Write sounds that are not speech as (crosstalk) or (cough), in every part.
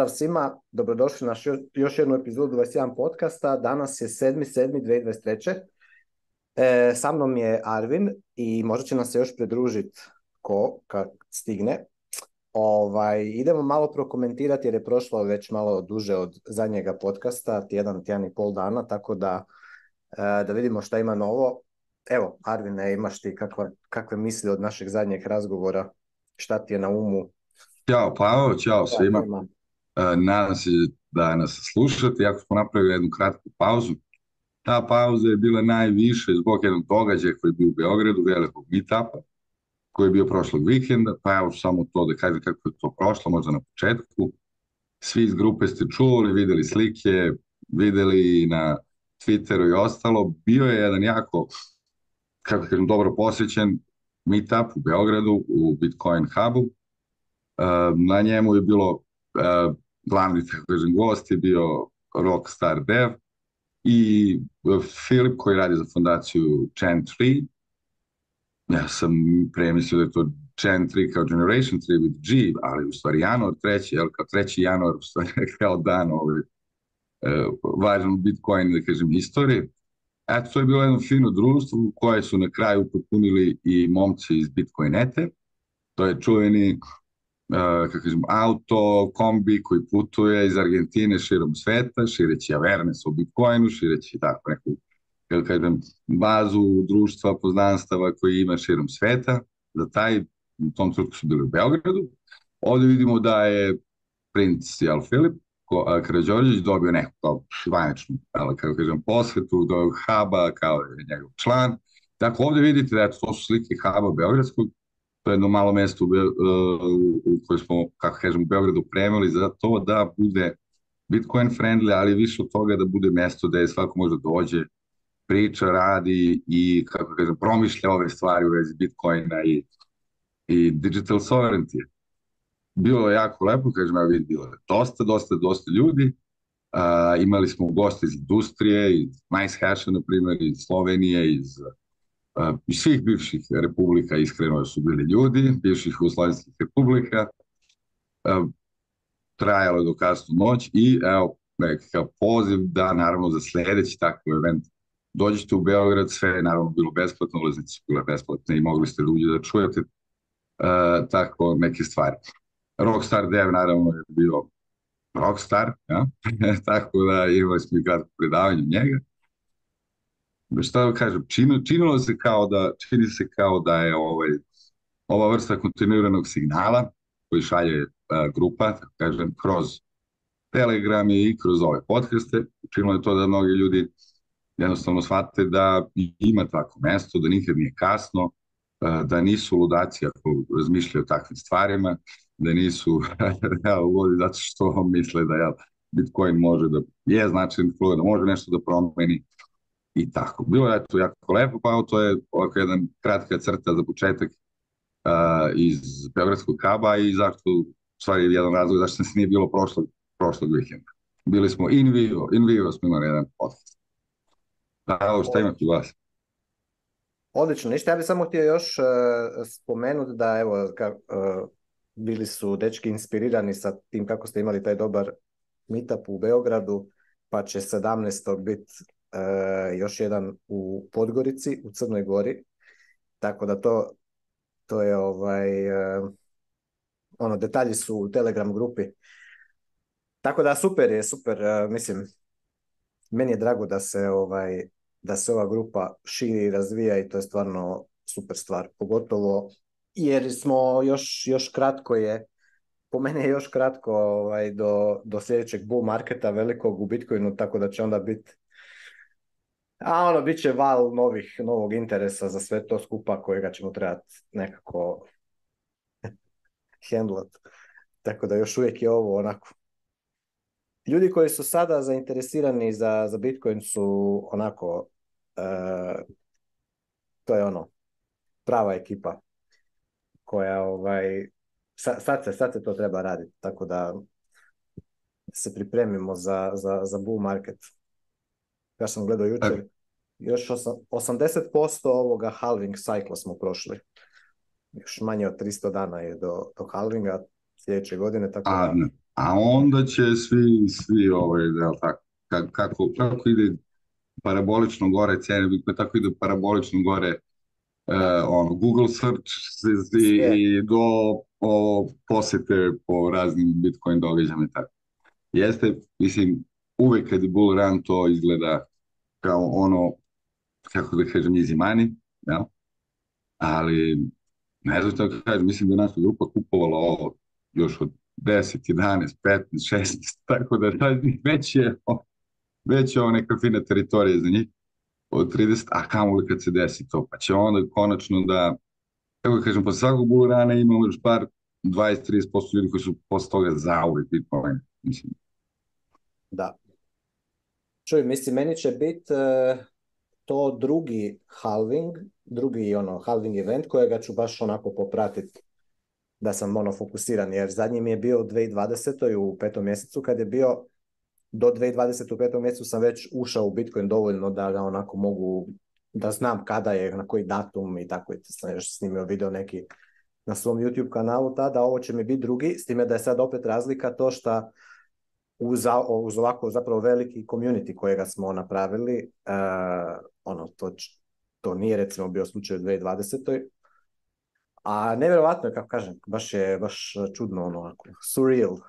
Pozdrav svima, dobrodošli na još jednu epizodu 21 podcasta. Danas je 7.7.2023. E, sa mnom je Arvin i možda će nam se još pridružiti ko kad stigne. Ovaj, idemo malo prokomentirati jer je prošlo već malo duže od zadnjega podcasta, tjedan, tjedan i pol dana, tako da, e, da vidimo šta ima novo. Evo, Arvine, imaš ti kakva, kakve misli od našeg zadnjeg razgovora? Šta ti je na umu? Ćao pao, ćao svima. E, nadam se da nas slušate. Jako smo napravili jednu kratku pauzu. Ta pauza je bila najviše zbog jednog događaja koji je bio u Beogradu, velikog meetupa, koji je bio prošlog vikenda, pa evo samo to da kažem kako je to prošlo, možda na početku. Svi iz grupe ste čuli, videli slike, videli na Twitteru i ostalo. Bio je jedan jako, kako kažem, dobro posjećen meetup u Beogradu, u Bitcoin Hubu. E, na njemu je bilo e, glavni kažem, gost je bio Rockstar Dev i e, Filip koji radi za fundaciju Gen 3. Ja sam premislio da je to Gen 3 kao Generation 3 with G, ali u stvari januar 3, jel, kao 3. januar u stvari (laughs) kao dan ovaj, uh, važan Bitcoin, da kažem, istorije. Eto, to je bilo jedno fino društvo koje su na kraju potpunili i momci iz Bitcoinete. To je čuveni Eh, kako kažem, auto, kombi koji putuje iz Argentine širom sveta, šireći avernes u Bitcoinu, šireći tako neku kako kažem, bazu društva, poznanstava koji ima širom sveta. Za taj, u tom trutku su bili u Beogradu. Ovdje vidimo da je princ Jel Filip eh, Karađorđević dobio neku kao ali kako posvetu do Haba kao njegov član. Dakle, ovdje vidite da to su slike Haba Beogradskog to je jedno malo mesto e, u koje smo, kako kažem, u Beogradu za to da bude Bitcoin friendly, ali više od toga da bude mesto da je svako može dođe, priča, radi i, kako kažem, promišlja ove stvari u vezi Bitcoina i, i digital sovereignty. Bilo je jako lepo, kažem, ja vidim, bilo je dosta, dosta, dosta ljudi. imali smo goste iz industrije, iz NiceHasha, na primjer, iz Slovenije, iz pa, iz svih bivših republika iskreno su bili ljudi, bivših jugoslavijskih republika. E, trajalo je do kasnu noć i evo nekakav poziv da naravno za sljedeći takav event dođete u Beograd, sve je naravno bilo besplatno, ulaznice su bile besplatne i mogli ste ljudi da čujete uh, tako neke stvari. Rockstar Dev naravno je bio rockstar, ja? (laughs) tako da imali smo i kratko predavanje njega šta kažem, čin, činilo se kao da, čini se kao da je ovaj, ova vrsta kontinuiranog signala koji šalje e, grupa, tako kažem, kroz Telegram i kroz ove podcaste, činilo je to da mnogi ljudi jednostavno shvate da ima takvo mesto, da nikad nije kasno, e, da nisu ludaci ako razmišljaju o takvim stvarima, da nisu uvodi (laughs) zato što misle da ja, Bitcoin može da je da može nešto da promeni, i tako. Bilo je to jako lepo, pa to je ovako jedna kratka crta za početak uh, iz Beogradskog kaba i zašto, stvari jedan razlog zašto nas nije bilo prošlog, prošlog vikenda. Bili smo in vivo, in vivo smo imali jedan podcast. Da, šta imate vas? Odlično, ništa, ja bih samo htio još e, spomenuti da evo, ka, e, bili su dečki inspirirani sa tim kako ste imali taj dobar meetup u Beogradu, pa će 17. biti E, još jedan u Podgorici, u Crnoj Gori, tako da to, to je ovaj, e, ono, detalji su u Telegram grupi. Tako da super je, super, e, mislim, meni je drago da se ovaj, da se ova grupa širi i razvija i to je stvarno super stvar, pogotovo jer smo još, još kratko je, po meni je još kratko ovaj, do, do sljedećeg bull marketa velikog u Bitcoinu, tako da će onda biti a ono, bit će val novih, novog interesa za sve to skupa kojega ćemo trebati nekako (laughs) handlat. Tako da još uvijek je ovo onako. Ljudi koji su sada zainteresirani za, za Bitcoin su onako, e, to je ono, prava ekipa koja ovaj, sad, se, sad se to treba raditi, tako da se pripremimo za, za, za bull market ja sam gledao jučer, još 80% ovoga halving cycla smo prošli. Još manje od 300 dana je do, do halvinga sljedeće godine. Tako a, a onda će svi, svi ovaj, da, tako, kako, kako ide parabolično gore cijene tako ide parabolično gore uh, Google search i, i do posjete po raznim bitcoin događama i tako. Jeste, mislim, uvek kad je bull run to izgleda kao ono, kako da kažem, easy money, ja? ali ne znam što kažem, mislim da je naša grupa kupovala ovo još od 10, 11, 15, 16, tako da već je, već je ovo neka fina teritorija za njih od 30, a kamo li kad se desi to, pa će onda konačno da, kako kažem, po svakog bulurana imamo još par 20-30% ljudi koji su posle toga zauvek Bitcoin, mislim. Da, Čuj, mislim, meni će biti e, to drugi halving, drugi ono halving event kojega ću baš onako popratiti da sam ono fokusiran, jer zadnji mi je bio u 2020. u petom mjesecu kad je bio do 2020. u petom mjesecu sam već ušao u Bitcoin dovoljno da ga onako mogu, da znam kada je, na koji datum i tako, sam još snimio video neki na svom YouTube kanalu tada, ovo će mi biti drugi, s time da je sad opet razlika to što uz, uz ovako zapravo veliki community kojega smo napravili, uh, ono, to, to nije recimo bio slučaj u 2020. A nevjerojatno je, kako kažem, baš je baš čudno, ono, ako, surreal uh,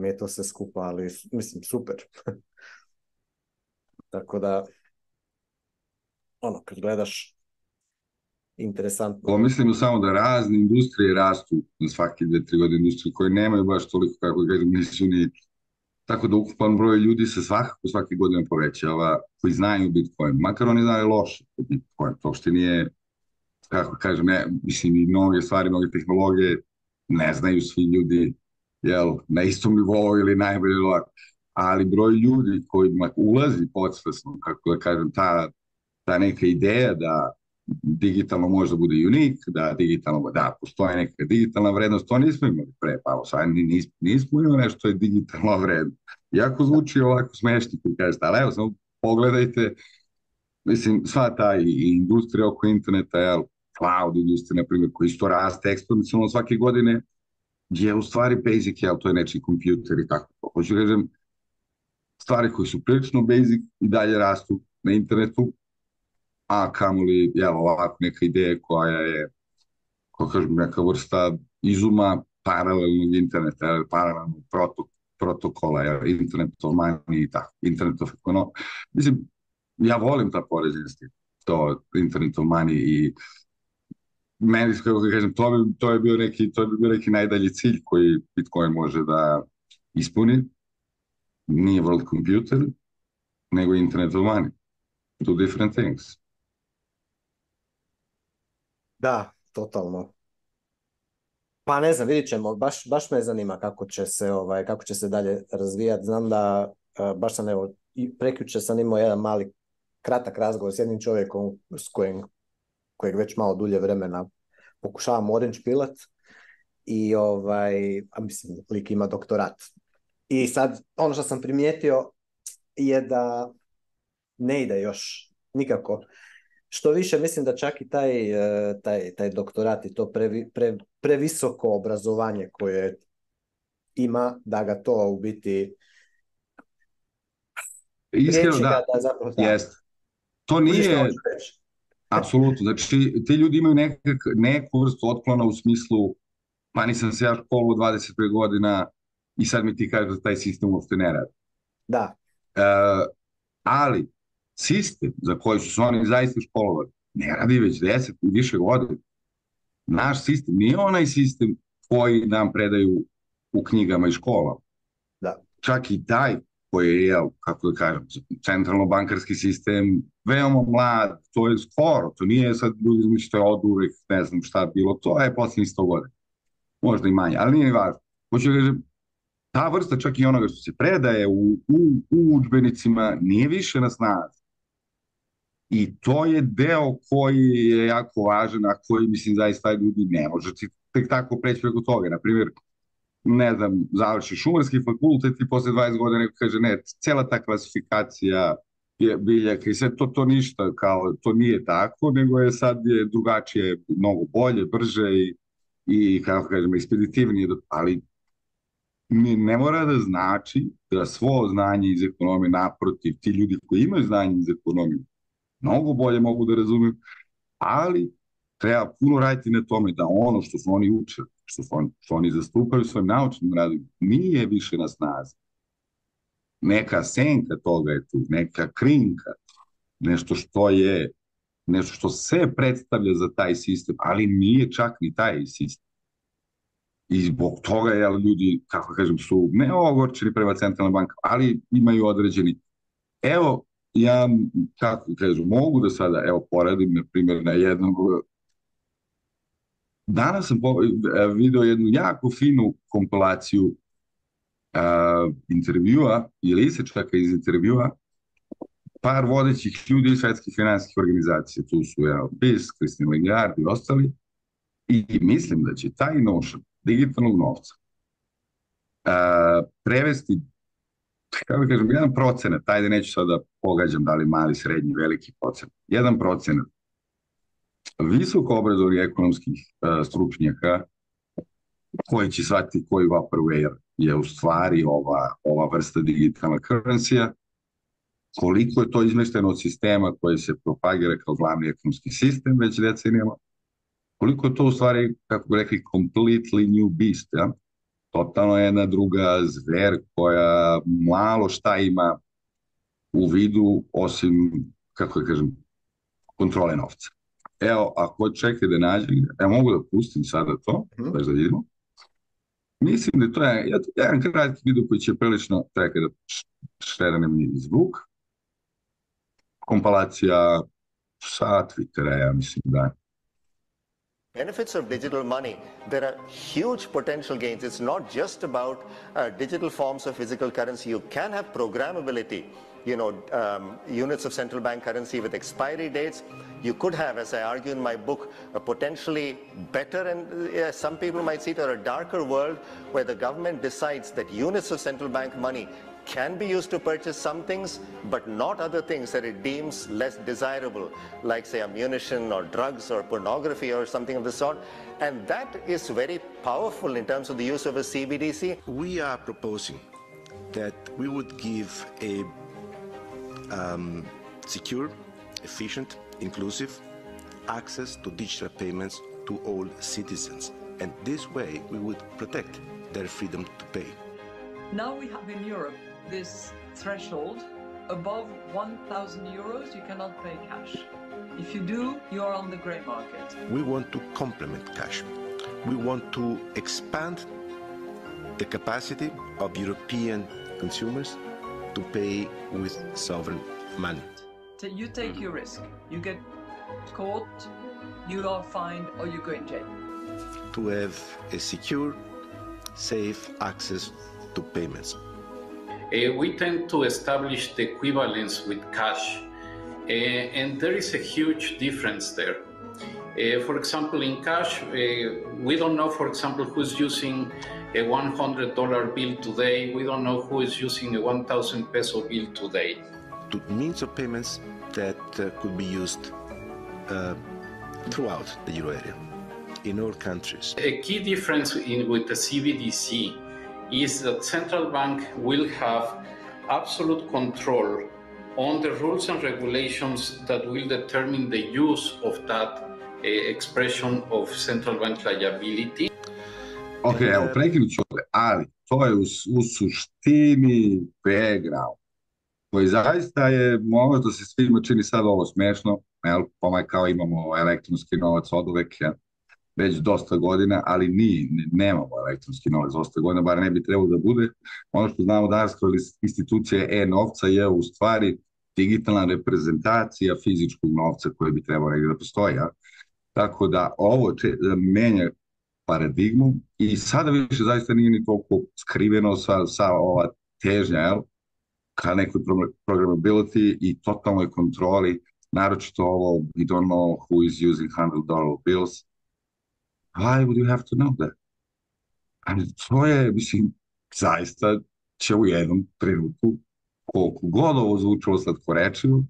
mi je to sve skupa, ali mislim, super. (laughs) Tako da, ono, kad gledaš interesantno. mislim samo da razne industrije rastu na svaki dvije, tri godine industrije koje nemaju baš toliko, kako kažem, nisu ni tako da ukupan broj ljudi se svakako svaki godine povećava koji znaju Bitcoin, makar oni znaju loše Bitcoin, to što nije, kako kažem, ne, mislim i mnoge stvari, mnoge tehnologije ne znaju svi ljudi jel, na istom nivou ili najbolji Ali broj ljudi koji ulazi podsvesno, kako kažem, ta, ta neka ideja da digitalno možda bude unik, da digitalno, da, postoji neka digitalna vrednost, to nismo imali pre, pa sad nismo imali nešto je digitalna vrednost. Jako zvuči ovako smešno kad kažete, ali evo, samo pogledajte, mislim, sva ta industrija oko interneta, cloud industrija, na primjer, koji isto raste eksponencijalno svake godine, je u stvari basic, jel, to je nečiji kompjuter i tako. Hoću režem, stvari koje su prilično basic i dalje rastu na internetu, a kamoli evo ovako neka ideja koja je ko kažem neka vrsta izuma paralelnog interneta, jel, paralelnog protok, protokola, jel, internet of money i tako, internet of economy. Mislim, ja volim ta poređenost to internet of money i meni, kako kažem, to bi, to je bio neki, to bi bio neki najdalji cilj koji Bitcoin može da ispuni. Nije world computer, nego internet of money. Two different things. Da, totalno. Pa ne znam, vidit ćemo, baš, baš me zanima kako će se, ovaj, kako će se dalje razvijati. Znam da, e, baš sam evo, i sam imao jedan mali kratak razgovor s jednim čovjekom s kojim, kojeg već malo dulje vremena pokušavam orange pilat i ovaj, a mislim, lik ima doktorat. I sad, ono što sam primijetio je da ne ide još nikako. Što više, mislim da čak i taj, e, taj, taj doktorat i to previ, pre, previsoko obrazovanje koje ima da ga to u biti Iskreno da, da zapravo jest. To nije, apsolutno, znači ti ljudi imaju nekak, neku vrstu otklona u smislu pa nisam se ja školu 25 godina i sad mi ti kažeš da taj sistem uopšte ne radi. Da. E, ali, sistem za koji su se oni zaista školovali ne radi već deset i više godina. Naš sistem nije onaj sistem koji nam predaju u knjigama i školama. Da. Čak i taj koji je, kako da kažem, centralno-bankarski sistem, veoma mlad, to je skoro, to nije sad ljudi je od uvek, ne znam šta bilo, to je posljednji sto godina. Možda i manje, ali nije važno. Hoću reći, ta vrsta čak i onoga što se predaje u, u, u učbenicima nije više na snazi. I to je deo koji je jako važan, a koji mislim zaista ljudi ne može tek tako preći preko toga. Naprimjer, ne znam, završi šumarski fakultet i posle 20 godina neko kaže ne, cela ta klasifikacija je biljaka i sve to, to ništa, kao to nije tako, nego je sad je drugačije, mnogo bolje, brže i, i kako kažemo, ekspeditivnije, ali ne, ne mora da znači da svo znanje iz ekonomije naprotiv, ti ljudi koji imaju znanje iz ekonomije, mnogo bolje mogu da razumiju, ali treba puno raditi na tome da ono što su oni uče, što, su oni, što oni zastupaju svojim naučnim radima, nije više na snazi. Neka senka toga je tu, neka krinka, nešto što je, nešto što se predstavlja za taj sistem, ali nije čak ni taj sistem. I zbog toga jel, ljudi, kako kažem, su ne ogorčeni prema centralna banka, ali imaju određeni. Evo, ja, kako kažu, mogu da sada, evo, poradim na primjer, na jednog... Danas sam e, video jednu jako finu kompilaciju uh, intervjua ili isečaka iz intervjua par vodećih ljudi iz svetskih finanskih organizacija. Tu su ja, BIS, Kristin Lingard i ostali. I mislim da će taj nošan digitalnog novca prevesti kako kažem, jedan procenat, ajde neću sada pogađam da li mali, srednji, veliki procenat, jedan procenat visoko obrazovi ekonomskih uh, stručnjaka koji će shvatiti koji vaporware je u stvari ova, ova vrsta digitalna kurencija, koliko je to izmešteno od sistema koji se propagira kao glavni ekonomski sistem već decenijama, koliko je to u stvari, kako bi rekli, completely new beast, ja? totalno jedna druga zver koja malo šta ima u vidu osim, kako je kažem, kontrole novca. Evo, ako čekaj da nađem, ja mogu da pustim sada to, mhm. da vidimo. Mislim da to je ja, jedan kratki video koji će prilično čekaj da šeranem zvuk. Kompalacija sat Twittera, ja mislim da Benefits of digital money, there are huge potential gains. It's not just about uh, digital forms of physical currency. You can have programmability, you know, um, units of central bank currency with expiry dates. You could have, as I argue in my book, a potentially better and uh, some people might see it or a darker world where the government decides that units of central bank money can be used to purchase some things, but not other things that it deems less desirable, like say ammunition or drugs or pornography or something of the sort. And that is very powerful in terms of the use of a CBDC. We are proposing that we would give a um, secure, efficient, inclusive access to digital payments to all citizens. And this way we would protect their freedom to pay. Now we have in Europe this threshold. Above 1,000 euros, you cannot pay cash. If you do, you're on the grey market. We want to complement cash. We want to expand the capacity of European consumers to pay with sovereign money. So you take your risk. You get caught, you are fined, or you go in jail. To have a secure, safe access to payments. Uh, we tend to establish the equivalence with cash, uh, and there is a huge difference there. Uh, for example, in cash, uh, we don't know, for example, who's using a $100 bill today. We don't know who is using a 1,000 peso bill today. To means of payments that uh, could be used uh, throughout the euro area in all countries. A key difference in, with the CBDC is that central bank will have absolute control on the rules and regulations that will determine the use of that uh, expression of central bank liability. Ok, evo, prekinut ću ali to je u, u suštini background koji zaista je, možda se svima čini sad ovo smešno, jel, pomaj pa kao imamo elektronski novac od uvek, jel, već dosta godina, ali ni, nemamo elektronski novac dosta godina, bar ne bi trebalo da bude. Ono što znamo da kao institucija e-novca je u stvari digitalna reprezentacija fizičkog novca koji bi trebao negdje da postoji. Ja? Tako da ovo če, eh, menja paradigmu i sada više zaista nije ni toliko skriveno sa, sa ova težnja jel? ka nekoj programability i totalnoj kontroli, naročito ovo we don't know who is using 100 dollar bills, why would you have to know that? Ali to je, mislim, zaista će u jednom trenutku, koliko god ovo zvučalo slatko rečivo,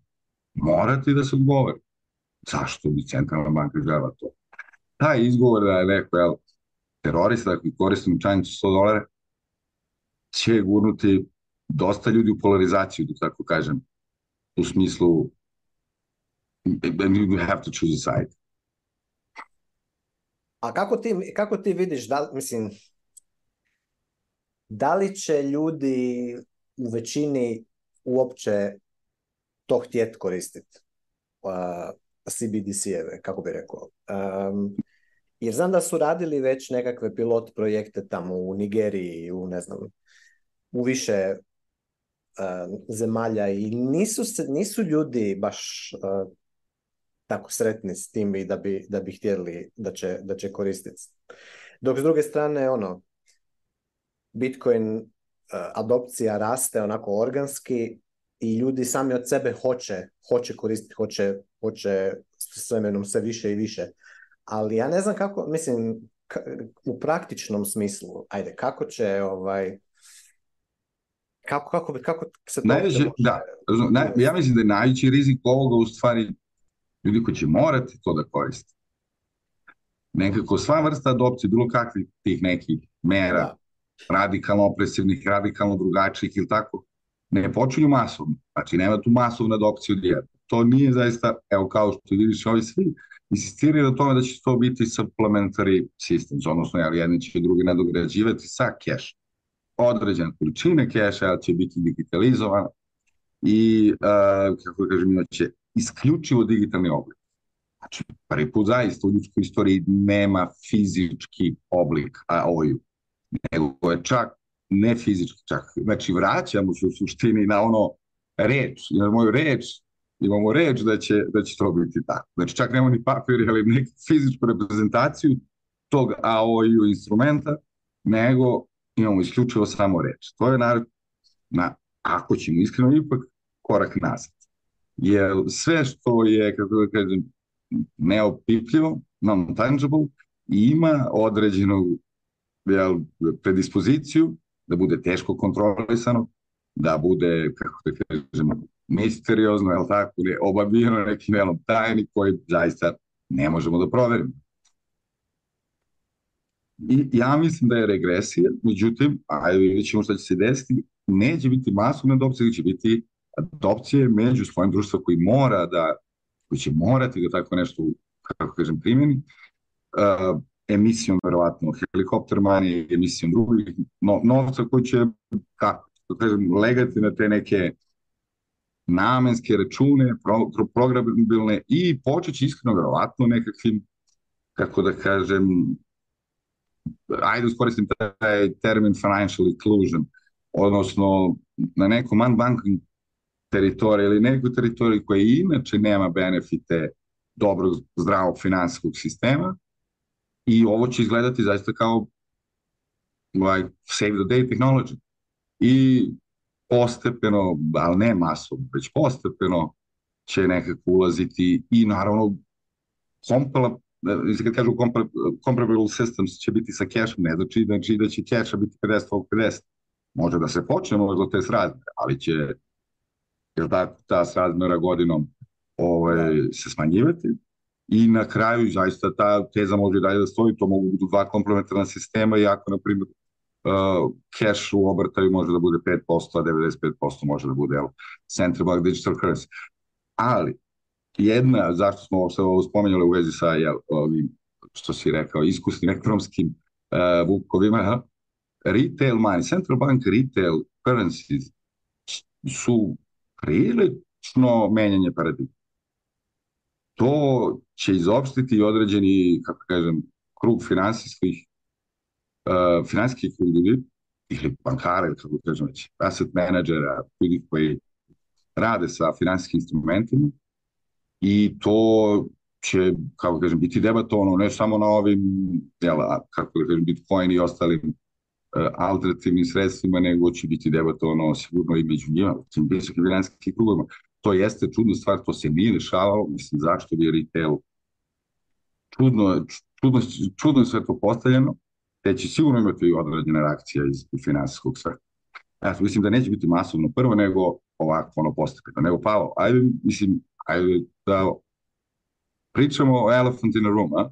morati da se odgovori. Zašto bi centralna banka žela to? Taj izgovor da je neko, jel, terorista koji mu čanicu 100 dolara, će gurnuti dosta ljudi u polarizaciju, da tako kažem, u smislu you have to choose a side. A kako ti, kako ti vidiš, da, mislim, da li će ljudi u većini uopće to htjeti koristiti? Uh, CBDC-eve, kako bi rekao. Um, jer znam da su radili već nekakve pilot projekte tamo u Nigeriji, u ne znam, u više zemalja i nisu, se, nisu ljudi baš tako sretni s tim i da bi, da bi htjeli da će, da će koristiti. Dok s druge strane, ono, Bitcoin e, adopcija raste onako organski i ljudi sami od sebe hoće, hoće koristiti, hoće, hoće s vremenom sve više i više. Ali ja ne znam kako, mislim, u praktičnom smislu, ajde, kako će ovaj, kako, kako, kako se to... Najveći, ja mislim da je najveći rizik ovoga u stvari ljudi koji će morati to da koriste. Nekako sva vrsta adopcije, bilo kakvih tih nekih mera, radikalno opresivnih, radikalno drugačijih ili tako, ne počinju masovno. Znači, nema tu adopcija od jedna. To nije zaista, evo kao što vidiš, ovi svi insistiraju na tome da će to biti supplementary systems, odnosno jedni će drugi nadograđivati sa cash. Određena količina cash će biti digitalizovana i, kako kažem, imaće isključivo digitalni oblik. Znači, prvi put zaista u ljudskoj istoriji nema fizički oblik aoi u nego je čak ne fizički čak. Znači, vraćamo se u suštini na ono reč, jer moju reč, imamo reč da će, da će to biti tako. Znači, čak nema ni papir, ali neku fizičku reprezentaciju tog AOI-u instrumenta, nego imamo isključivo samo reč. To je, naravno, na, ako ćemo iskreno, ipak korak nazad jer sve što je, kako da kažem, neopipljivo, non-tangible, ima određenu jel, predispoziciju da bude teško kontrolisano, da bude, kako da kažemo, misteriozno, jel tako, je obavijeno nekim jelom tajni koji zaista ne možemo da proverimo. I ja mislim da je regresija, međutim, ajde vidjet ćemo šta će se desiti, neće biti masovne adopcije, će biti adopcije među svojim društvom koji mora da, koji će morati da tako nešto, kako kažem, primjeni, emisijom verovatno manje, emisijom drugih novca koji će, kako kažem, legati na te neke namenske račune, programabilne i će iskreno verovatno nekakvim, kako da kažem, ajde iskoristim taj termin financial inclusion, odnosno na nekom unbanking teritorija ili neku teritoriju koja inače nema benefite dobrog, zdravog finansijskog sistema i ovo će izgledati zaista kao like, save the day technology. I postepeno, ali ne masovno, već postepeno će nekako ulaziti i naravno kompala, e, kad kažu comparable systems će biti sa cashom, ne znači, znači da će cache biti 50 50. Može da se počne možda te srazne, ali će jel ta, ta srazmjera godinom ovaj, se smanjivati. I na kraju, zaista, ta teza može i dalje da stoji, to mogu biti dva komplementarna sistema, i ako, na primjer, e, cash u obrtaju može da bude 5%, a 95% može da bude jel, central bank digital currency. Ali, jedna, zašto smo se ovo spomenuli u vezi sa, ovim, što si rekao, iskusnim ekonomskim uh, vukovima, ha? retail money, central bank retail currencies su prilično menjanje paradigme. To će izopštiti određeni, kako kažem, krug finansijskih e, finansijskih ljudi ili bankara ili kako kažem već, asset menadžera, ljudi koji rade sa finansijskim instrumentima i to će, kako kažem, biti debatovano ne samo na ovim, jel, kako kažem, Bitcoin i ostalim E, alternativnim sredstvima, nego će biti debata ono sigurno i među njima, tim visokim klubovima. To jeste čudna stvar, to se nije rešavao, mislim, zašto bi retail čudno, čudno, čudno je sve to postavljeno, te će sigurno imati i reakcije reakcija iz finansijskog sveta. Ja mislim da neće biti masovno prvo, nego ovako, ono, postavljeno, Nego, pao, ajde, mislim, ajde da pričamo o elephant in a room, a?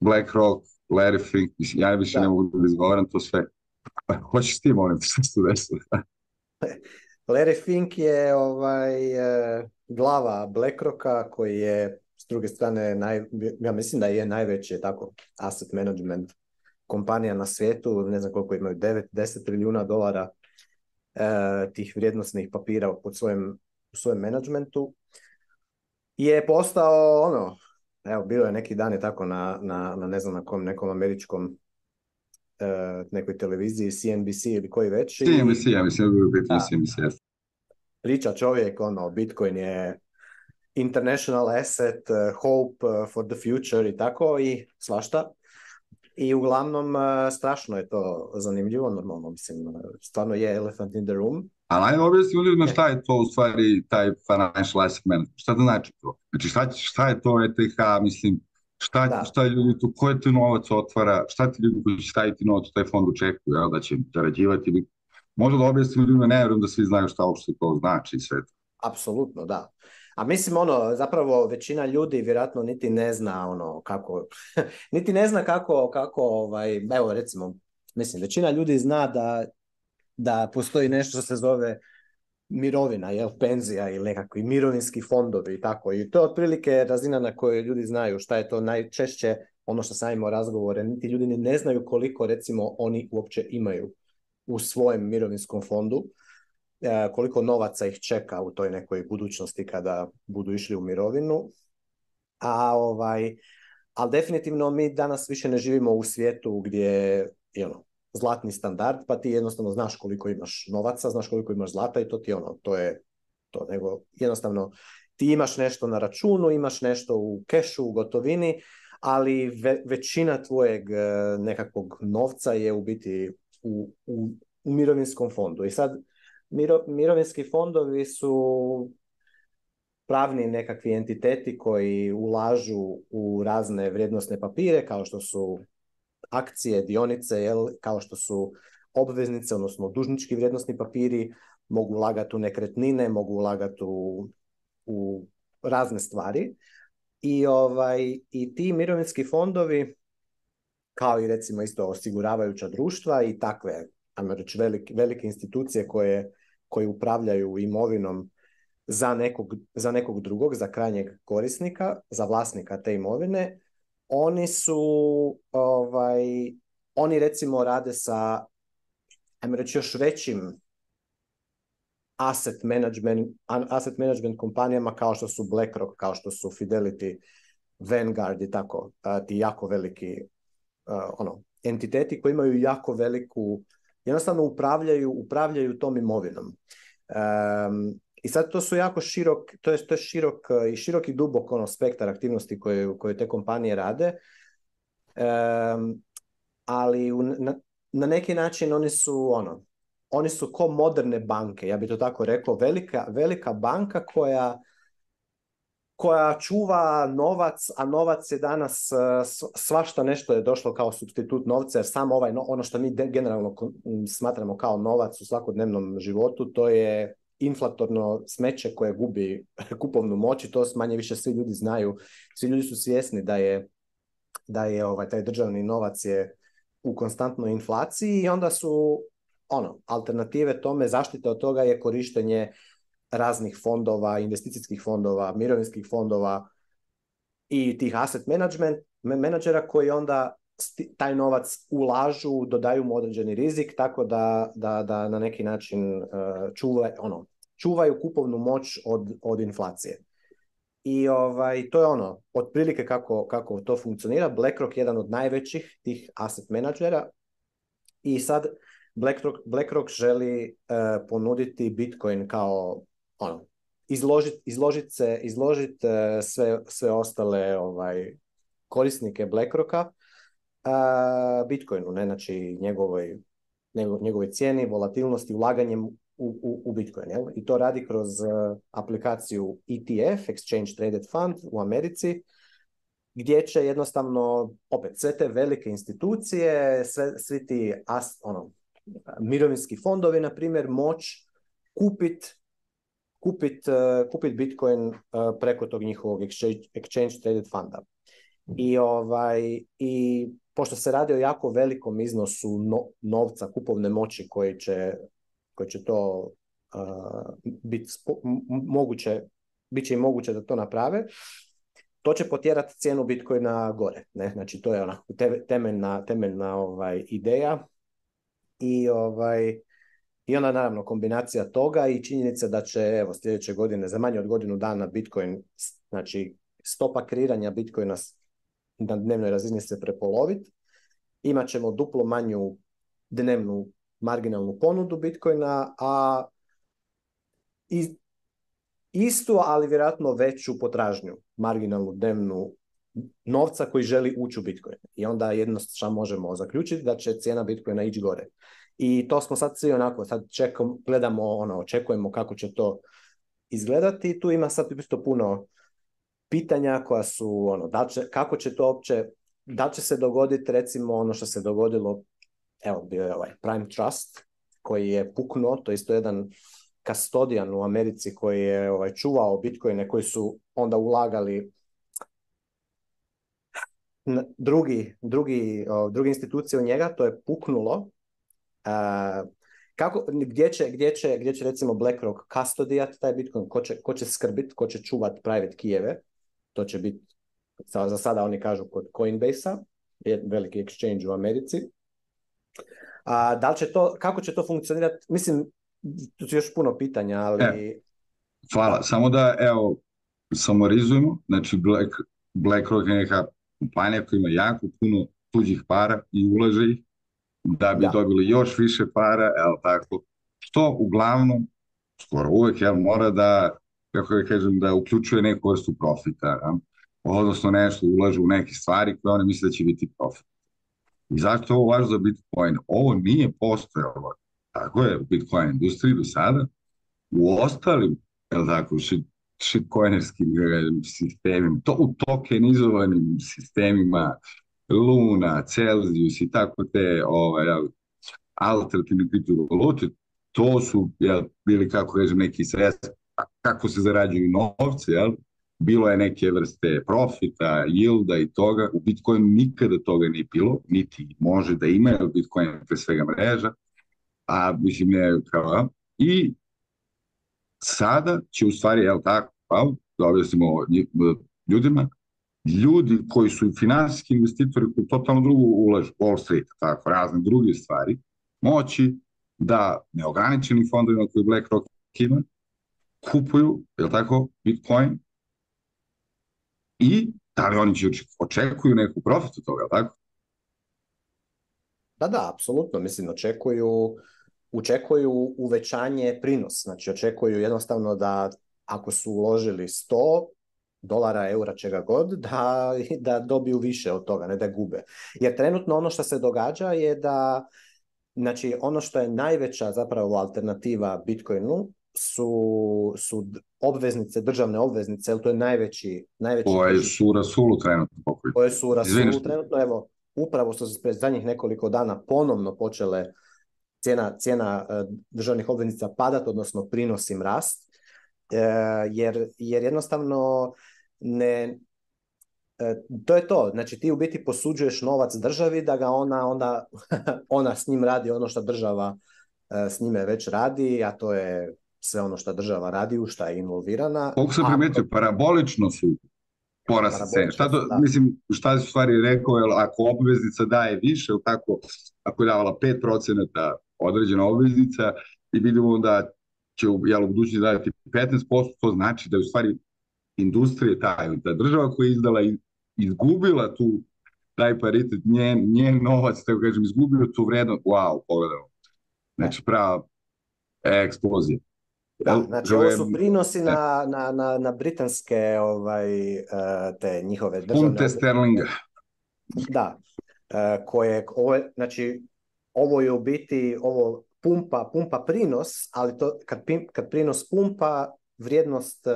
BlackRock, Larry Fink, ja više da. ne mogu da to sve. (laughs) Hoćeš ti, molim, se (laughs) Larry Fink je ovaj, e, glava BlackRocka koji je s druge strane, naj, ja mislim da je najveći tako asset management kompanija na svijetu, ne znam koliko imaju, 9-10 trilijuna dolara e, tih vrijednostnih papira pod svojem, u svojem menadžmentu, je postao ono, Evo, bilo je neki dan je tako na, na, na ne znam na nekom američkom e, nekoj televiziji, CNBC ili koji već. CNBC, ja mislim da CNBC. Priča čovjek, ono, Bitcoin je international asset, e, hope e, for the future i tako i svašta. I uglavnom strašno je to zanimljivo, normalno, mislim, stvarno je elephant in the room. A ajmo objasni ljudima e. šta je to u stvari taj financial asset management, šta to znači to? Znači šta, šta je to ETH, mislim, šta, da. šta je ljudi tu, koje ti novac otvara, šta ti ljudi koji će staviti novac u taj fond očekuju, jel, da će zarađivati. Možda da objasnim ljudima, ne vjerujem da svi znaju šta uopšte to znači i sve to. Apsolutno, da. A mislim ono, zapravo većina ljudi vjerojatno niti ne zna ono kako, (laughs) niti ne zna kako, kako ovaj, evo recimo, mislim većina ljudi zna da da postoji nešto što se zove mirovina, jel, penzija ili nekakvi mirovinski fondovi i tako. I to je otprilike razina na kojoj ljudi znaju šta je to najčešće ono što sam imao razgovore. Niti ljudi ne znaju koliko recimo oni uopće imaju u svojem mirovinskom fondu, e, koliko novaca ih čeka u toj nekoj budućnosti kada budu išli u mirovinu. A ovaj, ali definitivno mi danas više ne živimo u svijetu gdje jel, zlatni standard, pa ti jednostavno znaš koliko imaš novaca, znaš koliko imaš zlata i to ti ono, to je to, nego jednostavno ti imaš nešto na računu, imaš nešto u kešu, u gotovini, ali većina tvojeg e, nekakvog novca je u biti u, u, mirovinskom fondu. I sad, miro, mirovinski fondovi su pravni nekakvi entiteti koji ulažu u razne vrijednosne papire, kao što su akcije, dionice, jel, kao što su obveznice, odnosno dužnički vrijednosni papiri, mogu ulagati u nekretnine, mogu ulagati u, u razne stvari. I, ovaj, I ti mirovinski fondovi, kao i recimo isto osiguravajuća društva i takve, ajmo reći, velike, velike institucije koje, koje upravljaju imovinom za nekog, za nekog drugog, za krajnjeg korisnika, za vlasnika te imovine, oni su, ovaj, oni recimo rade sa, ajmo reći, još većim asset management, asset management kompanijama kao što su BlackRock, kao što su Fidelity, Vanguard i tako, ti jako veliki ono, entiteti koji imaju jako veliku, jednostavno upravljaju, upravljaju tom imovinom. I sad to su jako širok, to je, to širok i širok i dubok ono, spektar aktivnosti koje, koje te kompanije rade. ali na, neki način oni su ono, oni su ko moderne banke, ja bi to tako rekao, velika, velika banka koja koja čuva novac, a novac je danas e, svašta nešto je došlo kao substitut novca, jer samo ovaj, ono što mi generalno smatramo kao novac u svakodnevnom životu, to je inflatorno smeće koje gubi (laughs) kupovnu moć i to manje više svi ljudi znaju. Svi ljudi su svjesni da je, da je ovaj, taj državni novac je u konstantnoj inflaciji i onda su ono, alternative tome, zaštite od toga je korištenje raznih fondova, investicijskih fondova, mirovinskih fondova i tih asset management, menadžera koji onda taj novac ulažu, dodaju mu određeni rizik, tako da, da, da na neki način uh, ono, čuvaju kupovnu moć od, od inflacije. I ovaj, to je ono, otprilike kako, kako to funkcionira. BlackRock je jedan od najvećih tih asset menadžera i sad BlackRock, BlackRock želi e, ponuditi Bitcoin kao ono, izložiti izložit se, e, sve, sve ostale ovaj, korisnike BlackRocka Bitcoinu, ne? znači njegovoj, njegovoj cijeni, volatilnosti, ulaganjem u, u, u Bitcoin. I to radi kroz e, aplikaciju ETF, Exchange Traded Fund u Americi, gdje će jednostavno, opet, sve te velike institucije, sve, svi ti as, ono, mirovinski fondovi, na primjer, moć kupit, kupit, e, kupit Bitcoin e, preko tog njihovog Exchange, exchange Traded Funda. I, ovaj, I pošto se radi o jako velikom iznosu novca, kupovne moći koji će, koji će to uh, biti moguće, bit će i moguće da to naprave, to će potjerati cijenu Bitcoina gore. Ne? Znači, to je ona te, temeljna, ovaj, ideja i ovaj, i onda naravno kombinacija toga i činjenica da će evo sljedeće godine za manje od godinu dana Bitcoin, znači stopa kreiranja Bitcoina na dnevnoj razini se prepoloviti. Imaćemo duplo manju dnevnu marginalnu ponudu Bitcoina, a istu, ali vjerojatno veću potražnju, marginalnu dnevnu novca koji želi ući u Bitcoin. I onda jednostavno možemo zaključiti da će cijena Bitcoina ići gore. I to smo sad svi onako, sad gledamo, ono, očekujemo kako će to izgledati. Tu ima sad isto puno pitanja koja su, ono, da će, kako će to opće, da će se dogoditi recimo ono što se dogodilo, evo bio je ovaj Prime Trust koji je puknuo, to je isto jedan kastodijan u Americi koji je ovaj, čuvao bitcoine koji su onda ulagali drugi, drugi, drugi institucije u njega, to je puknulo. kako, gdje, će, gdje, će, gdje će recimo BlackRock kastodijat taj Bitcoin, ko će, ko će skrbit, ko će čuvat private kijeve, to će biti, za sada oni kažu kod Coinbase-a, veliki exchange u Americi. A, da li će to, kako će to funkcionirati? Mislim, tu su još puno pitanja, ali... E, hvala, samo da, evo, samorizujemo, znači Black, BlackRock je neka kompanija koja ima jako puno tuđih para i ulaže ih da bi dobili još više para, evo tako? Što uglavnom, skoro uvek, mora da kako kažem, da uključuje neku vrstu profita, da? odnosno nešto ulaže u neke stvari koje oni misle da će biti profit. I zašto ovo važno za Bitcoin? Ovo nije postojalo, tako je, u Bitcoin industriji do sada, u ostalim, jel tako, shitcoinerskim sistemima, to, u tokenizovanim sistemima, Luna, Celsius i tako te ovaj, alternativne kriptovalute, to su, jel, bili, kako kažem, neki sredstva kako se zarađuju novce, jel? bilo je neke vrste profita, yielda i toga. U Bitcoin nikada toga nije bilo, niti može da ima, jer Bitcoin je pre svega mreža, a mislim ne kao, I sada će u stvari, jel tako, jel? Pa, da objasnimo ljudima, ljudi koji su finansijski investitori koji totalno drugu ulažu, Wall Street, tako, razne druge stvari, moći da neograničenim fondovima koji BlackRock ima, kupuju, je li tako, Bitcoin i da li oni očekuju neku profit od toga, je li tako? Da, da, apsolutno. Mislim, očekuju, očekuju uvećanje prinos. Znači, očekuju jednostavno da ako su uložili 100 dolara, eura, čega god, da, da dobiju više od toga, ne da gube. Jer trenutno ono što se događa je da, znači ono što je najveća zapravo alternativa Bitcoinu su, su obveznice, državne obveznice, jer to je najveći... najveći koje su u Rasulu trenutno Koje su u Rasulu trenutno, evo, upravo su se zadnjih nekoliko dana ponovno počele cijena, cijena e, državnih obveznica padat, odnosno prinos im rast, e, jer, jer jednostavno ne, e, to je to, znači ti u biti posuđuješ novac državi da ga ona onda (laughs) ona s njim radi ono što država s njime već radi, a to je sve ono što država radi, u što je involvirana. Koliko sam primetio, parabolično su porast cene. Šta to, mislim, šta si stvari rekao, jel, ako obveznica daje više, tako, ako je davala 5% određena obveznica i vidimo da će jel, u budućnosti dati 15%, to znači da je u stvari industrija taj, da država koja je izdala izgubila tu taj paritet, njen, njen novac, tako kažem, izgubio tu vrednost, wow, pogledamo. Znači, prava eksplozija. Da, znači ovo su prinosi na, na, na, na britanske ovaj, e, te njihove države. Punte sterlinga. Da, e, koje, ovo, znači ovo je u biti, ovo pumpa, pumpa prinos, ali to, kad, kad prinos pumpa, vrijednost e,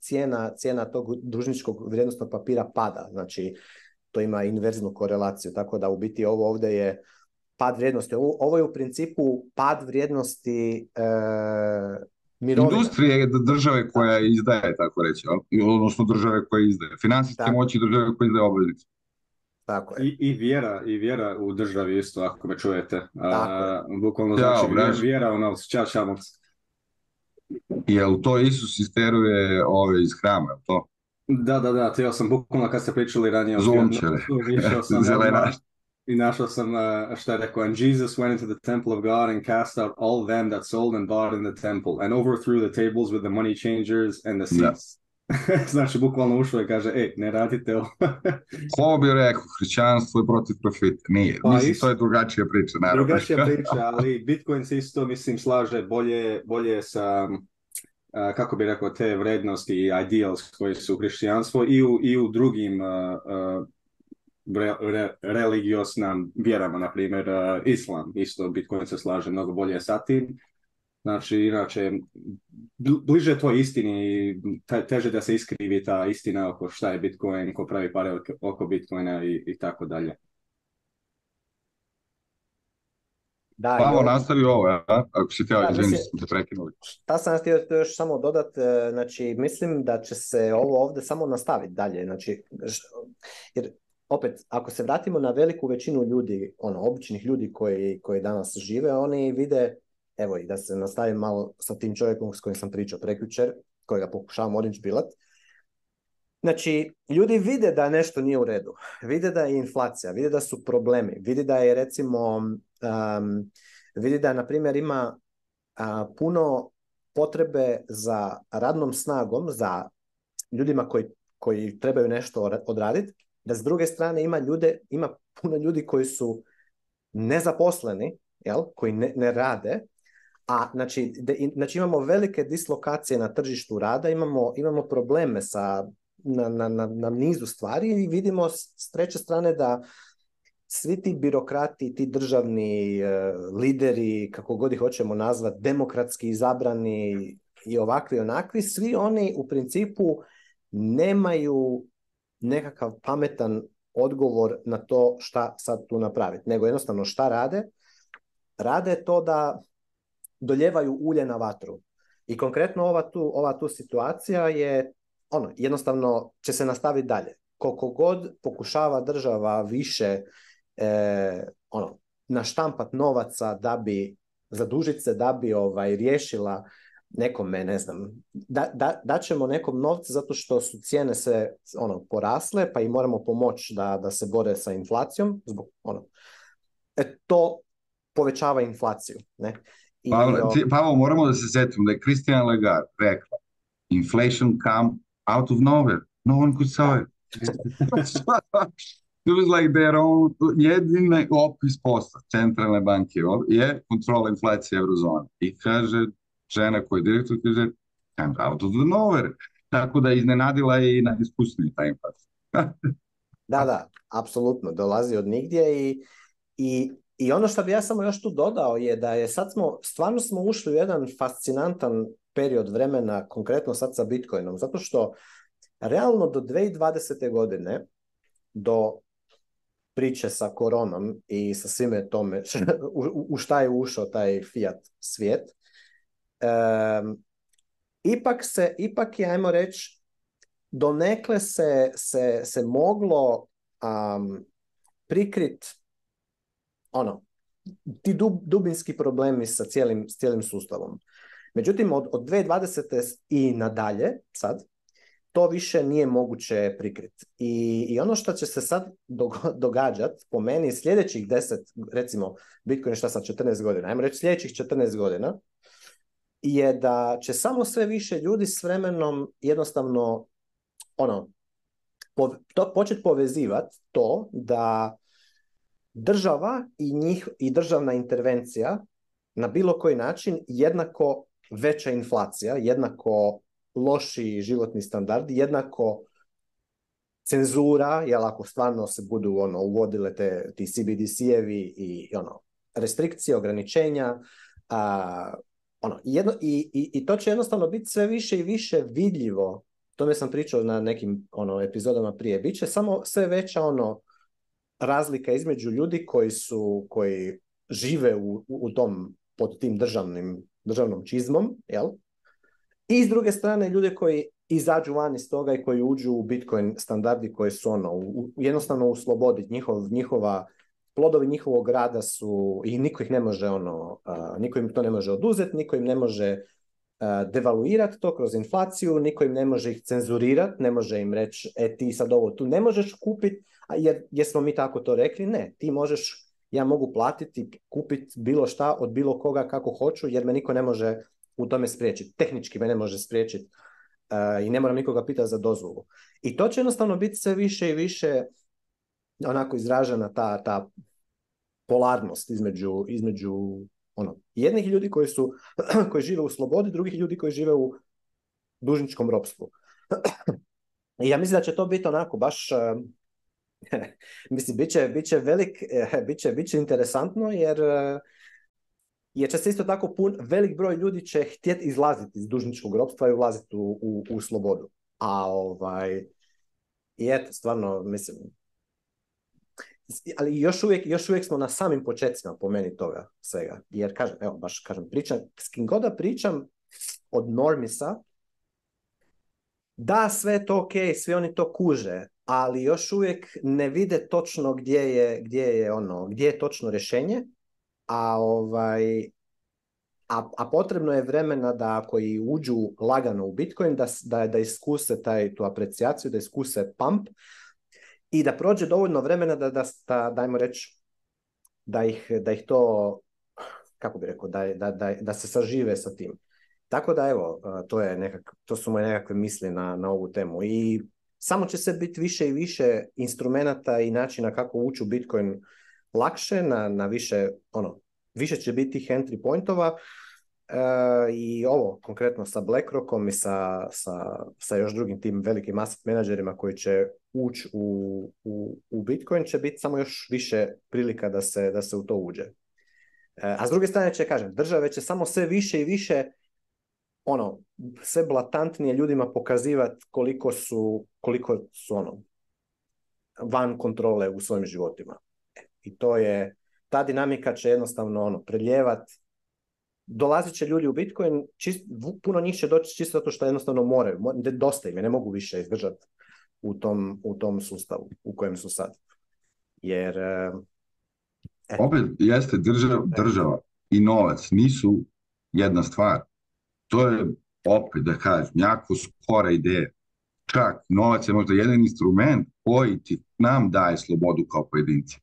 cijena, cijena tog dužničkog vrijednostnog papira pada. Znači, to ima inverznu korelaciju, tako da u biti ovo ovdje je pad vrijednosti. Ovo, je u principu pad vrijednosti Industrija Industrije države koja izdaje, tako reći, odnosno države koja izdaje, financijske moći države koja izdaje obveznice. Tako je. I, I, vjera, i vjera u državi isto, ako me čujete. A, bukvalno znači vjera u nas. Ćao, čamo. Jel to Isus isteruje ove iz hrama, to? Da, da, da, ja sam bukvalno kad ste pričali ranije. Zumčere, (laughs) (laughs) ono zelena. I našao sam e, šta je rekao, and Jesus went into the temple of God and cast out all them that sold and bought in the temple and overthrew the tables with the money changers and the seats. (laughs) znači, bukvalno ušao i kaže, ej, ne radite ovo. (laughs) ovo bi rekao, hrićanstvo je protiv profita. Nije, pa mislim, to je drugačija priča, naravno. Drugačija (laughs) priča, ali Bitcoin se isto, mislim, slaže bolje, bolje sa e, kako bi rekao, te vrednosti i ideals koji su u hrišćanstvu i u, i u drugim e, re, re, vjerama, na primjer e, islam, isto Bitcoin se slaže mnogo bolje sa tim. Znači, inače, bliže toj istini teže da se iskrivi ta istina oko šta je Bitcoin, ko pravi pare oko Bitcoina i, i tako dalje. Da, pa, nastavi ovo, ja? ako si htio, te prekinuli. Šta sam htio još samo dodat, e, znači mislim da će se ovo ovdje samo nastaviti dalje, znači, jer opet, ako se vratimo na veliku većinu ljudi, ono, običnih ljudi koji, koji danas žive, oni vide, evo i da se nastavim malo sa tim čovjekom s kojim sam pričao prekjučer, kojega pokušavam orange bilat, Znači, ljudi vide da nešto nije u redu, vide da je inflacija, vide da su problemi, vide da je recimo, um, vidi da na primjer ima puno potrebe za radnom snagom, za ljudima koji, koji trebaju nešto odraditi, da s druge strane ima ljude, ima puno ljudi koji su nezaposleni, jel, koji ne, ne rade, a znači, znači imamo velike dislokacije na tržištu rada, imamo, imamo probleme sa, na, na, na, na nizu stvari i vidimo s, treće strane da svi ti birokrati, ti državni e, lideri, kako god ih hoćemo nazvati, demokratski izabrani i ovakvi i onakvi, svi oni u principu nemaju nekakav pametan odgovor na to šta sad tu napraviti, nego jednostavno šta rade? Rade to da doljevaju ulje na vatru. I konkretno ova tu, ova tu situacija je, ono, jednostavno će se nastaviti dalje. Koliko god pokušava država više e, ono, naštampat novaca da bi, zadužiti se da bi ovaj, riješila nekome, ne znam, da, da, daćemo nekom novce zato što su cijene se ono, porasle, pa i moramo pomoći da, da se bore sa inflacijom, zbog ono. E, to povećava inflaciju, ne? I, Pavel, o... moramo da se setimo da je Christian Lagarde rekla inflation come out of nowhere. No one could saw it. (laughs) It was like their own, jedini opis posta centralne banke je kontrola inflacije eurozone. I kaže, žena koja je direktor kaže, I'm out of the nowhere. Tako da iznenadila je i ispustenju taj pass. (laughs) da, da, apsolutno, dolazi od nigdje i, i, i ono što bi ja samo još tu dodao je da je sad smo, stvarno smo ušli u jedan fascinantan period vremena, konkretno sad sa Bitcoinom, zato što realno do 2020. godine, do priče sa koronom i sa svime tome (laughs) u, u šta je ušao taj fiat svijet, ipak se, ipak je, ajmo reći, donekle se, se, se moglo um, prikrit ono, ti dub, dubinski problemi sa cijelim, s cijelim sustavom. Međutim, od, od 2020. i nadalje, sad, to više nije moguće prikriti. I, I ono što će se sad događat, po meni, sljedećih 10, recimo, Bitcoin je šta sad, 14 godina, ajmo reći sljedećih 14 godina, je da će samo sve više ljudi s vremenom jednostavno ono, po, to početi povezivati to da država i, njih, i državna intervencija na bilo koji način jednako veća inflacija, jednako loši životni standard, jednako cenzura, jel ako stvarno se budu ono uvodile te ti CBDC-evi i ono restrikcije, ograničenja, a, ono, jedno, i, i, i, to će jednostavno biti sve više i više vidljivo. Tome sam pričao na nekim ono, epizodama prije. će, samo sve veća ono, razlika između ljudi koji su, koji žive u, u tom, pod tim državnim, državnom čizmom, jel? I s druge strane ljude koji izađu van iz toga i koji uđu u Bitcoin standardi koji su ono, u, jednostavno u slobodi, njihov, njihova plodovi njihovog rada su, i niko ih ne može ono, uh, im to ne može oduzeti, niko im ne može devaluirati to kroz inflaciju, niko im ne može ih cenzurirati, ne može im reći, e ti sad ovo tu ne možeš kupiti, a jer, jesmo mi tako to rekli, ne, ti možeš, ja mogu platiti, kupiti bilo šta od bilo koga kako hoću, jer me niko ne može u tome spriječiti, tehnički me ne može spriječiti i ne moram nikoga pitati za dozvolu. I to će jednostavno biti sve više i više onako izražena ta, ta polarnost između, između ono, jednih ljudi koji, su, (clears throat) koji žive u slobodi, drugih ljudi koji žive u dužničkom ropstvu. (clears throat) I ja mislim da će to biti onako baš, e, (laughs) mislim, bit će, bit će velik, e, bit će, interesantno jer, e, jer će se isto tako pun, velik broj ljudi će htjeti izlaziti iz dužničkog ropstva i ulaziti u, u, u slobodu. A ovaj, i eto, stvarno, mislim, ali još uvijek, još uvijek smo na samim početcima po meni toga svega. Jer kažem, evo baš kažem, pričam, s kim god da pričam od normisa, da sve je to ok, svi oni to kuže, ali još uvijek ne vide točno gdje je, gdje je ono, gdje je točno rješenje, a ovaj, a, potrebno je vremena da ako i uđu lagano u Bitcoin, da, da, da iskuse taj, tu apreciaciju, da iskuse pump, i da prođe dovoljno vremena da, da, dajmo reći, da ih, da ih to, kako bi rekao, da, da, da, se sažive sa tim. Tako da evo, to, je nekak, to su moje nekakve misli na, na ovu temu. I samo će se biti više i više instrumenata i načina kako ući u Bitcoin lakše, na, na više, ono, više će biti tih entry pointova e, i ovo konkretno sa BlackRockom i sa, sa, sa još drugim tim velikim asset menadžerima koji će ući u, u, u Bitcoin će biti samo još više prilika da se, da se u to uđe. E, a s druge strane će, kažem, države će samo sve više i više ono, sve blatantnije ljudima pokazivati koliko su, koliko su ono, van kontrole u svojim životima. E, I to je, ta dinamika će jednostavno ono, preljevat, dolazit će ljudi u Bitcoin, čist, puno njih će doći čisto zato što jednostavno moraju, dosta im je, ne mogu više izdržati u tom, u tom sustavu u kojem su sad. Jer... E, e. Opet jeste država, država i novac nisu jedna stvar. To je opet da kažem, jako skora ideja. Čak novac je možda jedan instrument koji ti nam daje slobodu kao pojedinci.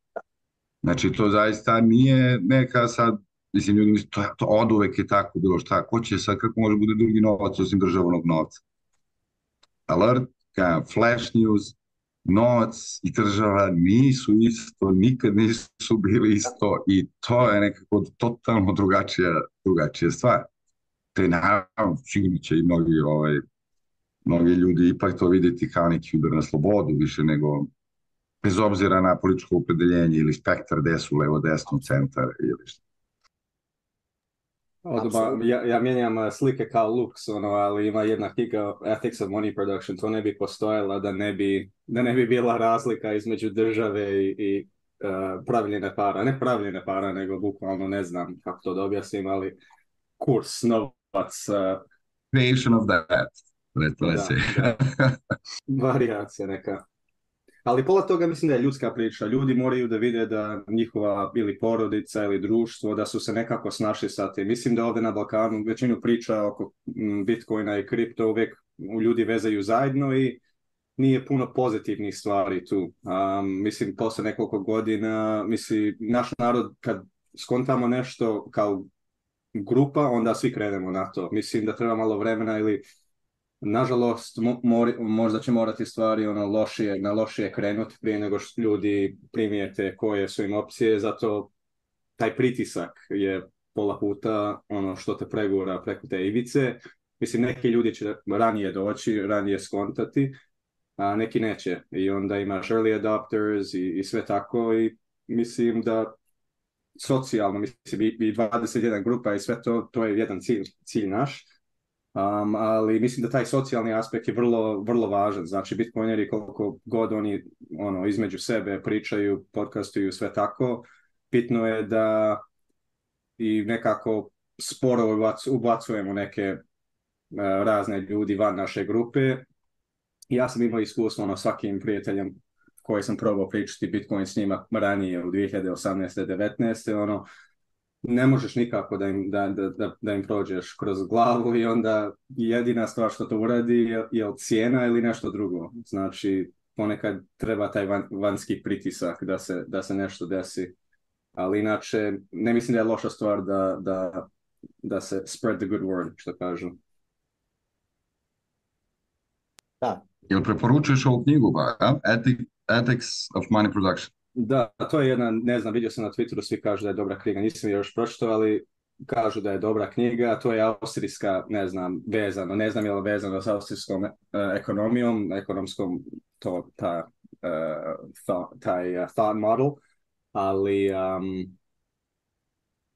Znači to zaista nije neka sad, mislim ljudi to, to od uvek je tako bilo šta, ko će sad, kako može bude drugi novac osim državnog novca. Alert, flash news, novac i država nisu isto, nikad nisu bili isto i to je nekako totalno drugačija, drugačija stvar. Te naravno, sigurno će i mnogi, ovaj, mnogi ljudi ipak to vidjeti kao neki udar na slobodu, više nego bez obzira na političko opredeljenje ili spektar, desu, levo, desno, centar ili što. Odba, ja, ja mijenjam e, slike kao looks, ono, ali ima jedna higa, Ethics of Money Production, to ne bi postojala da ne bi, da ne bi bila razlika između države i, i uh, pravljene para. Ne pravljene para, nego bukvalno ne znam kako to da objasnim, ali kurs, novac. Uh... Creation of that, let's (laughs) Variacija neka. Ali pola toga mislim da je ljudska priča. Ljudi moraju da vide da njihova ili porodica ili društvo, da su se nekako snašli sa tim. Mislim da ovdje na Balkanu većinu priča oko Bitcoina i kripto uvijek ljudi vezaju zajedno i nije puno pozitivnih stvari tu. mislim, posle nekoliko godina, mislim, naš narod kad skontamo nešto kao grupa, onda svi krenemo na to. Mislim da treba malo vremena ili nažalost, možda će morati stvari ono lošije, na lošije krenuti prije nego što ljudi primijete koje su im opcije, zato taj pritisak je pola puta ono što te pregura preko te ivice. Mislim, neki ljudi će ranije doći, ranije skontati, a neki neće. I onda imaš early adopters i, i sve tako i mislim da socijalno, mislim i, 21 grupa i sve to, to je jedan cilj, cilj naš Um, ali mislim da taj socijalni aspekt je vrlo, vrlo važan. Znači, bitcoineri koliko god oni ono, između sebe pričaju, podcastuju, sve tako, bitno je da i nekako sporo ubacujemo neke e, razne ljudi van naše grupe. Ja sam imao iskustvo ono, svakim prijateljem koji sam probao pričati Bitcoin s njima ranije u 2018. 19. ono, ne možeš nikako da im, da, da, da im prođeš kroz glavu i onda jedina stvar što to uradi je, je cijena ili nešto drugo. Znači, ponekad treba taj van, vanjski pritisak da se, da se nešto desi. Ali inače, ne mislim da je loša stvar da, da, da se spread the good word, što kažu. Da. Jel preporučuješ ovu knjigu, ba, Ethics of Money Production? Da, to je jedna, ne znam, vidio sam na Twitteru, svi kažu da je dobra knjiga, nisam još pročitao, ali kažu da je dobra knjiga, to je austrijska, ne znam, vezano, ne znam je li vezano s austrijskom e, ekonomijom, ekonomskom, to, ta, e, taj e, thought model, ali um,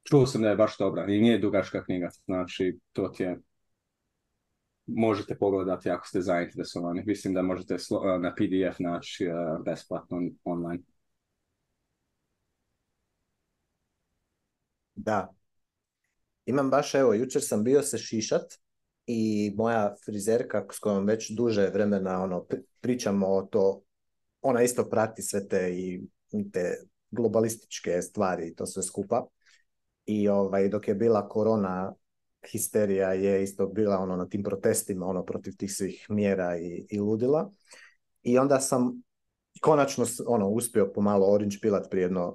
čuo sam da je baš dobra i nije dugačka knjiga, znači to ti je možete pogledati ako ste zainteresovani. Mislim da možete na PDF naći uh, besplatno online. Da. Imam baš, evo, jučer sam bio se šišat i moja frizerka s kojom već duže vremena ono, pričamo o to, ona isto prati sve te i te globalističke stvari i to sve skupa. I ovaj, dok je bila korona histerija je isto bila ono na tim protestima ono protiv tih svih mjera i, i ludila. I onda sam konačno ono uspio pomalo orange pilat prije jedno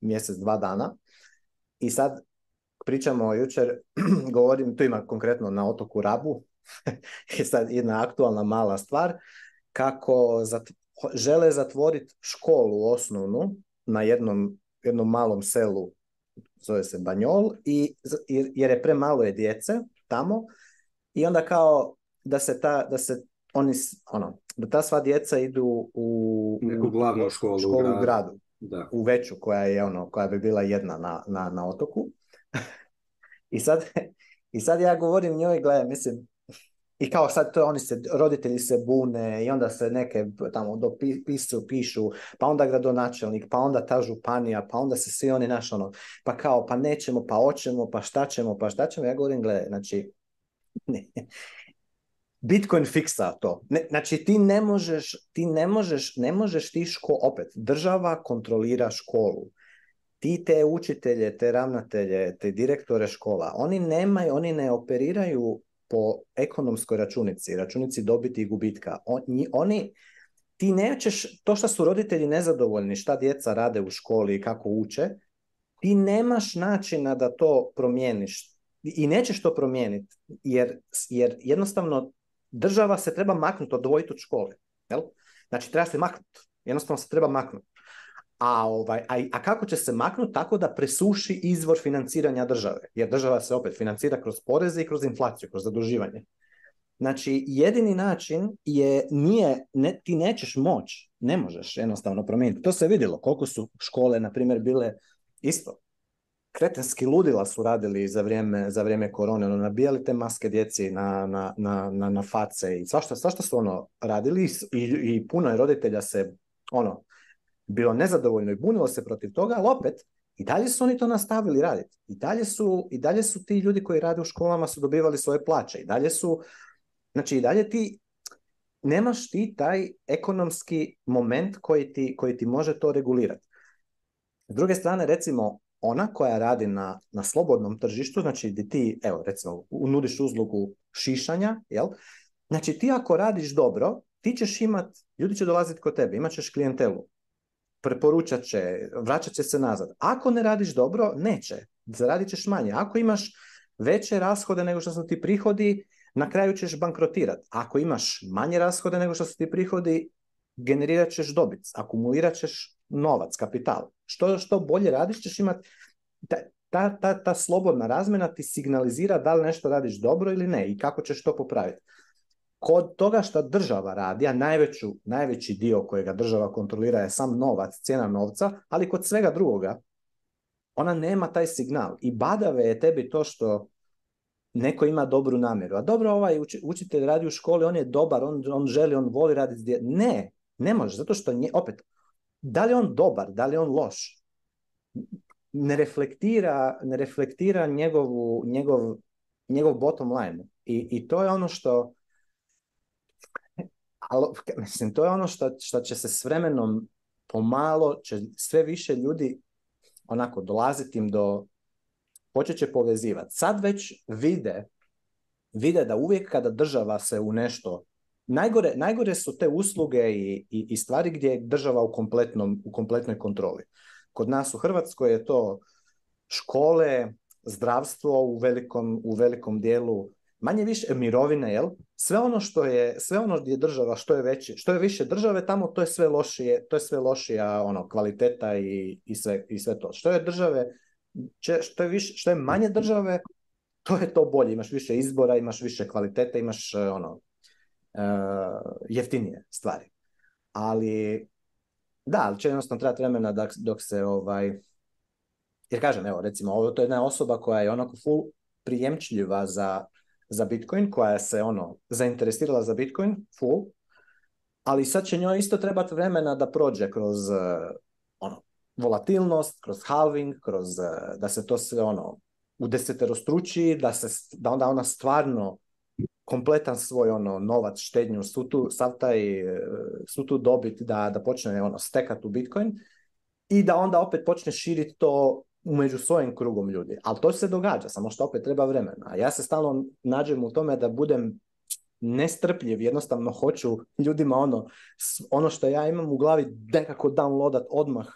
mjesec, dva dana. I sad pričamo jučer, (clears throat) govorim, tu ima konkretno na otoku Rabu, (laughs) je sad jedna aktualna mala stvar, kako žele zatvoriti školu osnovnu na jednom, jednom malom selu, zove se Banjol, i, jer je premalo je djece tamo, i onda kao da se ta, da se oni, ono, da ta sva djeca idu u... Neku glavnu školu, u gradu da. u veću koja je ono, koja bi bila jedna na, na, na otoku. (laughs) I sad, I sad ja govorim njoj, gle, mislim, i kao sad to oni se, roditelji se bune i onda se neke tamo dopisu, pišu, pa onda gradonačelnik, pa onda ta županija, pa onda se svi oni naš ono, pa kao, pa nećemo, pa oćemo, pa šta ćemo, pa šta ćemo. Ja govorim, gle, znači, (laughs) ne, Bitcoin fiksa to. Ne, znači ti ne možeš, ti ne možeš, ne možeš ti ško, opet, država kontrolira školu. Ti te učitelje, te ravnatelje, te direktore škola, oni nemaju, oni ne operiraju po ekonomskoj računici, računici dobiti i gubitka. Oni, oni ti nećeš, to što su roditelji nezadovoljni, šta djeca rade u školi i kako uče, ti nemaš načina da to promijeniš i nećeš to promijeniti, jer, jer jednostavno država se treba maknuti, odvojiti od škole. Jel? Znači, treba se maknuti. Jednostavno se treba maknuti. A, ovaj, a, a kako će se maknuti? Tako da presuši izvor financiranja države. Jer država se opet financira kroz poreze i kroz inflaciju, kroz zaduživanje. Znači, jedini način je, nije, ne, ti nećeš moć, ne možeš jednostavno promijeniti. To se vidjelo, koliko su škole, na primjer, bile isto kretenski ludila su radili za vrijeme, za vrijeme korone, ono, nabijali te maske djeci na, na, na, na, na face i svašta, su ono radili i, i puno je roditelja se ono, bilo nezadovoljno i bunilo se protiv toga, ali opet i dalje su oni to nastavili raditi. I dalje su, i dalje su ti ljudi koji rade u školama su dobivali svoje plaće. I dalje su, znači i dalje ti nemaš ti taj ekonomski moment koji ti, koji ti može to regulirati. S druge strane, recimo, ona koja radi na, na slobodnom tržištu, znači ti, evo recimo, nudiš uslugu šišanja, jel? Znači ti ako radiš dobro, ti ćeš imat, ljudi će dolaziti kod tebe, imat ćeš klijentelu, preporučat će, vraćat će se nazad. Ako ne radiš dobro, neće, zaradit ćeš manje. Ako imaš veće rashode nego što su ti prihodi, na kraju ćeš bankrotirat. Ako imaš manje rashode nego što su ti prihodi, generirat ćeš dobit, akumulirat ćeš novac, kapital. Što, što bolje radiš ćeš imati, ta, ta, ta, slobodna razmjena ti signalizira da li nešto radiš dobro ili ne i kako ćeš to popraviti. Kod toga što država radi, a najveću, najveći dio kojega država kontrolira je sam novac, cijena novca, ali kod svega drugoga, ona nema taj signal. I badave je tebi to što neko ima dobru namjeru. A dobro, ovaj učitelj radi u školi, on je dobar, on, on želi, on voli raditi. Ne, ne može, zato što nje, opet, da li je on dobar, da li je on loš, ne reflektira, ne reflektira njegovu, njegov, njegov bottom line. I, I to je ono što alo mislim, to je ono što, što će se s vremenom pomalo, će sve više ljudi onako dolaziti im do, počet će povezivati. Sad već vide, vide da uvijek kada država se u nešto najgore, najgore su te usluge i, i, stvari gdje je država u, u kompletnoj kontroli. Kod nas u Hrvatskoj je to škole, zdravstvo u velikom, u velikom dijelu, manje više mirovine, jel? Sve ono što je, sve ono gdje je država, što je veće, što je više države tamo, to je sve lošije, to je sve lošija ono kvaliteta i, i, sve, i sve to. Što je države, što je više, što je manje države, to je to bolje, imaš više izbora, imaš više kvalitete, imaš ono E, jeftinije stvari. Ali da, ali će jednostavno trebati vremena dok, dok se ovaj... Jer kažem, evo, recimo, ovo to je jedna osoba koja je onako full prijemčljiva za, za Bitcoin, koja se ono zainteresirala za Bitcoin, full, ali sad će njoj isto trebati vremena da prođe kroz e, ono, volatilnost, kroz halving, kroz e, da se to sve ono udeseterostruči, da, se, da onda ona stvarno kompletan svoj ono novac, štednju, su tu, sav taj, e, su tu dobit da, da počne ono stekat u Bitcoin i da onda opet počne širiti to među svojim krugom ljudi. Ali to se događa, samo što opet treba vremena. Ja se stalno nađem u tome da budem nestrpljiv, jednostavno hoću ljudima ono, ono što ja imam u glavi nekako downloadat odmah,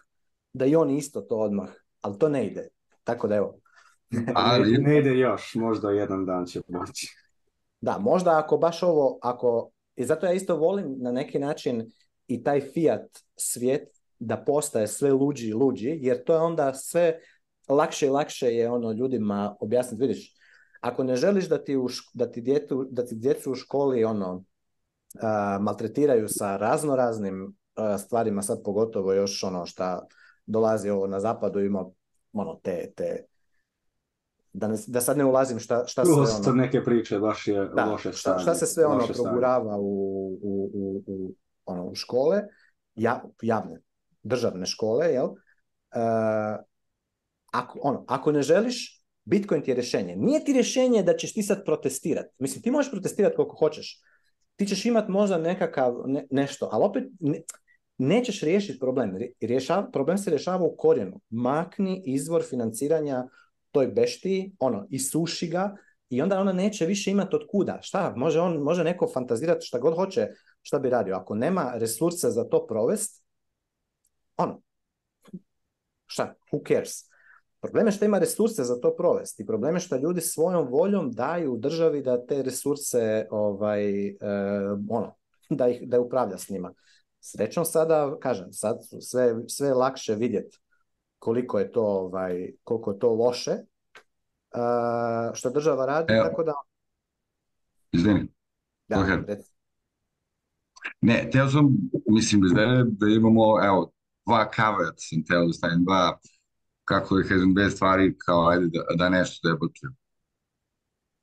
da i oni isto to odmah, ali to ne ide. Tako da evo. Ali... ne ide još, možda jedan dan će moći. Da, možda ako baš ovo, ako, i zato ja isto volim na neki način i taj fiat svijet da postaje sve luđi i luđi, jer to je onda sve lakše i lakše je ono ljudima objasniti, vidiš, ako ne želiš da ti, u da ti, da ti djecu u školi ono maltretiraju sa razno raznim stvarima, sad pogotovo još ono šta dolazi na zapadu ima ono te, te da, da sad ne ulazim šta, šta ono... neke priče, baš da, loše Šta, šta se sve ono progurava u, u, u, u, ono, u škole, ja, javne, državne škole, jel? E, ako, ono, ako ne želiš, Bitcoin ti je rješenje. Nije ti rješenje da ćeš ti sad protestirati. Mislim, ti možeš protestirati koliko hoćeš. Ti ćeš imat možda nekakav nešto, ali opet ne, nećeš riješiti problem. problem se rješava u korijenu. Makni izvor financiranja toj bešti, ono, isuši ga i onda ona neće više imati od kuda. Šta? Može, on, može neko fantazirati šta god hoće, šta bi radio. Ako nema resursa za to provest, ono, šta, who cares? Problem je što ima resurse za to provesti. Problem je što ljudi svojom voljom daju državi da te resurse, ovaj, eh, ono, da, ih, da upravlja s njima. Srećom sada, kažem, sad sve, sve lakše vidjeti koliko je to, ovaj, koliko je to loše uh, što država radi, Evo. tako da... Izvini. Da, okay. Ne, teo sam, mislim, da, da imamo, evo, dva kavera sam teo da stavim, dva, kako da kažem, dve stvari, kao, ajde, da, da nešto debatujem.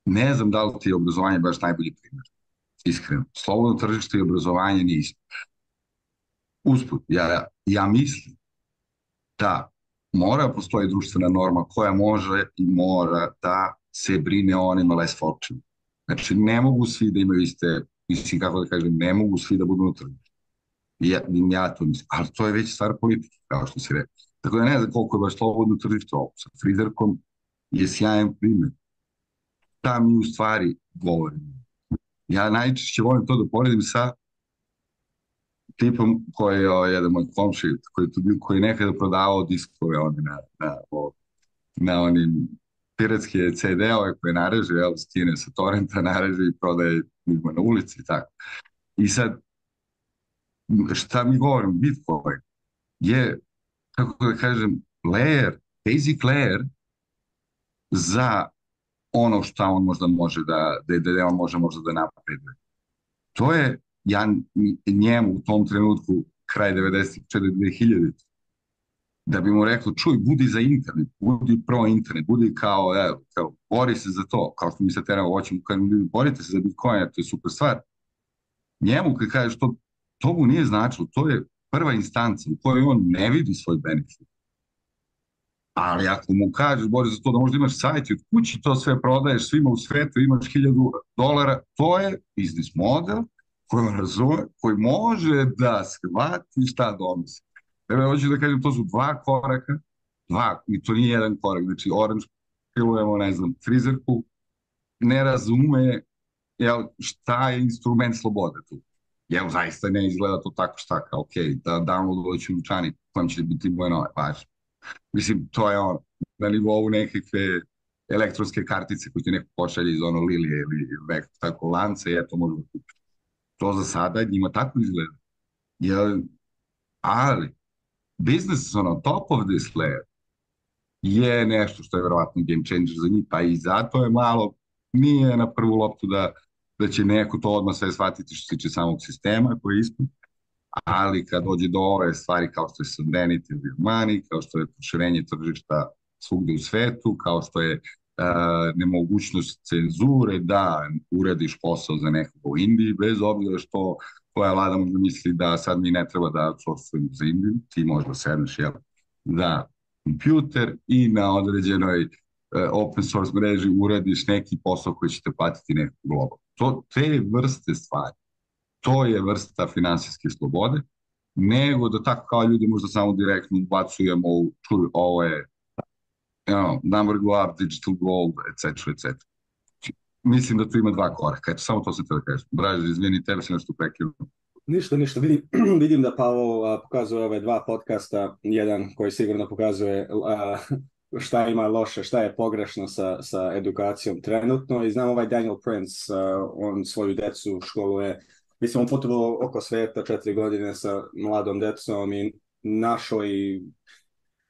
Ne znam da li ti je obrazovanje baš najbolji primjer, iskreno. Slobodno tržište i obrazovanje nisu. Usput, ja, ja mislim da mora postoji društvena norma koja može i mora da se brine o onima less fortunate. Znači, ne mogu svi da imaju iste, mislim kako da kažem, ne mogu svi da budu na Ja, ja to mislim, ali to je već stvar politike, kao što si rekao. Tako dakle, da ne znam koliko je baš slobodno tržište ovo. Sa Friderkom je sjajan primjer. Šta mi u stvari govorimo? Ja najčešće volim to da poredim sa Tipom koji je jedan moj komši, koji, tu, koji nekada prodavao diskove oni na, na, na onim piratske CD-ove koje nareže, jel, skine sa torrenta, (laughs) nareže i prodaje ljudima na ulici i tako. I sad, šta mi govorim, Bitcoin je, kako da kažem, layer, basic layer za ono šta on možda može da, da, da on može možda da naprede. To je ja njemu u tom trenutku, kraj 94. 2000, da bi mu rekao, čuj, budi za internet, budi pro internet, budi kao, evo, kao, bori se za to, kao što mi se teramo kad ljudi borite se za Bitcoin, to je super stvar. Njemu kad kažeš to, to mu nije značilo, to je prva instanca u kojoj on ne vidi svoj benefit. Ali ako mu kažeš, bori za to da možda imaš sajt i od kući to sve prodaješ svima u svetu, imaš hiljadu dolara, to je biznis model on razume, koji može da shvati šta donosi. Evo, hoću da kažem, to su dva koraka, dva, i to nije jedan korak, znači oranž pilujemo, ne znam, frizerku, ne razume jel, šta je instrument slobode tu. Jel, zaista ne izgleda to tako šta, kao, ok, da u ću učanik kojem će biti moje nove pažnje. Mislim, to je ono, na nivou nekakve elektronske kartice koje ti neko pošalje iz ono Lilije ili nekog tako lanca i eto možemo kupiti. To za sada njima tako izgleda. Jel, ali, business on top of this layer je nešto što je verovatno game changer za njih, pa i zato je malo, nije na prvu loptu da, da će neko to odmah sve shvatiti što se tiče samog sistema koji je ispun ali kad dođe do ove stvari kao što je sovereignty i kao što je proširenje tržišta svugde u svetu, kao što je E, nemogućnost cenzure da uradiš posao za nekoga u Indiji, bez obzira što koja vlada možda misli da sad mi ne treba da outsourcujem za Indiju, ti možda sedneš jel, da kompjuter i na određenoj e, open source mreži uradiš neki posao koji te platiti neku globalno. To, te vrste stvari, to je vrsta finansijske slobode, nego da tako kao ljudi možda samo direktno ubacujemo, čuj, ovo je you know, number go up, digital gold, etc. etc. Mislim da tu ima dva koraka, eto, samo to sam te da kažem. Braže, izvini, tebe se nešto prekinu. Ništa, ništa. Vidim, (clears throat) vidim da Pavel pokazuje ove dva podcasta, jedan koji sigurno pokazuje (laughs) šta ima loše, šta je pogrešno sa, sa edukacijom trenutno i znam ovaj Daniel Prince, a, on svoju decu u školu je... mislim on putovao oko sveta četiri godine sa mladom decom i našo i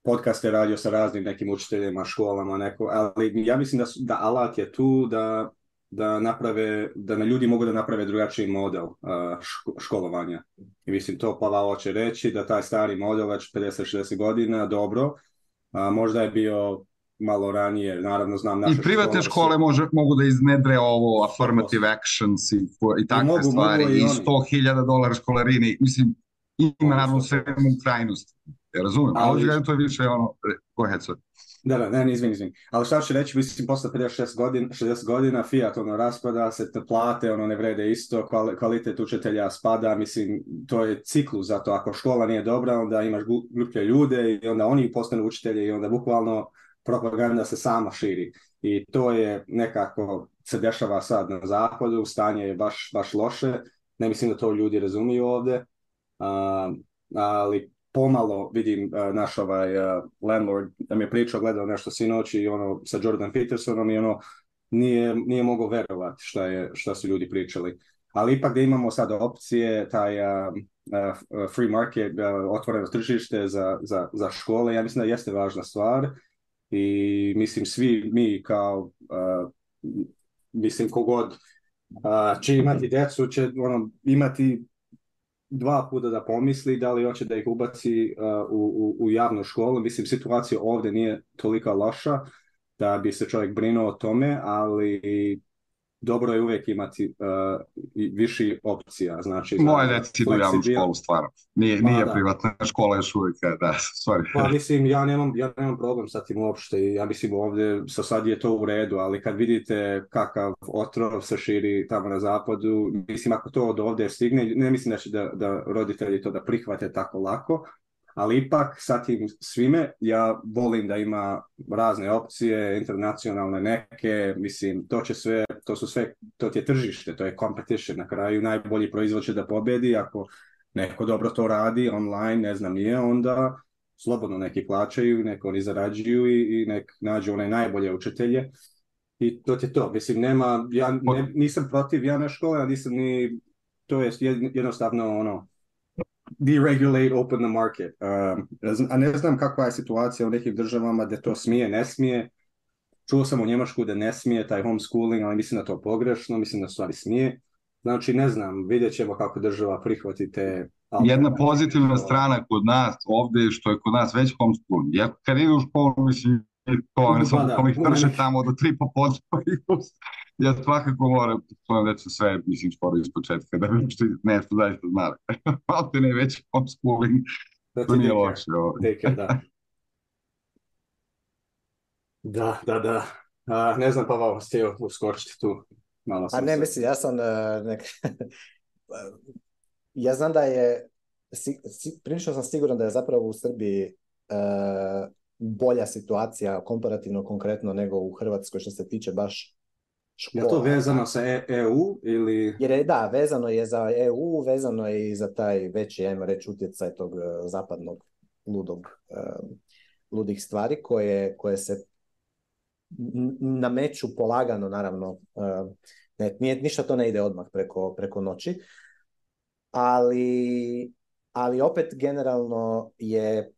podcaste radio sa raznim nekim učiteljima, školama, neko, ali ja mislim da, su, da alat je tu da, da naprave, da na ljudi mogu da naprave drugačiji model školovanja. I mislim, to Pavao će reći da taj stari model već 50-60 godina, dobro, možda je bio malo ranije, naravno znam naše I privatne škole, škole može, mogu da iznedre ovo affirmative actions i, i takve stvari i, i 100.000 dolara školarini, mislim ima naravno sve krajnosti. Ja razumem, ali, ali to više ono, go ahead, sorry. Da, ne, izvin, Ali šta ću reći, mislim, posle 56 godina, 60 godina Fiat ono raspada, se te plate, ono ne vrede isto, kvalitet učitelja spada, mislim, to je ciklu zato ako škola nije dobra, onda imaš gluplje ljude i onda oni postanu učitelje i onda bukvalno propaganda se sama širi. I to je nekako se dešava sad na zapadu, stanje je baš, baš loše, ne mislim da to ljudi razumiju ovde, ali pomalo vidim e, naš ovaj, e, landlord da mi je pričao, gledao nešto sinoć i ono sa Jordan Petersonom i ono nije, nije mogao verovati šta, je, šta su ljudi pričali. Ali ipak da imamo sada opcije, taj e, free market, otvoreno tržište za, za, za škole, ja mislim da jeste važna stvar i mislim svi mi kao, mislim kogod će imati djecu, će ono, imati dva puta da pomisli da li hoće da ih ubaci uh, u, u, javnu školu. Mislim, situacija ovdje nije tolika loša da bi se čovjek brinuo o tome, ali dobro je uvijek imati uh, viši opcija. Znači, Moje djeci idu javnu školu stvarno. Nije, pa nije privatna škola još uvijek, e, da, sorry. Pa mislim, ja nemam, ja nemam problem sa tim uopšte. Ja mislim ovdje, sa sad je to u redu, ali kad vidite kakav otrov se širi tamo na zapadu, mislim ako to od ovdje stigne, ne mislim da će da, da roditelji to da prihvate tako lako, ali ipak sa tim svime ja volim da ima razne opcije, internacionalne neke, mislim, to će sve, to su sve, to je tržište, to je competition, na kraju najbolji proizvod će da pobedi, ako neko dobro to radi online, ne znam, nije, onda slobodno neki plaćaju, neko oni zarađuju i, i nek nađu one najbolje učitelje. I to je to. Mislim, nema, ja nisam protiv na škole, a nisam ni, to je jednostavno ono, deregulate open the market. Um, a ne znam kakva je situacija u nekim državama da to smije, ne smije. Čuo sam u Njemačku da ne smije taj homeschooling, ali mislim da to pogrešno, mislim da stvari smije. Znači, ne znam, vidjet ćemo kako država prihvati te... Jedna pozitivna strana kod nas ovdje što je kod nas već homeschooling. Ja kad idu u školu, mislim, to, pa ne (laughs) tamo do tri popodne ja svakako moram, to već sve, mislim, skoro iz početka, da bi što nešto zaista znali. (laughs) Malo te ne već homeschooling, da to nije loše. Deke, da. da, da, da. A, ne znam, pa vam ste uskočiti tu. Malo A pa ne, se... mislim, ja sam e, nek... (laughs) ja znam da je, si, prilično sam siguran da je zapravo u Srbiji uh, bolja situacija komparativno konkretno nego u Hrvatskoj što se tiče baš je to vezano sa e- EU ili... Jer je, da, vezano je za EU, vezano je i za taj veći, ajmo reći, utjecaj tog e, zapadnog ludog, e, ludih stvari koje, koje se nameću polagano, naravno. Ne, nije, ništa to ne ide odmah preko, preko noći. Ali, ali opet generalno je...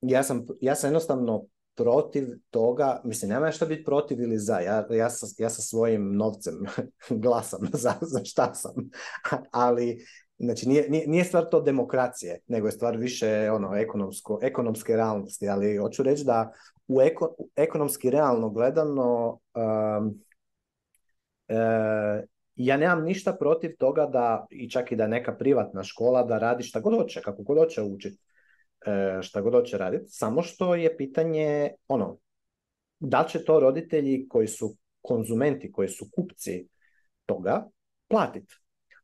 ja sam, ja sam jednostavno protiv toga, mislim, nema što biti protiv ili za, ja, ja, sa, ja sa svojim novcem (laughs) glasam (laughs) za, za šta sam, (laughs) ali znači nije, nije, nije, stvar to demokracije, nego je stvar više ono ekonomsko, ekonomske realnosti, ali hoću reći da u eko, ekonomski realno gledano um, e, ja nemam ništa protiv toga da i čak i da neka privatna škola da radi šta god hoće, kako god hoće učiti E, šta god hoće raditi, samo što je pitanje, ono, da će to roditelji koji su konzumenti, koji su kupci toga, platiti.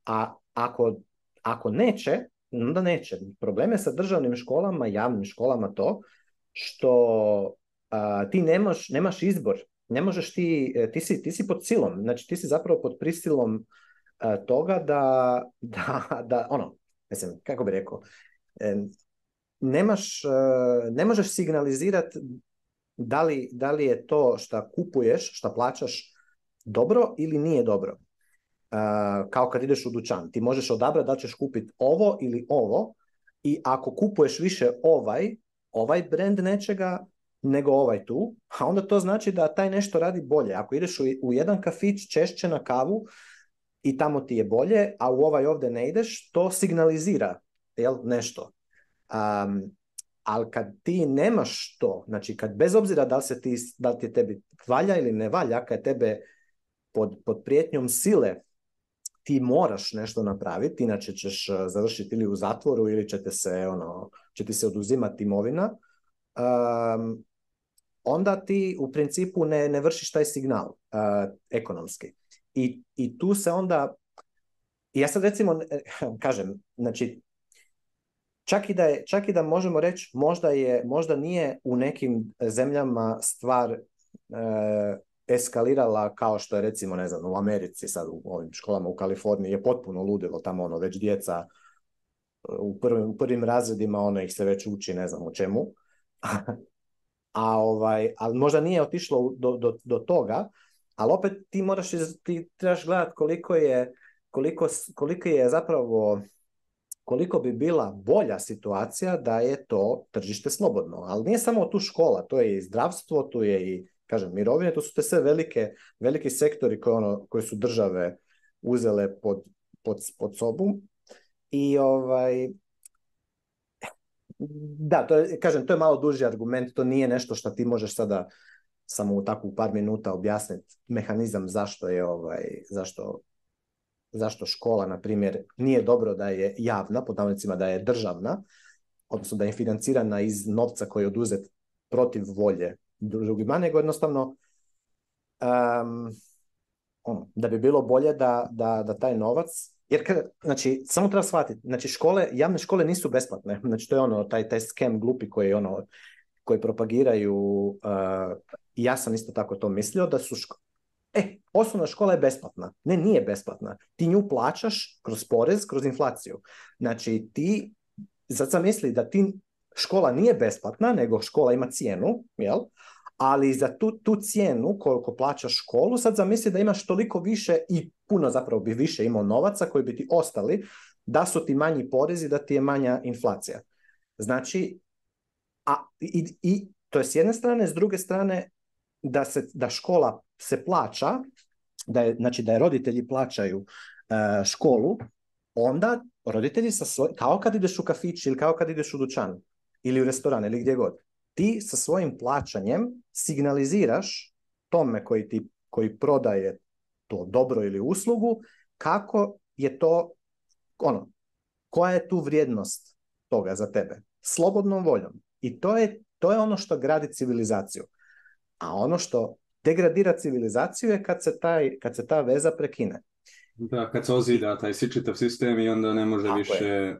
A ako, ako neće, onda neće. Problem je sa državnim školama, javnim školama to, što ti nemaš, nemaš izbor. Ne možeš ti, e, ti si, ti si pod silom, znači ti si zapravo pod prisilom e, toga da, da, da, ono, mislim, kako bi rekao, nemaš, e, ne možeš signalizirati da li, da li je to što kupuješ, šta plaćaš dobro ili nije dobro. E, kao kad ideš u dućan, ti možeš odabrati da ćeš kupiti ovo ili ovo i ako kupuješ više ovaj, ovaj brand nečega nego ovaj tu, a onda to znači da taj nešto radi bolje. Ako ideš u, u jedan kafić češće na kavu i tamo ti je bolje, a u ovaj ovdje ne ideš, to signalizira jel, nešto. Um, ali kad ti nemaš to, znači kad bez obzira da li, se ti, da li ti tebi valja ili ne valja, kad tebe pod, pod prijetnjom sile ti moraš nešto napraviti, inače ćeš e, završiti ili u zatvoru ili će, se, ono, će ti se oduzimati imovina, um, onda ti u principu ne, ne vršiš taj signal e, ekonomski. I, I tu se onda, ja sad recimo, (laughs) kažem, znači Čak i, da je, da možemo reći možda, je, možda nije u nekim zemljama stvar eh, eskalirala kao što je recimo ne znam u Americi sad u ovim školama u Kaliforniji je potpuno ludilo tamo ono već djeca eh, u prvim, prvim razredima ono ih se već uči ne znam o čemu (laughs) a ovaj ali možda nije otišlo do, do, do toga ali opet ti moraš ti trebaš gledat koliko je koliko, koliko je zapravo koliko bi bila bolja situacija da je to tržište slobodno. Ali nije samo tu škola, to je i zdravstvo, tu je i kažem, mirovine, to su te sve velike, veliki sektori koje, ono, su države uzele pod, pod, pod sobu. I ovaj, da, to je, kažem, to je malo duži argument, to nije nešto što ti možeš sada samo u takvu par minuta objasniti mehanizam zašto je ovaj, zašto zašto škola, na primjer, nije dobro da je javna, pod navodnicima da je državna, odnosno da je financirana iz novca koji je oduzet protiv volje drugima, nego jednostavno ono, da bi bilo bolje da, da, da taj novac jer kada, znači, samo treba shvatiti, znači škole, javne škole nisu besplatne, (laughs) znači to je ono, taj, taj skem glupi koji ono, koji propagiraju, eh, ja sam isto tako to mislio, da su ško... E, osnovna škola je besplatna. Ne, nije besplatna. Ti nju plaćaš kroz porez, kroz inflaciju. Znači, ti, sad sam misli da ti škola nije besplatna, nego škola ima cijenu, jel? ali za tu, tu cijenu koliko plaćaš školu, sad zamisli da imaš toliko više i puno zapravo bi više imao novaca koji bi ti ostali, da su ti manji porezi, da ti je manja inflacija. Znači, a, i, i to je s jedne strane, s druge strane da, se, da škola se plaća, da znači da je roditelji plaćaju e, školu, onda roditelji sa svoj, kao kad ideš u kafić ili kao kad ideš u dućan ili u restoran ili gdje god, ti sa svojim plaćanjem signaliziraš tome koji, ti, koji prodaje to dobro ili uslugu, kako je to, ono, koja je tu vrijednost toga za tebe, slobodnom voljom. I to je, to je ono što gradi civilizaciju. A ono što degradira civilizaciju je kad se, taj, kad se ta veza prekine. Da, kad se ozida taj sičitav sistem i onda ne može Tako više je.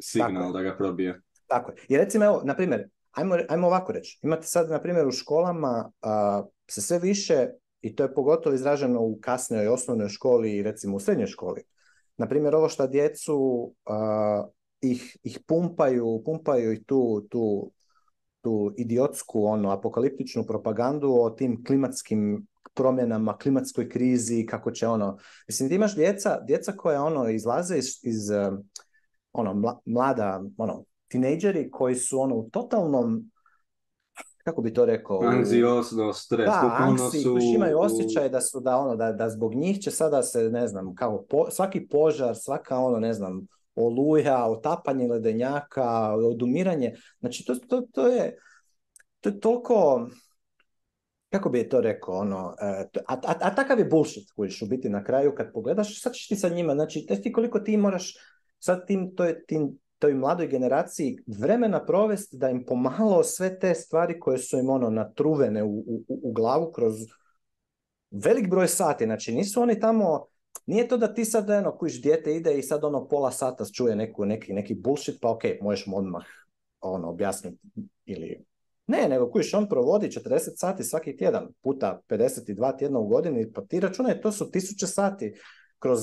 signal da ga probije. Tako je. I recimo, evo, na primjer, ajmo, ajmo ovako reći. Imate sad, na primjer, u školama se sve više, i to je pogotovo izraženo u kasnijoj osnovnoj školi i recimo u srednjoj školi, na primjer, ovo što djecu ih, ih pumpaju, pumpaju i tu, tu tu idiotsku ono apokaliptičnu propagandu o tim klimatskim promjenama, klimatskoj krizi, kako će ono... Mislim, ti imaš djeca, djeca koja ono izlaze iz, iz eh, ono, mlada, ono, tinejdžeri koji su ono u totalnom kako bi to rekao? Anksiozno, stres, da, anksi, su... imaju osjećaj da su da ono da, da zbog njih će sada se ne znam kao svaki požar, svaka ono ne znam oluja, otapanje ledenjaka, odumiranje. Znači, to, to, to je, to je toliko, kako bi je to rekao, ono, e, a, a, a takav je bullshit koji u biti na kraju kad pogledaš, sad ćeš ti sa njima, znači, ti koliko ti moraš sad tim, to tim, toj mladoj generaciji vremena provesti da im pomalo sve te stvari koje su im ono natruvene u, u, u glavu kroz velik broj sati, znači nisu oni tamo nije to da ti sad, eno, kojiš dijete ide i sad ono pola sata čuje neki, neki bullshit, pa ok, možeš mu odmah ono, objasniti ili... Ne, nego kojiš on provodi 40 sati svaki tjedan, puta 52 tjedna u godini, pa ti računaj, to su tisuće sati kroz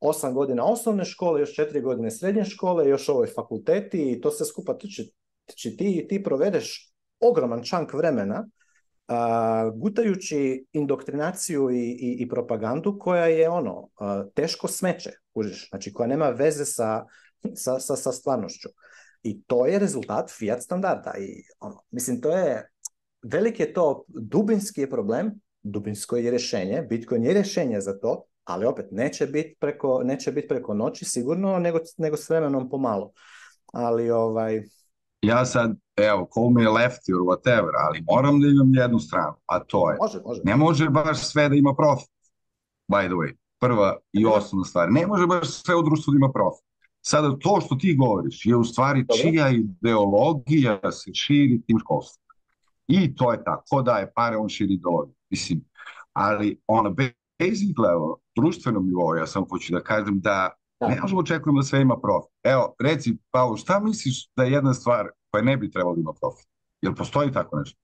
8 e, godina osnovne škole, još 4 godine srednje škole, još ovoj fakulteti i to se skupa tiči, ti i ti provedeš ogroman čank vremena gutajući indoktrinaciju i, i, i propagandu koja je ono teško smeće, kužiš, znači koja nema veze sa, sa, sa, sa stvarnošću. I to je rezultat fiat standarda. I, ono, mislim, to je, velik je to, dubinski je problem, dubinsko je rješenje, Bitcoin je rješenje za to, ali opet neće biti preko, preko noći sigurno, nego, nego s vremenom pomalo. Ali ovaj, ja sad, evo, call me lefty or whatever, ali moram da imam jednu stranu, a to je, može, može. ne može baš sve da ima profit, by the way, prva i osnovna stvar, ne može baš sve u društvu da ima profit. Sada to što ti govoriš je u stvari čija ideologija se širi tim školstvom. I to je tako, ko daje pare, on širi ideologiju. Mislim, ali ona basic level, društvenom nivou, ja sam hoću da kažem da ne možemo očekujemo da sve ima profit. Evo, reci, Paolo, šta misliš da je jedna stvar koja ne bi trebala da ima profit? Jel postoji tako nešto?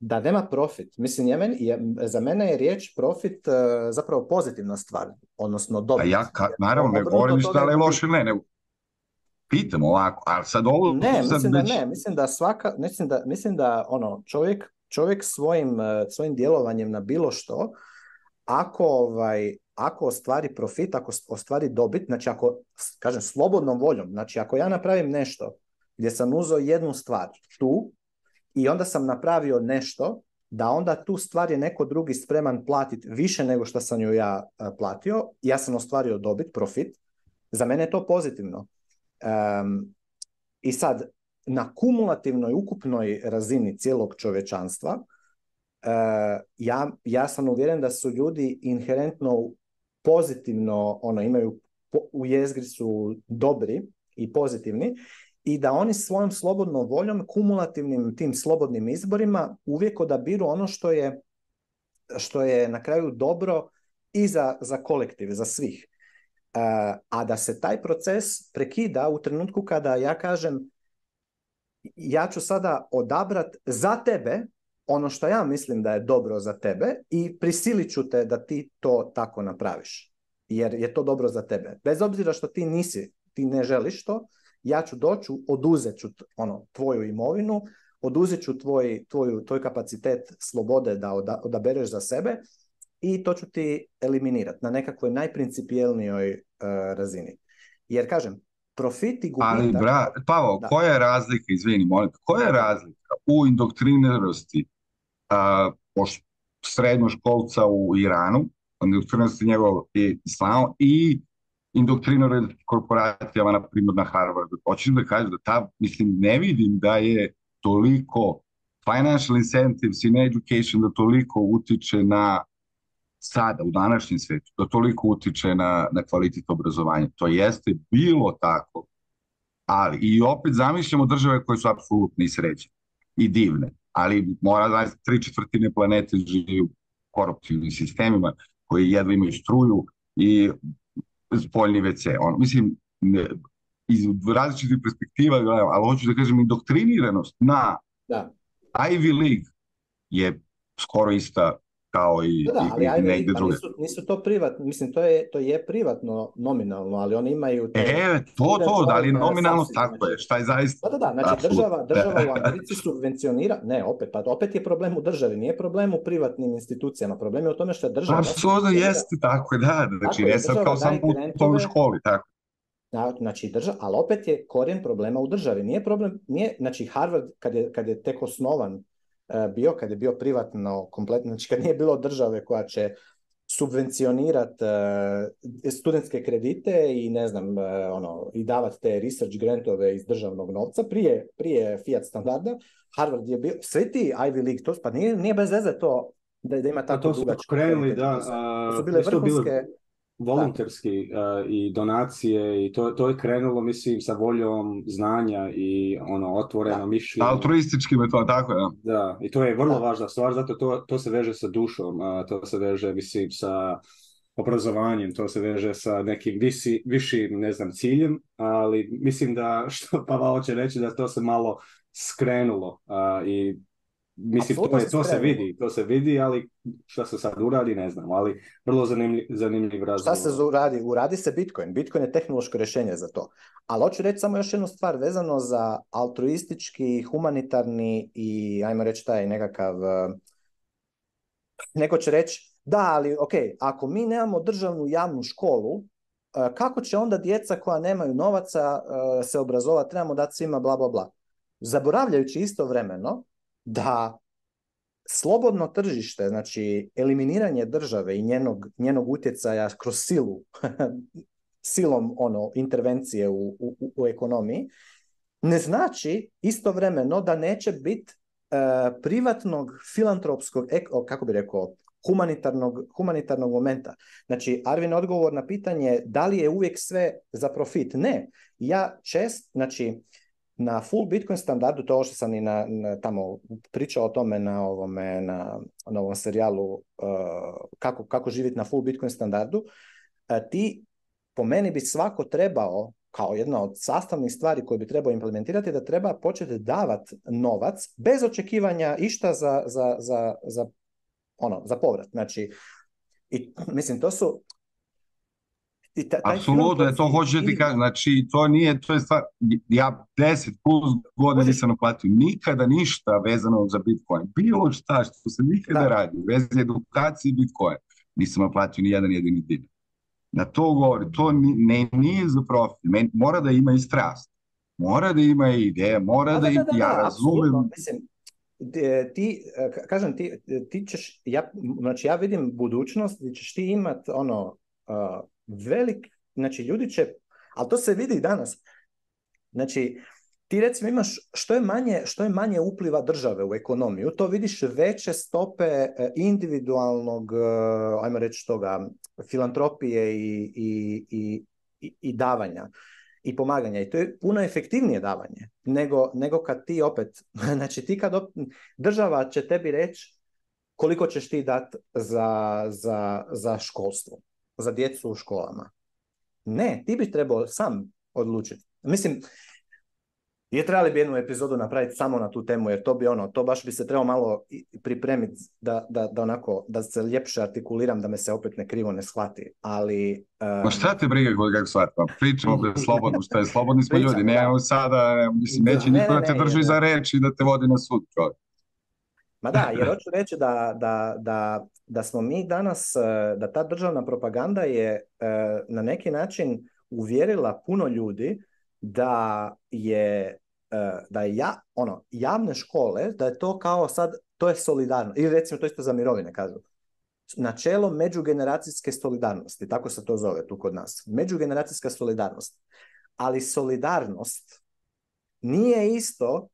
Da, nema profit. Mislim, je meni, je, za mene je riječ profit uh, zapravo pozitivna stvar, odnosno dobro. A ja, ka, naravno, ne govorim ništa, ali je loše, ne, ne. pitam ovako, ali sad ovo... Ne, sad mislim da ne, mislim da svaka, mislim da, mislim da ono, čovjek, čovjek svojim, e, svojim djelovanjem na bilo što ako, ovaj, ako ostvari profit, ako ostvari dobit, znači ako, kažem, slobodnom voljom, znači ako ja napravim nešto gdje sam uzeo jednu stvar tu i onda sam napravio nešto, da onda tu stvar je neko drugi spreman platiti više nego što sam ju ja e, platio, ja sam ostvario dobit, profit, za mene je to pozitivno. I sad, na kumulativnoj ukupnoj razini cijelog čovečanstva, Eh, ja, ja sam uvjeren da su ljudi inherentno pozitivno, ono, imaju u jezgri su dobri i pozitivni i da oni svojom slobodnom voljom, kumulativnim tim slobodnim izborima uvijek odabiru ono što je, što je na kraju dobro i za, za kolektiv, za svih. Eh, a da se taj proces prekida u trenutku kada ja kažem ja ću sada odabrat za tebe ono što ja mislim da je dobro za tebe i prisilit ću te da ti to tako napraviš. Jer je to dobro za tebe. Bez obzira što ti nisi, ti ne želiš to, ja ću doći, oduzet ću ono, tvoju imovinu, oduzet ću tvoj, tvoj kapacitet slobode da odabereš za sebe i to ću ti eliminirati na nekakvoj najprincipijelnijoj e, razini. Jer kažem, profiti gubitak... Ali bra, Pavo, koja je razlika, izvini, molim, koja je razlika u indoktrinerosti srednjoškolca u Iranu, se njegov i islam i indoktrinore korporacijama, na primjer na Harvardu. Hoćem da kažem da ta, mislim, ne vidim da je toliko financial incentives in education da toliko utiče na sada, u današnjem svijetu, da toliko utiče na, na kvalitet obrazovanja. To jeste bilo tako, ali i opet zamišljamo države koje su apsolutni i i divne ali mora znači tri četvrtine planete živi u koruptivnim sistemima koji jedva imaju struju i spoljni WC. Ono, mislim, iz različitih perspektiva, ali hoću da kažem, indoktriniranost na da. Ivy League je skoro ista kao i, da, i, ali, i ali, negdje druge. Nisu, nisu to privatno, mislim, to je, to je privatno nominalno, ali oni imaju... Te, e, to, to, da li pa nominalno tako je, šta je zaista... Da, pa da, da, znači država, (laughs) država u Americi subvencionira, ne, opet, pa opet je problem u državi, nije problem u privatnim institucijama, problem je u tome što je država... Apsolutno jeste, tako je, da, znači ne sam kao sam u toj školi, tako. Da, Znači, drža, ali opet je korijen problema u državi. Nije problem, nije, znači Harvard kad je, kad je tek osnovan, E, bio, kad je bio privatno kompletno, znači kad nije bilo države koja će subvencionirati e, studentske kredite i ne znam, e, ono, i davati te research grantove iz državnog novca prije, prije fiat standarda. Harvard je bio, svi ti Ivy League, to, pa nije, nije bez veze to da, da ima pa tako dugačko. To su da. A, bile vrhunske volonterski e, i donacije i to, to je krenulo, mislim, sa voljom znanja i ono, otvoreno mišljenje. Altruistički je to, tako Da, i to je vrlo važna stvar, zato to, to se veže sa dušom, e, to se veže, mislim, sa obrazovanjem, to se veže sa nekim višim, ne znam, ciljem, ali mislim da, što Pavao će reći, da to se malo skrenulo e, i Mislim, to, to se vidi, to se vidi, ali šta se sad uradi, ne znam, ali vrlo zanimljiv, zanimljiv razlog. Šta se uradi? Uradi se Bitcoin. Bitcoin je tehnološko rješenje za to. Ali hoću reći samo još jednu stvar vezano za altruistički, humanitarni i, ajmo reći, taj nekakav... E, neko će reći, da, ali ok, ako mi nemamo državnu javnu školu, e, kako će onda djeca koja nemaju novaca e, se obrazovati, trebamo dati svima, bla, bla, bla. Zaboravljajući istovremeno da slobodno tržište, znači eliminiranje države i njenog, njenog utjecaja kroz silu, (laughs) silom ono intervencije u, u, ekonomiji, ne znači istovremeno da neće biti e, privatnog filantropskog, kako bi rekao, humanitarnog, humanitarnog momenta. Znači, Arvin odgovor na pitanje da li je uvijek sve za profit? Ne. Ja čest, znači, na full Bitcoin standardu, to ono što sam i na, na, tamo pričao o tome na ovome, na, na ovom serijalu uh, kako, kako živjeti na full Bitcoin standardu, uh, ti po meni bi svako trebao kao jedna od sastavnih stvari koje bi trebao implementirati da treba početi davat novac bez očekivanja išta za, za, za, za, ono, za povrat. Znači, i, mislim, to su, Apsolutno, to hoću ti kažem, znači to nije, to je stvar, ja deset plus godina nisam naplatio nikada ništa vezano za Bitcoin, bilo šta što se nikada radi, radi, vezano edukacije Bitcoin, nisam naplatio ni jedan jedini dinar. Na to govori, to ne, nije za profit, mora da ima i strast, mora da ima i ideja, mora da, ima, ja ti, kažem, ti, ćeš, ja, znači ja vidim budućnost gdje ćeš ti imat ono, velik, znači ljudi će, ali to se vidi danas, znači ti recimo imaš što je manje, što je manje upliva države u ekonomiju, to vidiš veće stope e, individualnog, e, ajmo reći toga, filantropije i, i, i, i, davanja i pomaganja. I to je puno efektivnije davanje nego, nego kad ti opet, (laughs) znači ti kad država će tebi reći koliko ćeš ti dati za, za, za školstvo za djecu u školama. Ne, ti bi trebao sam odlučiti. Mislim, je trebali bi jednu epizodu napraviti samo na tu temu, jer to bi ono, to baš bi se trebao malo pripremiti da, da, da onako, da se ljepše artikuliram, da me se opet ne krivo ne shvati, ali... Um... Ma šta te briga kako pa pričamo slobodno, šta je slobodni smo ljudi, ne sada, mislim, neće niko da te drži za reč i da te vodi na sud, čovjek. Ma da, jer hoću reći da, da, da, da smo mi danas, e, da ta državna propaganda je e, na neki način uvjerila puno ljudi da je e, da je ja, ono, javne škole, da je to kao sad, to je solidarno. Ili recimo to isto za mirovine kažu. Načelo međugeneracijske solidarnosti, tako se to zove tu kod nas. Međugeneracijska solidarnost. Ali solidarnost nije isto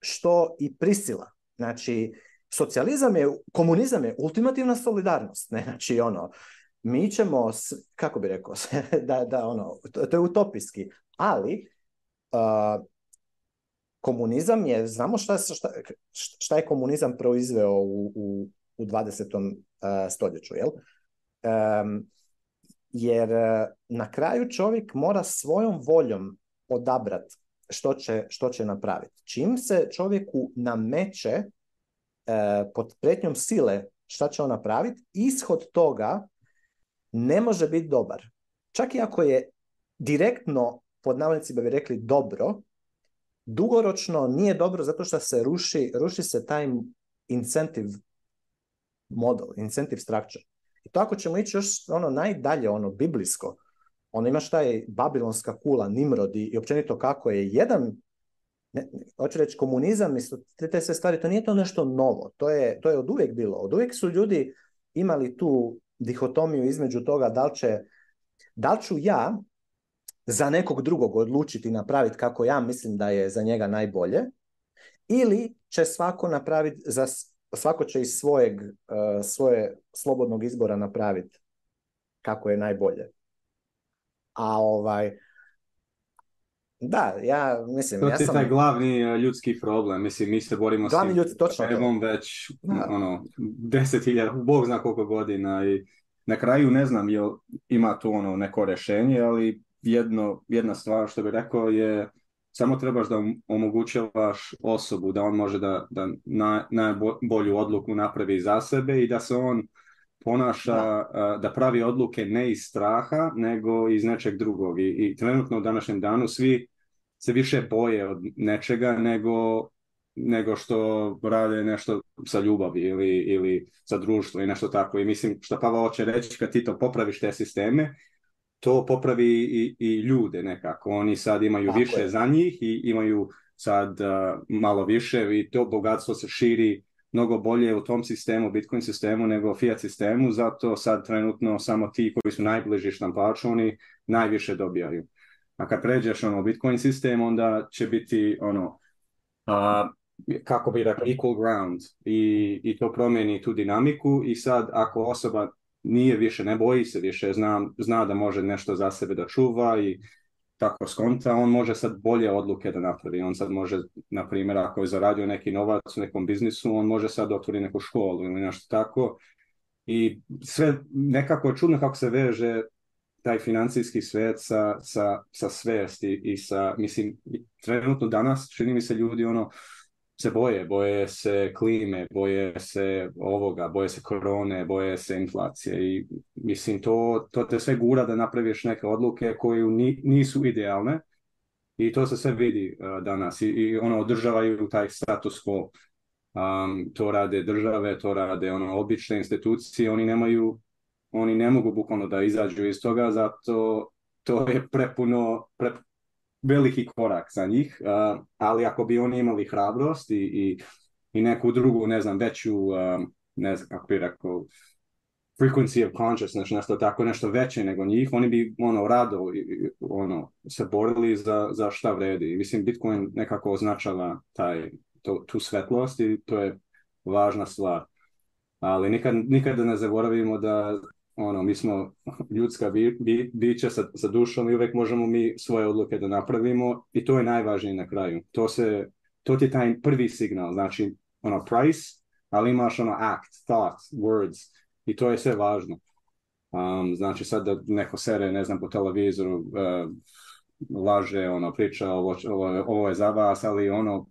što i prisila. Znači, socijalizam je, komunizam je ultimativna solidarnost. Ne? Znači, ono, mi ćemo, kako bi rekao, (laughs) da, da, ono, to, je utopijski, ali uh, komunizam je, znamo šta, šta, šta je komunizam proizveo u, u, u 20. stoljeću, jel? jer na kraju čovjek mora svojom voljom odabrat što će, što će napraviti. Čim se čovjeku nameće e, pod pretnjom sile šta će on napraviti, ishod toga ne može biti dobar. Čak i ako je direktno, pod navodnicima bi rekli, dobro, dugoročno nije dobro zato što se ruši, ruši se taj incentive model, incentive structure. I to ako ćemo ići još ono najdalje, ono biblijsko, ima šta je babilonska kula, Nimrodi i općenito kako je jedan ne, hoću reći komunizam i te, te sve stvari, to nije to nešto novo, to je, to je od uvijek bilo. Od uvijek su ljudi imali tu dihotomiju između toga da li, će, ću ja za nekog drugog odlučiti napraviti kako ja mislim da je za njega najbolje ili će svako napraviti, za, svako će iz svojeg, eh, svoje slobodnog izbora napraviti kako je najbolje. A ovaj, da, ja mislim... To sam... taj glavni e, ljudski problem, mislim, mi se borimo s tim problemom već ono, deset bog zna koliko godina i na kraju ne znam jel ima tu ono neko rješenje, ali jedna stvar što bih rekao je samo trebaš da omogućavaš osobu da on može da, najbolju odluku napravi za sebe i da se on ponaša, da. pravi odluke ne iz straha, nego iz nečeg drugog. I, trenutno u današnjem danu svi se više boje od nečega nego nego što rade nešto sa ljubavi ili, ili sa društvo i nešto tako. I mislim, što Pava hoće reći, kad ti to popraviš te sisteme, to popravi i, i ljude nekako. Oni sad imaju više za njih i imaju sad malo više i to bogatstvo se širi mnogo bolje u tom sistemu, Bitcoin sistemu nego fiat sistemu, zato sad trenutno samo ti koji su najbliži štampaču, oni najviše dobijaju. A kad pređeš ono Bitcoin sistem, onda će biti ono, kako bi rekao, equal ground I, i to promijeni tu dinamiku i sad ako osoba nije više, ne boji se više, zna, zna da može nešto za sebe da čuva i tako skonta, on može sad bolje odluke da napravi. On sad može, na primjer, ako je zaradio neki novac u nekom biznisu, on može sad otvoriti neku školu ili nešto tako. I sve nekako je čudno kako se veže taj financijski svet sa, sa, sa i sa, mislim, trenutno danas čini mi se ljudi ono, se boje, boje se klime, boje se ovoga, boje se korone, boje se inflacije i mislim to, to te sve gura da napraviš neke odluke koje nisu idealne i to se sve vidi e, danas I, i ono održavaju taj status quo. Um, to rade države, to rade ono obične institucije, oni nemaju oni ne mogu bukvalno da izađu iz toga zato to je prepuno pre, veliki korak za njih, ali ako bi oni imali hrabrost i, i, i neku drugu, ne znam, veću, ne znam kako bi rekao, frequency of consciousness, nešto tako, nešto veće nego njih, oni bi ono rado ono, se borili za, za šta vredi. Mislim, Bitcoin nekako označava taj, to, tu svetlost i to je važna stvar. Ali nikad, nikada ne zaboravimo da ono, mi smo ljudska bi, bi, bića sa, dušom i uvijek možemo mi svoje odluke da napravimo i to je najvažnije na kraju. To se, to ti je taj prvi signal, znači ono price, ali imaš ono act, thoughts, words i to je sve važno. Um, znači sad da neko sere, ne znam, po televizoru, uh, laže, ono, priča, ovo, ovo, je za vas, ali ono,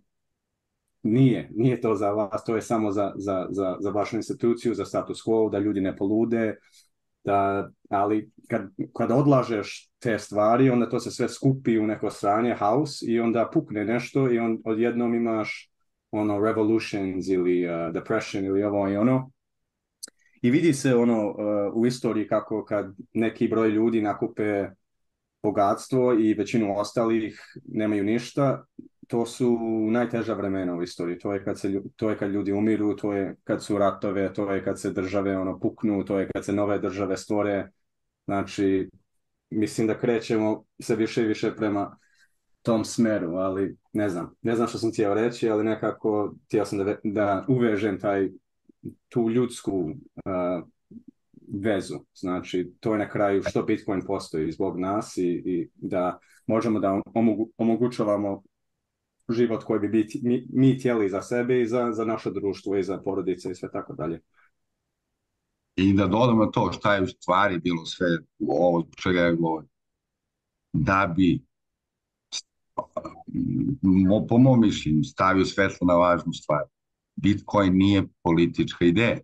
nije, nije to za vas, to je samo za, za, za, za vašu instituciju, za status quo, da ljudi ne polude, da, ali kad, kad odlažeš te stvari, onda to se sve skupi u neko stranje, house i onda pukne nešto i on, odjednom imaš ono revolutions ili uh, depression ili ovo i ono. I vidi se ono uh, u istoriji kako kad neki broj ljudi nakupe bogatstvo i većinu ostalih nemaju ništa, to su najteža vremena u istoriji. To je, kad se, to je kad ljudi umiru, to je kad su ratove, to je kad se države ono puknu, to je kad se nove države stvore. Znači, mislim da krećemo se više i više prema tom smeru, ali ne znam. Ne znam što sam htio reći, ali nekako htio sam da, da uvežem taj, tu ljudsku vezu. Znači, to je na kraju što Bitcoin postoji zbog nas i, i da možemo da omogućavamo život koji bi biti, mi, mi htjeli za sebe i za, za naše društvo i za porodice i sve tako dalje. I da dodamo to šta je u stvari bilo sve u ovo čega ja govorim. Da bi po mom mišljenju stavio svetlo na važnu stvar. Bitcoin nije politička ideja.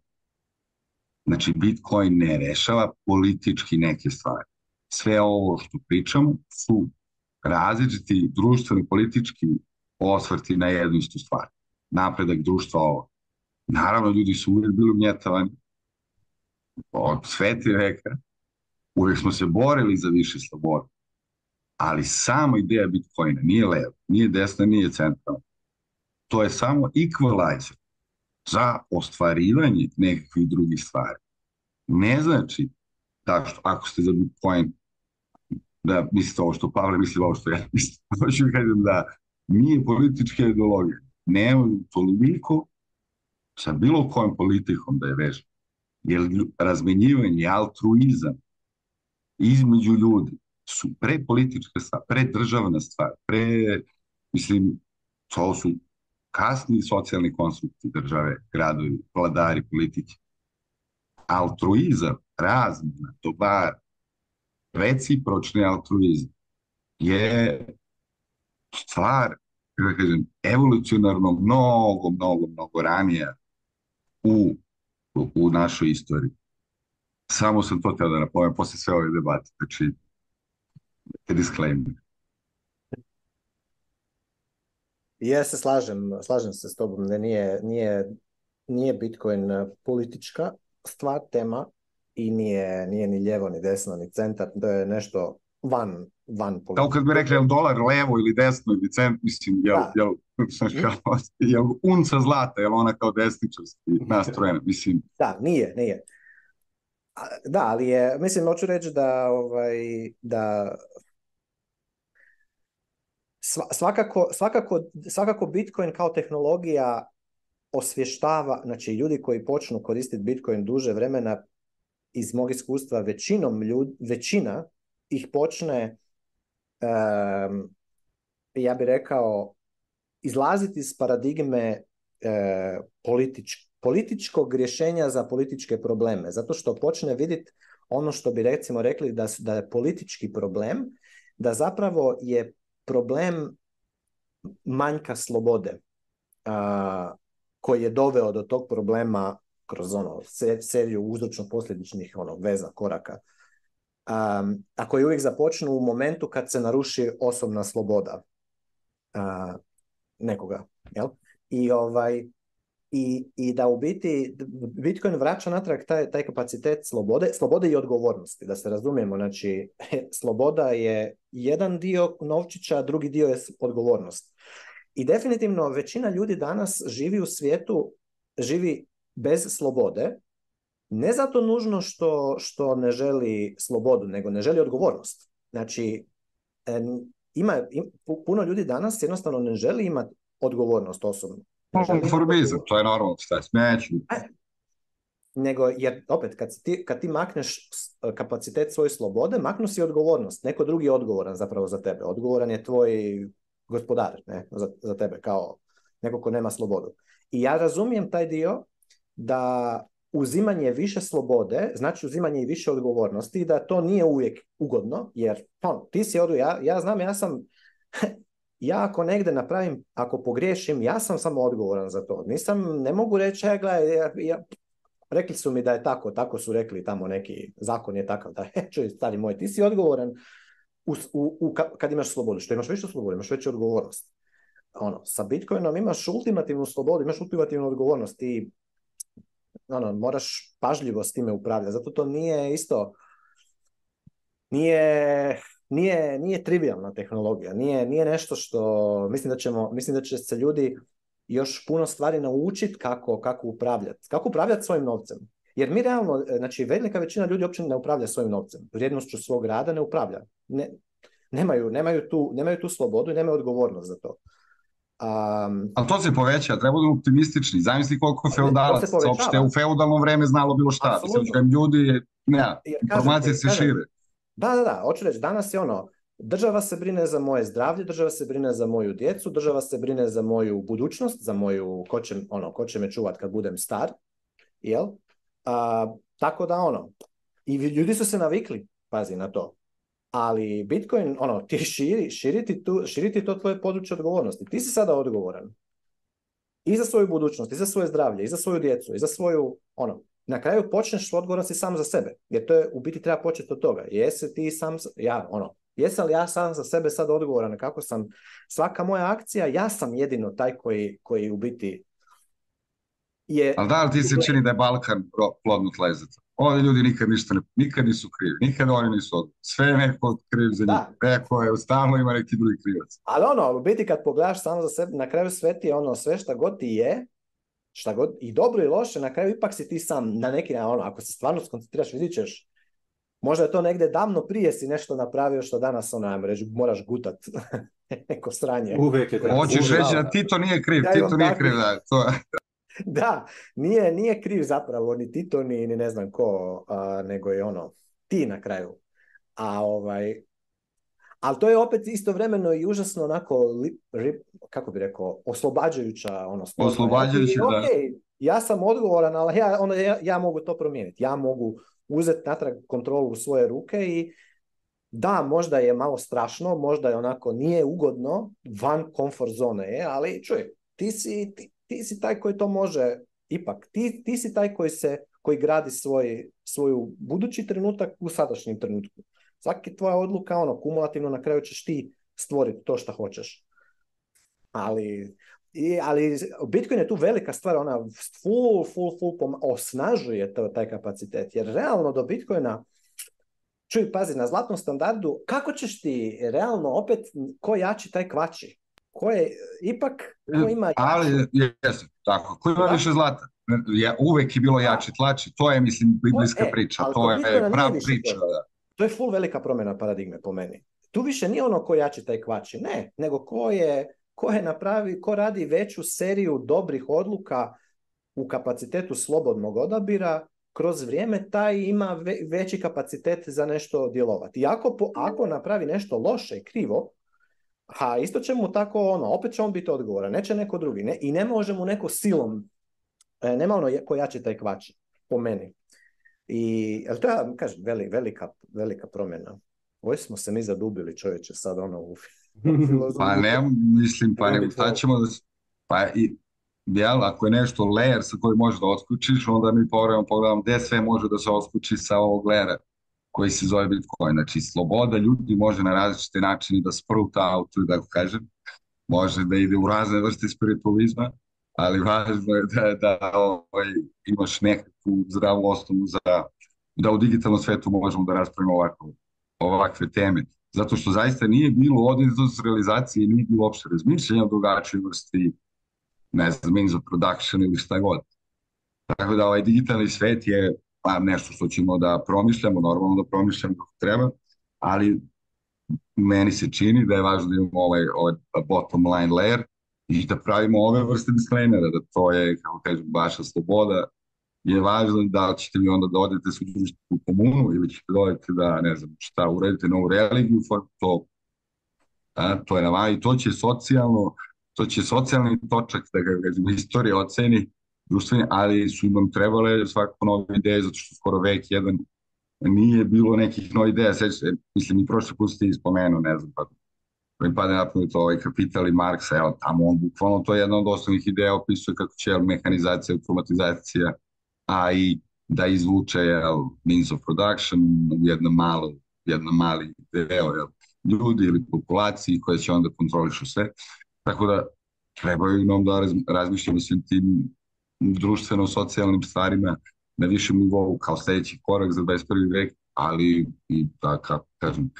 Znači, Bitcoin ne rješava politički neke stvari. Sve ovo što pričamo su različiti društveni politički osvrti na jednu istu stvar. Napredak društva ovo. Naravno, ljudi su uvijek bili umjetavani. Od sveti veka. Uvijek smo se borili za više slobode. Ali samo ideja Bitcoina nije leva, nije desna, nije centralna. To je samo equalizer za ostvarivanje nekakvih drugih stvari. Ne znači da što, ako ste za Bitcoin da mislite ovo što Pavle misli, ovo što ja mislim, (laughs) da nije politička ideologija. nema toliko sa bilo kojom politikom da je veže. Jer razmenjivanje altruizam između ljudi su prepolitička stvar, predržavna stvar, pre, mislim, to su kasni socijalni konstrukti države, gradovi, vladari, politike. Altruizam, razmjena, dobar, recipročni altruizam je stvar, da kažem, evolucionarno mnogo, mnogo, mnogo ranija u, u našoj istoriji. Samo sam to teo da napomenem, posle sve ove debate, znači, disclaimer. Ja se slažem, slažem se s tobom da nije, nije, nije Bitcoin politička stvar, tema i nije, nije ni ljevo, ni desno, ni centar, to je nešto van, van politika. Kao kad bi rekli, jel dolar levo ili desno ili cent, mislim, jel, da. jel, (laughs) mhm. jel, unca zlata, jel ona kao desničarski mhm. nastrojena, mislim. Da, nije, nije. da, ali je, mislim, hoću reći da, ovaj, da svakako, svakako, svakako Bitcoin kao tehnologija osvještava, znači ljudi koji počnu koristiti Bitcoin duže vremena iz mog iskustva većinom ljud, većina ih počne, ja bih rekao, izlaziti iz paradigme e, politič, političkog rješenja za političke probleme. Zato što počne vidjeti ono što bi recimo rekli da, da je politički problem, da zapravo je problem manjka slobode koji je doveo do tog problema kroz ono seriju uzročno-posljedičnih ono, veza, koraka um, a koji uvijek započnu u momentu kad se naruši osobna sloboda uh, nekoga. Jel? I, ovaj, i, I da u biti Bitcoin vraća natrag taj, taj kapacitet slobode, slobode i odgovornosti, da se razumijemo. Znači, (laughs) sloboda je jedan dio novčića, drugi dio je odgovornost. I definitivno većina ljudi danas živi u svijetu, živi bez slobode, ne zato nužno što, što ne želi slobodu, nego ne želi odgovornost. Znači, ima, puno ljudi danas jednostavno ne želi imati odgovornost osobno. Konformizam, to je normalno, e, Nego, jer opet, kad ti, kad ti makneš e, kapacitet svoje slobode, maknu si odgovornost. Neko drugi je odgovoran zapravo za tebe. Odgovoran je tvoj gospodar ne, za, za tebe, kao neko ko nema slobodu. I ja razumijem taj dio da uzimanje više slobode znači uzimanje i više odgovornosti da to nije uvijek ugodno, jer on, pa, ti si odu, ja, ja znam, ja sam, (laughs) ja ako negde napravim, ako pogriješim, ja sam samo odgovoran za to. Nisam, ne mogu reći, e, ja, gledaj, ja, rekli su mi da je tako, tako su rekli tamo neki, zakon je takav, da je, (laughs) čuj, stari moj, ti si odgovoran u, kad imaš slobodu, što imaš više slobodu, imaš veću odgovornost. Ono, sa Bitcoinom imaš ultimativnu slobodu, imaš ultimativnu odgovornost i ono, moraš pažljivo s time upravljati. Zato to nije isto, nije, nije, nije trivialna tehnologija, nije, nije nešto što, mislim da, ćemo, mislim da će se ljudi još puno stvari naučiti kako, kako upravljati, kako upravljati svojim novcem. Jer mi realno, znači velika većina ljudi uopće ne upravlja svojim novcem, vrijednošću svog rada ne upravlja. Ne, nemaju, nemaju, tu, nemaju tu slobodu i nemaju odgovornost za to. Um, Ali to se poveća, treba da optimistični. Zamisli koliko feudalac uopšte u feudalnom vreme znalo bilo šta. Sam, ljudi, ne, informacije se šire. Da, da, da, hoću reći, danas je ono, država se brine za moje zdravlje, država se brine za moju djecu, država se brine za moju budućnost, za moju, ko će, ono, ko će me čuvat kad budem star, jel? A, tako da ono, i ljudi su se navikli, pazi na to ali Bitcoin, ono, ti širi, širiti, tu, širiti to tvoje područje odgovornosti. Ti si sada odgovoran. I za svoju budućnost, i za svoje zdravlje, i za svoju djecu, i za svoju, ono, na kraju počneš odgovoran si sam za sebe. Jer to je, u biti treba početi od toga. Jesi ti sam, ja, ono, jesam li ja sam za sebe sad odgovoran, kako sam, svaka moja akcija, ja sam jedino taj koji, koji u biti je... Ali da li ti se čini da je Balkan plodno tlezeca? ovi ljudi nikad ništa ne, nikad nisu krivi, nikad oni nisu Sve je neko kriv za njih, neko je, stalno ima neki drugi krivac. Ali ono, u biti kad pogledaš samo za sebe, na kraju sve ti ono, sve šta god ti je, šta god, i dobro i loše, na kraju ipak si ti sam na neki, ono, ako se stvarno skoncentriraš, vidit ćeš, možda je to negde davno prije si nešto napravio što danas, ono, ajmo reći, moraš gutat (laughs) neko sranje. Uvijek je Hoćeš reći da ti to nije kriv, ti to nije kriv, da, to (laughs) da, nije, nije kriv zapravo ni Tito, ni, ni ne znam ko, nego je ono, ti na kraju. A ovaj, ali to je opet istovremeno i užasno onako, kako bi rekao, oslobađajuća ono Oslobađajuća, da. ja sam odgovoran, ali ono, ja, ja, mogu to promijeniti. Ja mogu uzeti natrag kontrolu u svoje ruke i da, možda je malo strašno, možda je onako nije ugodno, van komfort zone je, ali čuj, ti si, ti, ti si taj koji to može ipak. Ti, ti si taj koji se koji gradi svoj, svoju budući trenutak u sadašnjem trenutku. Svaki tvoja odluka, ono, kumulativno na kraju ćeš ti stvoriti to što hoćeš. Ali, i, ali Bitcoin je tu velika stvar, ona full, full, full osnažuje taj kapacitet. Jer realno do Bitcoina, čuj, pazi, na zlatnom standardu, kako ćeš ti realno opet, ko jači, taj kvači koje ipak ko e, ima ali jesam tako ko ima više zlata je uvek je bilo jači tlači to je mislim biblijska priča to je e, prava priča to je full velika promjena paradigme po meni tu više nije ono ko jači taj kvači ne nego ko je ko je napravi ko radi veću seriju dobrih odluka u kapacitetu slobodnog odabira kroz vrijeme taj ima veći kapacitet za nešto djelovati. I ako napravi nešto loše i krivo, Ha, isto će mu tako, ono, opet će on biti odgovoran, neće neko drugi. Ne? I ne može mu neko silom, e, nema ono ko jače taj kvač, po meni. I, ali to je, kažem, veli, velika, velika promjena. Ovo smo se mi zadubili, čovječe, sad ono u (laughs) Pa ne, mislim, pa ne, šta ćemo Pa i, jel, ako je nešto layer sa kojim možeš da otkučiš, onda mi povremeno pogledamo gdje sve može da se oskući sa ovog layera koji se zove Bitcoin. Znači, sloboda ljudi može na različite načine da spruta auto, da ga kažem. Može da ide u razne vrste spiritualizma, ali važno je da, da ovaj, imaš nekakvu zdravu osnovu za, da u digitalnom svetu možemo da raspravimo ovako, ovakve teme. Zato što zaista nije bilo realizacije realizacije nije bilo uopšte razmišljanja o drugačoj vrsti, ne znam, za production ili šta god. Tako da ovaj digitalni svet je pa nešto što ćemo da promišljamo, normalno da promišljamo kako treba, ali meni se čini da je važno da imamo ovaj, ovaj bottom line layer i da pravimo ove vrste disclaimera, da to je, kako kažem, vaša sloboda, je važno da ćete vi onda da odete se u komunu ili ćete da odete da, ne znam, šta, uredite novu religiju, to, a, to je na vama i to će socijalno, to će socijalni točak, da ga kažem, istorija oceni društvene ali su nam trebale svakako nove ideje, zato što skoro vek jedan nije bilo nekih novih ideja. mislim, i prošli put ste ispomenuo, ne znam, pa mi pade na to ovaj kapital i Marksa, evo tamo on bukvalno to je jedna od osnovnih ideja opisuje kako će mehanizacija, automatizacija, a i da izvuče jel, means of production u malo, jedna mali deo jel, ljudi ili populaciji koja će onda kontrolišu sve. Tako da trebaju nam da razmišljamo svim tim društveno-socijalnim stvarima na višem nivou kao sljedeći korak za 21. vek, ali i da, kažem,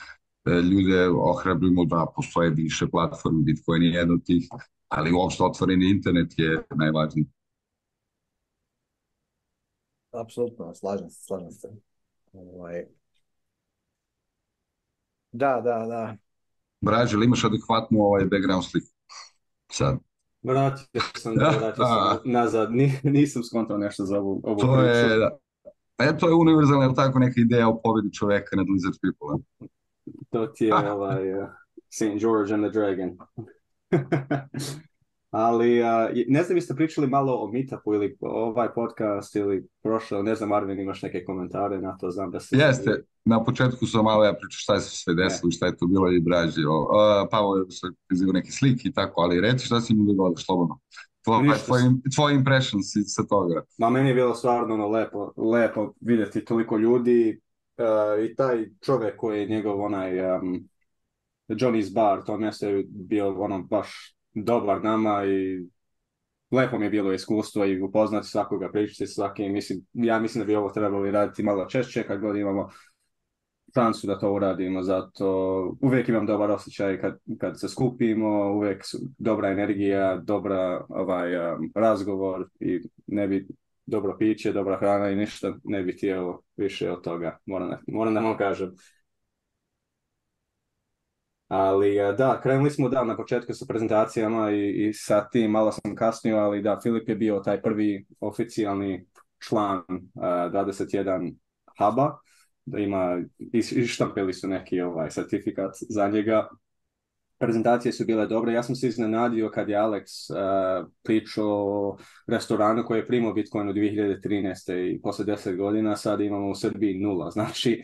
e, ljude ohrabrimo da postoje više platformi, Bitcoin je jedan od tih, ali uopšte otvoreni internet je najvažniji. Apsolutno, slažem se, slažem se. Ovaj... Da, da, da. li imaš adekvatnu ovaj background sliku sad. Vratio sam vratio sam nazad, nisam skontao nešto za ovu, ovu to Je, E, to je univerzalna, je tako, neka ideja o pobjedi čoveka nad Lizard People. To ti je (laughs) ovaj, uh, eh, St. George and the Dragon. (laughs) Ali ne znam jeste pričali malo o meetupu ili ovaj podcast ili prošlo, ne znam Arvin imaš neke komentare na to, znam da si... Jeste, na početku sam malo ja pričao šta se sve desilo, šta je to bilo i braži. Uh, Pavo je se prizivao neke slike i tako, ali reci šta si mi dogodilo, slobodno. Tvoj, pa tvoj, tvoj impression sa toga. Ma meni je bilo stvarno ono, lepo, lepo vidjeti toliko ljudi e, i taj čovjek koji je njegov onaj um, Johnny's Bar, to mjesto je bio ono baš dobar nama i lepo mi je bilo iskustvo i upoznati svakoga, pričati svakim. Mislim, ja mislim da bi ovo trebali raditi malo češće kad god imamo šansu da to uradimo, zato uvijek imam dobar osjećaj kad, kad se skupimo, uvijek su dobra energija, dobra ovaj, um, razgovor i ne bi dobro piće, dobra hrana i ništa ne bi htio više od toga, moram da, moram da kažem. Ali e, da, krenuli smo da na početku sa prezentacijama i, i sa tim malo sam kasnio, ali da, Filip je bio taj prvi oficijalni član 21 e, huba da ima, ištampili su neki ovaj certifikat za njega. Prezentacije su bile dobre, ja sam se iznenadio kad je Alex uh, pričao o restoranu koji je primao Bitcoin u 2013. i posle 10 godina, sad imamo u Srbiji nula, znači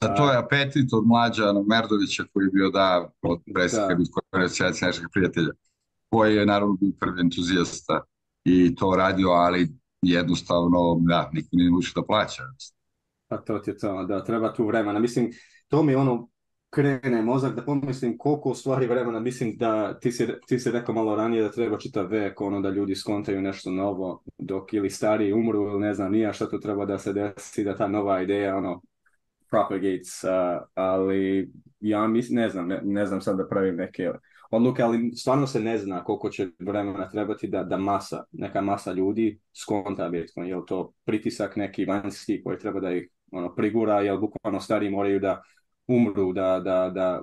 a to je apetit od mlađa Merdovića koji je bio da od predsjednika našeg prijatelja, koji je naravno bio prvi entuzijasta i to radio, ali jednostavno da, niko nije učio da plaća. Pa to ti je to, da, treba tu vremena. Mislim, to mi ono krene mozak da pomislim koliko u stvari vremena, mislim da ti si, ti rekao malo ranije da treba čitav vek, ono da ljudi skontaju nešto novo dok ili stariji umru ili ne znam nija što to treba da se desi, da ta nova ideja ono propagates, ali ja mislim, ne znam, ne, znam sad da pravim neke odluke, ali stvarno se ne zna koliko će vremena trebati da, da masa, neka masa ljudi skonta Bitcoin, je li to pritisak neki vanjski koji treba da ih ono, prigura, jel bukvalno stari moraju da umru, da, da, da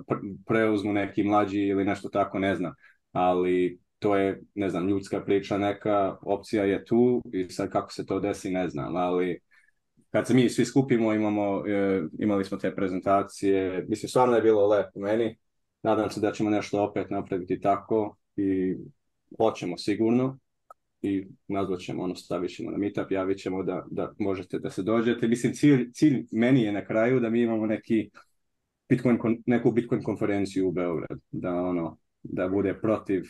preuzmu neki mlađi ili nešto tako, ne znam. Ali to je, ne znam, ljudska priča, neka opcija je tu i sad kako se to desi, ne znam, ali kad se mi svi skupimo, imamo, e, imali smo te prezentacije, mislim, stvarno je bilo lepo meni, nadam se da ćemo nešto opet napraviti tako i hoćemo sigurno i nazvat ćemo, ono, stavit ćemo na meetup, javit ćemo da, da možete da se dođete. Mislim, cilj, cilj meni je na kraju da mi imamo neki Bitcoin, neku Bitcoin konferenciju u Beogradu, da ono, da bude protiv,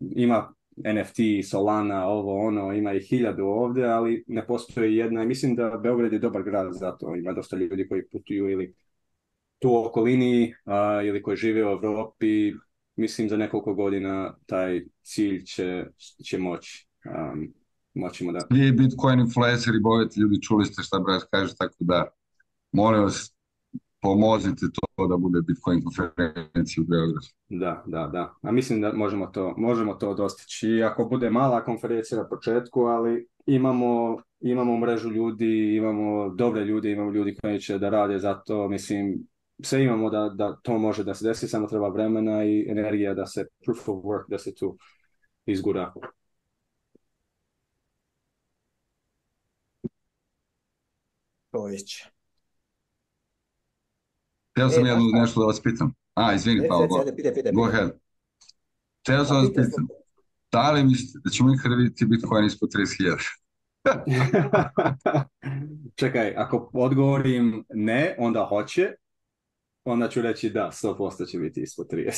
ima NFT, Solana, ovo ono, ima i hiljadu ovdje, ali ne postoji jedna i mislim da Beograd je dobar grad za to, ima dosta ljudi koji putuju ili tu u okolini ili koji žive u Europi, mislim za nekoliko godina taj cilj će, će moći. Um, moćemo da... I Bitcoin influencer i bogati ljudi, čuli ste šta Braš kaže, tako da molim vas, pomozite to da bude Bitcoin konferencija u Beogradu. Da, da, da. A mislim da možemo to, možemo to dostići. Ako bude mala konferencija na početku, ali imamo, imamo mrežu ljudi, imamo dobre ljude, imamo ljudi koji će da rade za to. Mislim, sve imamo da, da to može da se desi, samo treba vremena i energija da se proof of work, da se tu izgura. To Teo sam e, jednu jedno pa nešto da vas pitam. A, izvini, Paolo, go, go ahead. Teo sam vas pitam, da li mislite da ćemo ikada vidjeti Bitcoin ispod 30.000? (laughs) Čekaj, ako odgovorim ne, onda hoće, onda ću reći da, 100% će biti ispod 30.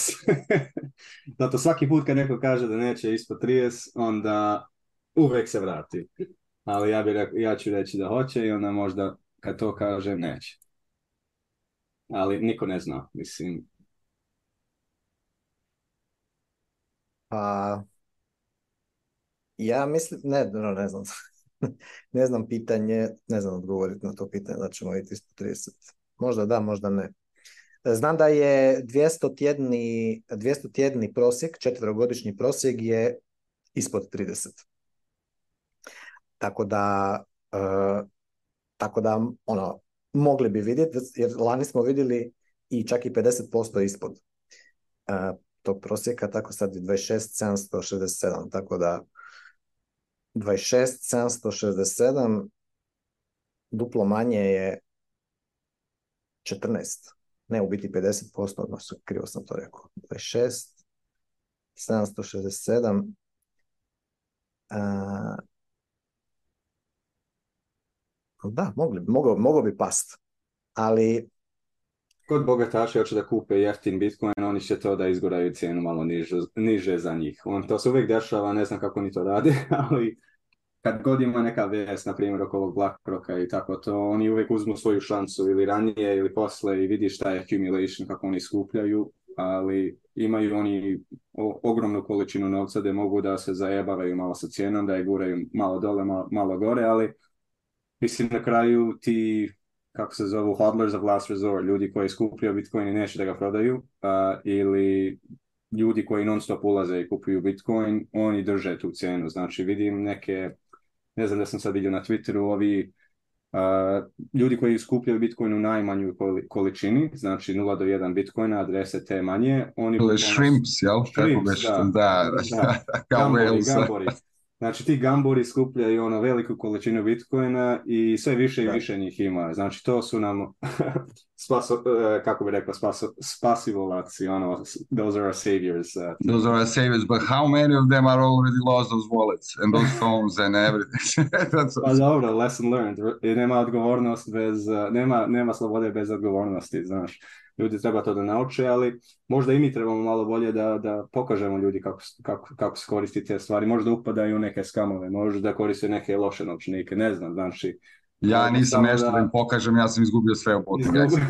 (laughs) Zato svaki put kad neko kaže da neće ispod 30, onda uvek se vrati. Ali ja, bi, ja ću reći da hoće i onda možda kad to kaže neće ali niko ne zna, mislim. Pa, ja mislim, ne, ne znam. (laughs) ne znam pitanje, ne znam odgovoriti na to pitanje, da ćemo vidjeti 130. Možda da, možda ne. Znam da je 200 tjedni, prosjek, četvrogodišnji prosjek je ispod 30. Tako da, e, tako da ono, mogli bi vidjeti, jer lani smo vidjeli i čak i 50% ispod tog prosjeka, tako sad je 26.767, tako da 26.767 duplo manje je 14, ne u biti 50%, odnosno krivo sam to rekao, 26, 767, da, mogli, mogo, bi past. Ali... Kod bogataša hoće da kupe jeftin Bitcoin, oni će to da izguraju cijenu malo niže, niže za njih. On, to se uvijek dešava, ne znam kako oni to rade, (laughs) ali kad god ima neka vijest, na primjer, oko ovog BlackRocka i tako to, oni uvijek uzmu svoju šansu ili ranije ili posle i vidi šta je accumulation, kako oni skupljaju, ali imaju oni ogromnu količinu novca da mogu da se zajebavaju malo sa cijenom, da je guraju malo dole, malo gore, ali mislim na kraju ti, kako se zovu, hodlers of last resort, ljudi koji skupljaju Bitcoin i neće da ga prodaju, ili ljudi koji non stop ulaze i kupuju Bitcoin, oni drže tu cijenu. Znači vidim neke, ne znam da sam sad vidio na Twitteru, ovi ljudi koji skupljaju Bitcoin u najmanjoj količini, znači 0 do 1 Bitcoina, adrese te manje, oni... Shrimps, jel? Šrimps, da. da. da. (laughs) Znači ti gambori skupljaju ono veliku količinu bitcoina i sve više i da. više njih ima. Znači to su nam (laughs) spaso, e, kako bi rekao, spaso, spasivolaci, ono, those are our saviors. E. Those are our saviors, but how many of them are already lost those wallets and those (laughs) phones and everything? (laughs) That's pa dobro, lesson learned. Nema odgovornost bez, e, nema, nema slobode bez odgovornosti, znaš ljudi treba to da nauče, ali možda i mi trebamo malo bolje da, da pokažemo ljudi kako, kako, kako se koristi te stvari. Možda upadaju u neke skamove, možda koriste neke loše novčnike, ne znam, znači... Ja ono, nisam nešto da... im pokažem, ja sam izgubio sve u potrebe.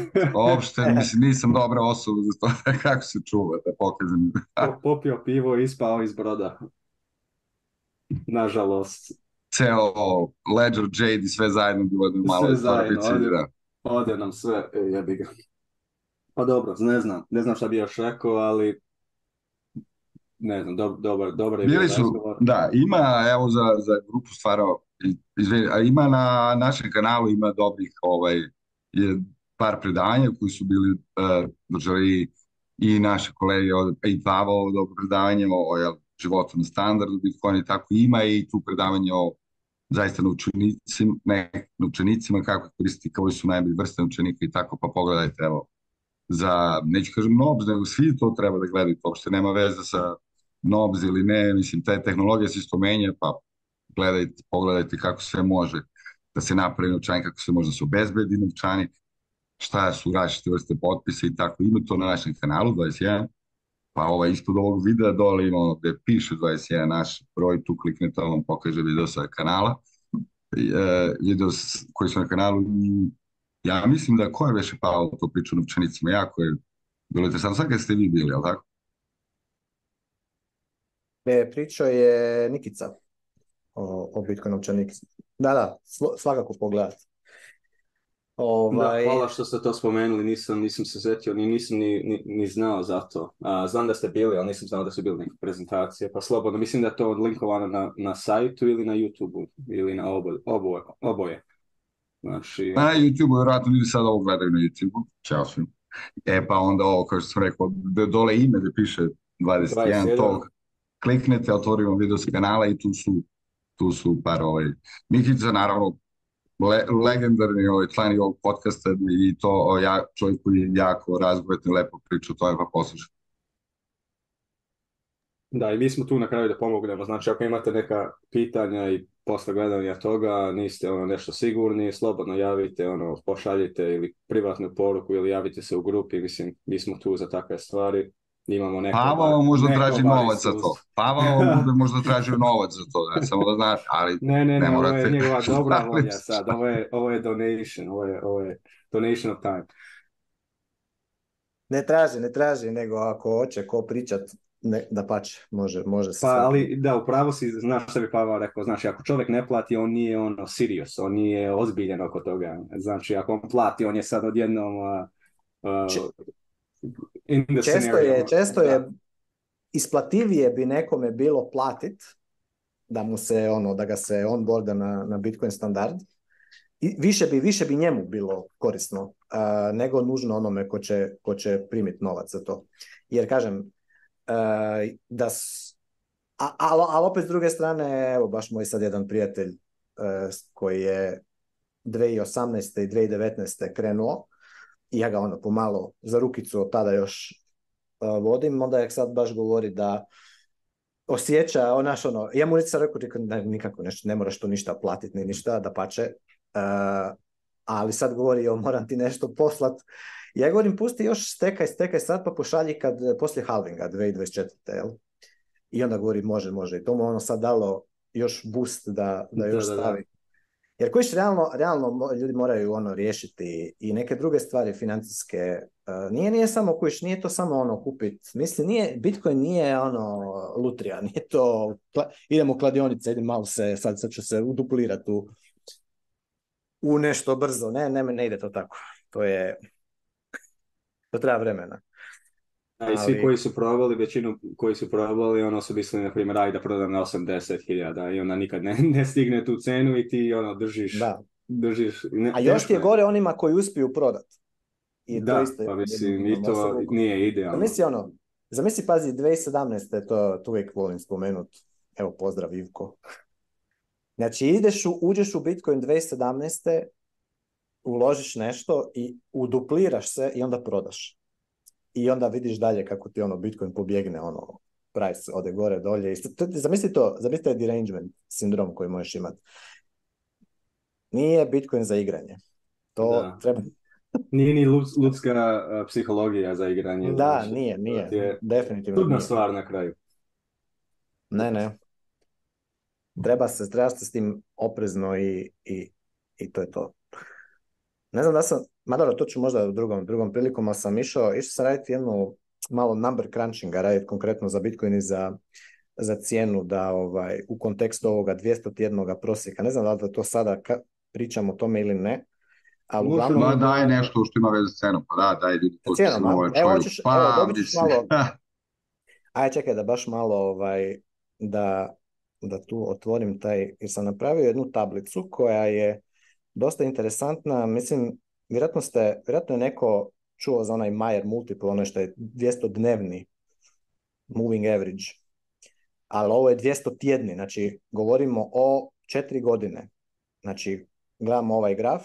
(laughs) mislim, nisam dobra osoba za to (laughs) kako se čuva da pokažem. Popio pivo i ispao iz broda. Nažalost. Ceo Ledger, Jade i sve zajedno bilo je malo. Sve zajedno, ode, ode nam sve, e, jebi ga. Pa dobro, ne znam, ne znam šta bi još rekao, ali ne znam, dobro, dobro dobro je Bili su, Da, ima, evo za, za grupu stvarao, a ima na našem kanalu, ima dobrih ovaj, je par predavanja koji su bili uh, držali i naše kolege od, i Pavel do predavanja o, o životu na standardu Bitcoin i tako ima i tu predavanje o zaista na učenicima, ne, na učenicima kako koristiti, koji su najbolji vrste učenika i tako, pa pogledajte, evo, za, neću kažem NOBS, nego svi to treba da gledaju, to uopšte nema veze sa NOBS ili ne, mislim, taj, tehnologija se isto menja, pa gledajte, pogledajte kako sve može da se napravi novčanik, kako se može da se obezbedi novčanik, šta su različite vrste potpisa i tako. Ima to na našem kanalu 21, pa ovaj, ispod ovog videa dole ima ono gde piše 21 naš broj, tu kliknete, on pokaže video sa kanala, e, video koji su na kanalu ja mislim da ko je već pao to priču novčanicima, jako je bilo interesantno. Sad kad ste vi bili, jel tako? Ne, pričao je Nikica o, o Bitcoin Da, da, svakako pogledajte. Ovaj... Da, hvala što ste to spomenuli, nisam, nisam se sjetio, ni, nisam ni, ni, ni znao za to. znam da ste bili, ali nisam znao da su bili neke prezentacije, pa slobodno, mislim da je to linkovano na, na sajtu ili na YouTube-u, ili na oboje. oboje. Znači... Na YouTube-u, vjerojatno ljudi sad ovo gledaju na YouTube-u, čao svim. E pa onda ovo, kao što sam rekao, dole ime gdje piše 21, tog. Kliknete, otvorimo video s kanala i tu su, tu su par ovaj. Mikica, naravno, le, legendarni ovaj, član ovog podcasta i to ovaj, ja, čovjek koji je jako razgovetno lepo priča to je pa poslušao. Da, i mi smo tu na kraju da pomognemo. Znači, ako imate neka pitanja i posle gledanja toga niste ono nešto sigurni, slobodno javite, ono, pošaljite ili privatnu poruku ili javite se u grupi, mislim, mi smo tu za takve stvari. Imamo neko, Pavao ovaj, možda traži ovaj novac za to. Pavao (laughs) možda, možda traži novac za to, samo da znaš, ali ne, ne, ne, ne morate... ovo je njegova (laughs) dobra volja sad, ovo je, ovo je donation, ovo je, ovo je donation of time. Ne traži, ne traži, nego ako hoće ko pričat ne, da pač, može, može se. Pa, ali da, upravo si, znaš što bi Pavel rekao, znači ako čovjek ne plati, on nije ono serious, on nije ozbiljan oko toga. Znači ako on plati, on je sad odjednom uh, in the često Je, često je isplativije bi nekome bilo platit da mu se ono, da ga se on na, na Bitcoin standard. I više bi, više bi njemu bilo korisno nego nužno onome ko će, ko će primiti novac za to. Jer kažem, da ali, opet s druge strane, evo baš moj sad jedan prijatelj eh, koji je 2018. i 2019. krenuo i ja ga ono pomalo za rukicu od tada još eh, vodim, onda je sad baš govori da osjeća, onaš ono, ja mu nisam rekao ne, nikako nešto, ne moraš tu ništa platiti, ni ništa, da pače, eh, ali sad govori, jo, moram ti nešto poslat ja govorim, pusti još stekaj, stekaj sad, pa pošalji kad, eh, poslije halvinga 2024. Jel? I onda govori, može, može. I to mu ono sad dalo još boost da, da još stavi. Jer kojiš realno, realno ljudi moraju ono riješiti i neke druge stvari financijske. Eh, nije nije samo kojiš, nije to samo ono kupit. Mislim, nije, Bitcoin nije ono lutrija, (laughs) nije to, idemo u kladionice, idem malo se, sad, sad ću se uduplirati u, u nešto brzo. Ne, ne, ne ide to tako. To je, to treba vremena. Ali... I svi koji su probali, većinu koji su probali, ono su mislili, na primjer, aj da prodam na 80.000 i ona nikad ne, (laughs) ne stigne tu cenu i ti ono držiš. Da. držiš A još ti je gore onima koji uspiju prodat. I da, to pa mislim, i to nije idealno. Zamisli ono, zamisli, pazi, 2017. to, to uvijek volim spomenut Evo, pozdrav Ivko. Znači, ideš u, uđeš u Bitcoin 2017 uložiš nešto i udupliraš se i onda prodaš. I onda vidiš dalje kako ti ono Bitcoin pobjegne, ono, price ode gore, dolje. Zamisli to, zamisli derangement sindrom koji možeš imati. Nije Bitcoin za igranje. To da. treba... Nije ni ludska e, psihologija za igranje. Da, znači, nije, nije. Je Definitivno Tudna stvar na kraju. Ne, ne. Treba se, treba s tim oprezno i, i, i to je to. Ne znam da sam, dobro, to ću možda u drugom, drugom prilikom, ali sam išao, išao sam raditi jednu malo number crunchinga, raditi konkretno za Bitcoin i za, za cijenu da ovaj, u kontekstu ovoga 201. prosjeka, ne znam da li to sada ka, pričam o tome ili ne, ali uglavnom... Da, daj nešto što ima veze s cenom, pa da, daj ljudi, to ovaj pa, (laughs) Aj, čekaj da baš malo, ovaj, da, da tu otvorim taj, jer sam napravio jednu tablicu koja je dosta interesantna. Mislim, vjerojatno, ste, vjerojatno je neko čuo za onaj Mayer Multiple, ono što je 200-dnevni moving average, ali ovo je 200 tjedni, znači govorimo o četiri godine. Znači, gledamo ovaj graf.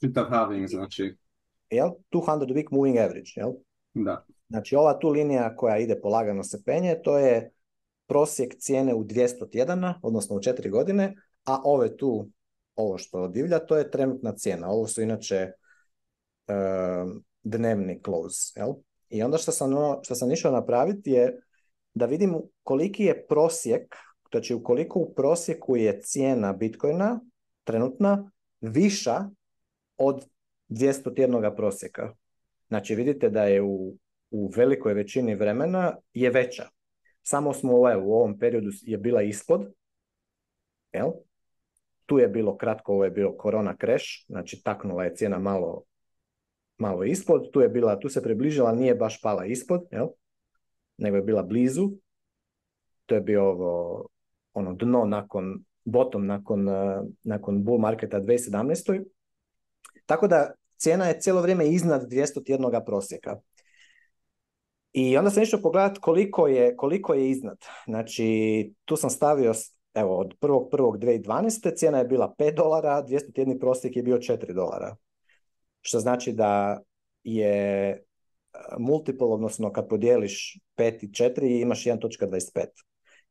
Čitav znači. Jel? 200 week moving average, jel? Da. Znači, ova tu linija koja ide polagano se penje, to je prosjek cijene u 200 tjedana, odnosno u 4 godine, a ove tu ovo što divlja, to je trenutna cijena. Ovo su inače e, dnevni close. Jel? I onda što sam, ono, što sam išao napraviti je da vidim koliki je prosjek, znači ukoliko u prosjeku je cijena Bitcoina trenutna viša od 200 tjednoga prosjeka. Znači vidite da je u, u velikoj većini vremena je veća. Samo smo u ovom periodu je bila ispod, jel? tu je bilo kratko, ovo je bio korona crash, znači taknula je cijena malo, malo ispod, tu je bila, tu se približila, nije baš pala ispod, jel? nego je bila blizu. To je bio ovo, ono dno nakon, bottom nakon, eh, nakon bull marketa 2017. Tako da cijena je cijelo vrijeme iznad 200 tjednog prosjeka. I onda sam išao pogledat koliko je, koliko je iznad. Znači, tu sam stavio Evo, od 1.1.2012. cijena je bila 5 dolara, 200 tjedni prosjek je bio 4 dolara. Što znači da je e, multiple, odnosno kad podijeliš 5 i 4 imaš 1.25.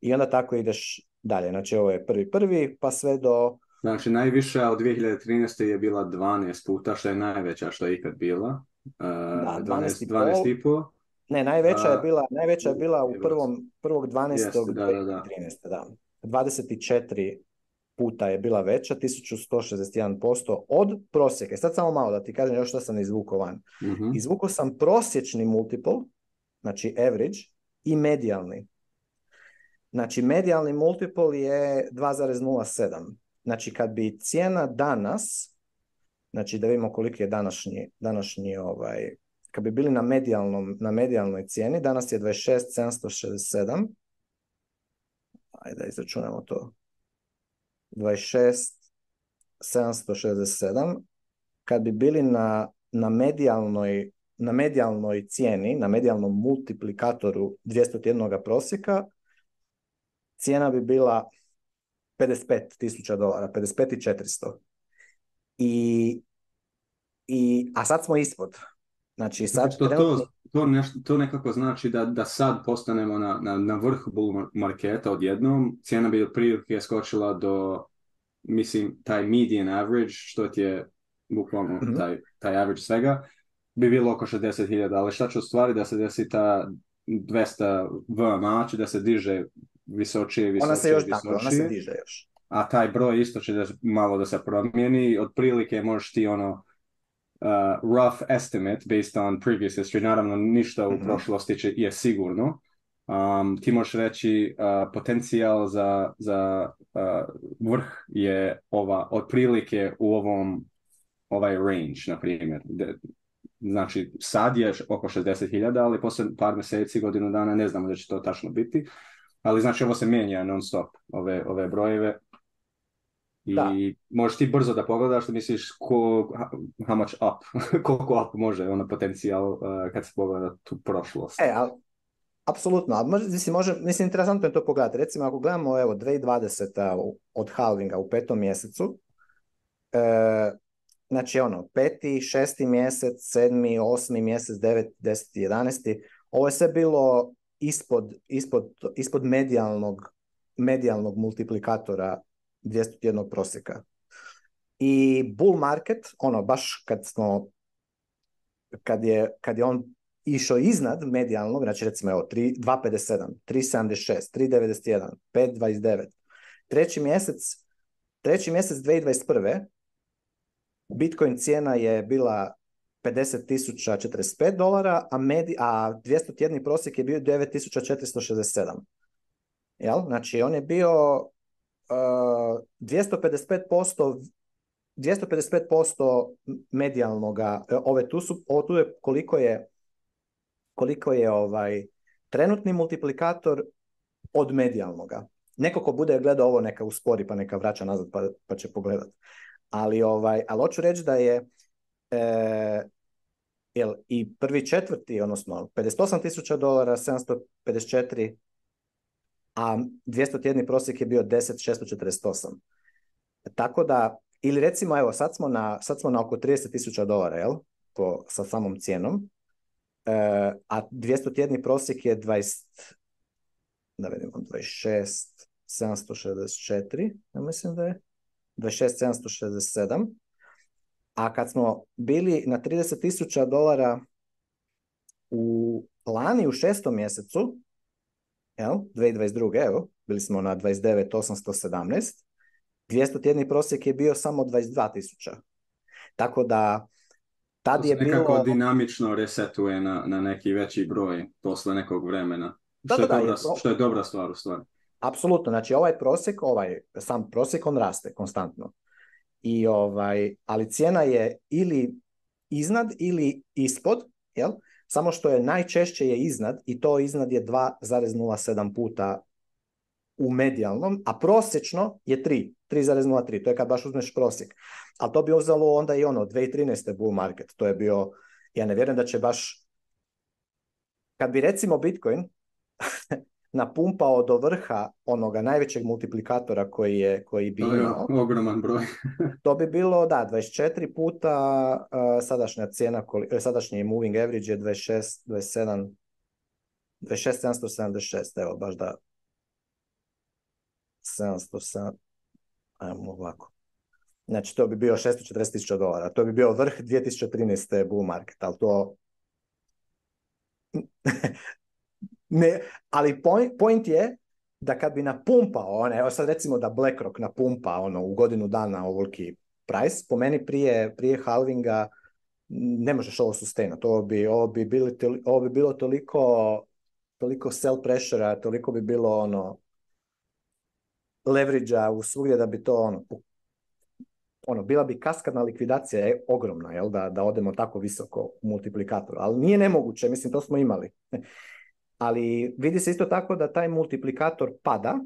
I onda tako ideš dalje. Znači ovo je prvi prvi pa sve do... Znači najviša od 2013. je bila 12 puta, što je najveća što je ikad bila. E, da, 12, i pol. Ne, najveća je bila, najveća je bila u prvom, prvog 12. Yes, da, da, Da. 24 puta je bila veća, 1161% od prosjeka. Sad samo malo da ti kažem još što sam izvukao van. Mhm. Izvukao sam prosječni multiple, znači average, i medijalni. Znači medijalni multiple je 2,07. Znači kad bi cijena danas, znači da vidimo koliki je današnji, današnji ovaj, kad bi bili na na medijalnoj cijeni, danas je 26,767, Ajde da izračunamo to. 26, 767. Kad bi bili na, na, medijalnoj, cijeni, na medijalnom multiplikatoru 201. prosjeka, cijena bi bila 55.000 dolara, 55.400. a sad smo ispod. Znači, sad to, to nekako znači da, da sad postanemo na, na, na vrhu bull marketa odjednom. Cijena bi otprilike skočila do, mislim, taj median average, što ti je bukvalno mhm. taj, taj average svega, bi bilo oko 60.000, ali šta će u stvari da se desi ta 200 V će da se diže visočije, visočije, Ona se još Tako, ona se diže još. A taj broj isto će da, malo da se promijeni, otprilike možeš ti ono uh, rough estimate based on previous history. Naravno, ništa u mhm. prošlosti će, je sigurno. Um, ti možeš reći potencijal za, za vrh je ova otprilike u ovom ovaj range, na primjer. znači, sad je oko 60.000, ali poslije par mjeseci, godinu dana, ne znamo da će to tačno biti. Ali znači, ovo se mijenja non stop, ove, ove brojeve i možeš ti brzo da pogledaš da misliš ko, how much up, (laughs) koliko up može ono potencijal uh, kad se pogleda tu prošlost. E, ali Apsolutno, a može, mislim, može, mislim, interesantno je to pogledati. Recimo, ako gledamo, evo, 2020. od halvinga u petom mjesecu, e, znači, ono, peti, šesti mjesec, sedmi, osmi mjesec, devet, deset, jedanesti, ovo je sve bilo ispod, ispod, ispod medijalnog, medijalnog multiplikatora 200 tjednog prosjeka. I bull market, ono baš kad smo, kad je, kad je on išao iznad medijalnog, znači recimo evo 3, 2.57, 3.76, 3.91, 5.29, treći mjesec, treći mjesec 2021. Bitcoin cijena je bila 50.045 dolara, a, a 200 tjedni prosjek je bio 9.467. Jel? Znači, on je bio uh, 255% 255% medijalnoga, e, ove tu su, ovo tu je koliko je, koliko je ovaj trenutni multiplikator od medijalnoga. Neko ko bude gledao ovo neka uspori pa neka vraća nazad pa, pa će pogledat. Ali, ovaj, ali hoću reći da je e, jel, i prvi četvrti, odnosno 58.000 tisuća dolara, 754 a 200 tjedni prosjek je bio 10.648. Tako da, ili recimo, evo, sad smo na, sad smo na oko 30.000 dolara, jel? Po, sa samom cijenom. E, a 200 tjedni prosjek je 20, da vidimo, 26, ja mislim da je, 26.767. A kad smo bili na 30.000 dolara u lani u šestom mjesecu, jel? 2022. evo, bili smo na 29.817, 200 tjedni prosjek je bio samo 22.000. Tako da tad je nekako bilo... Nekako dinamično resetuje na, neki veći broj posle nekog vremena. Da, što, da, je dobra, što je dobra stvar u stvari. Apsolutno, znači ovaj prosjek, ovaj sam prosjek, on raste konstantno. I ovaj, ali cijena je ili iznad ili ispod, jel? samo što je najčešće je iznad i to iznad je 2,07 puta u medijalnom, a prosječno je 3, 3,03, to je kad baš uzmeš prosjek. Ali to bi uzelo onda i ono, 2013. bull market, to je bio, ja ne vjerujem da će baš, kad bi recimo Bitcoin (laughs) napumpao do vrha onoga najvećeg multiplikatora koji je koji bi bio. Ogroman broj. (laughs) to bi bilo da 24 puta uh, sadašnja cijena e, sadašnji moving average je 26 27 26776 evo baš da 707 ajmo ovako. Znači to bi bio 640.000 dolara. To bi bio vrh 2013. bull market, ali to (laughs) Ne, ali point, point je da kad bi napumpao, one, evo sad recimo da BlackRock napumpa ono, u godinu dana ovoliki price, po meni prije, prije halvinga ne možeš ovo sustenati. Ovo bi, ovo bi, bi bilo toliko, toliko sell pressure toliko bi bilo ono leverage-a u svugdje da bi to ono, ono, bila bi kaskadna likvidacija je ogromna, jel, da, da odemo tako visoko u ali nije nemoguće, mislim, to smo imali ali vidi se isto tako da taj multiplikator pada,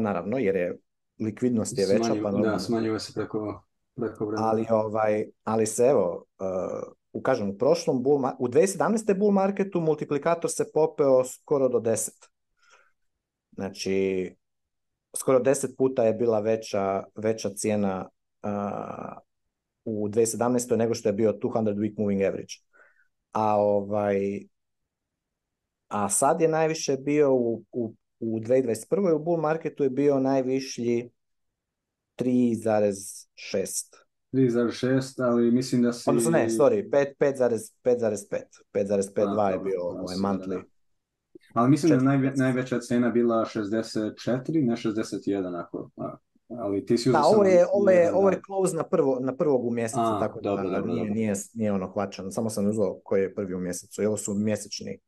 naravno, jer je likvidnost je veća. Smanju, pa da, smanjuje se preko, preko vremena. Ali, ovaj, ali se evo, u, kažem, u prošlom bull, u 2017. bull marketu multiplikator se popeo skoro do 10. Znači, skoro 10 puta je bila veća, veća cijena uh, u 2017. nego što je bio 200 week moving average. A ovaj, a sad je najviše bio u, u, u 2021. u bull marketu je bio najvišlji 3,6. 3,6, ali mislim da si... Odnosno ne, sorry, 5,5. 5,52 je bio ovaj monthly. Ali mislim da je najveća cena bila 64, ne 61, ako... Ali ti si da, ovo je, ovo je, je close na, prvo, na prvog u mjesecu, A, tako da dobro, nije, dobro. Nije, nije ono hvaćeno. Samo sam uzeo koji je prvi u mjesecu. I ovo su mjesečni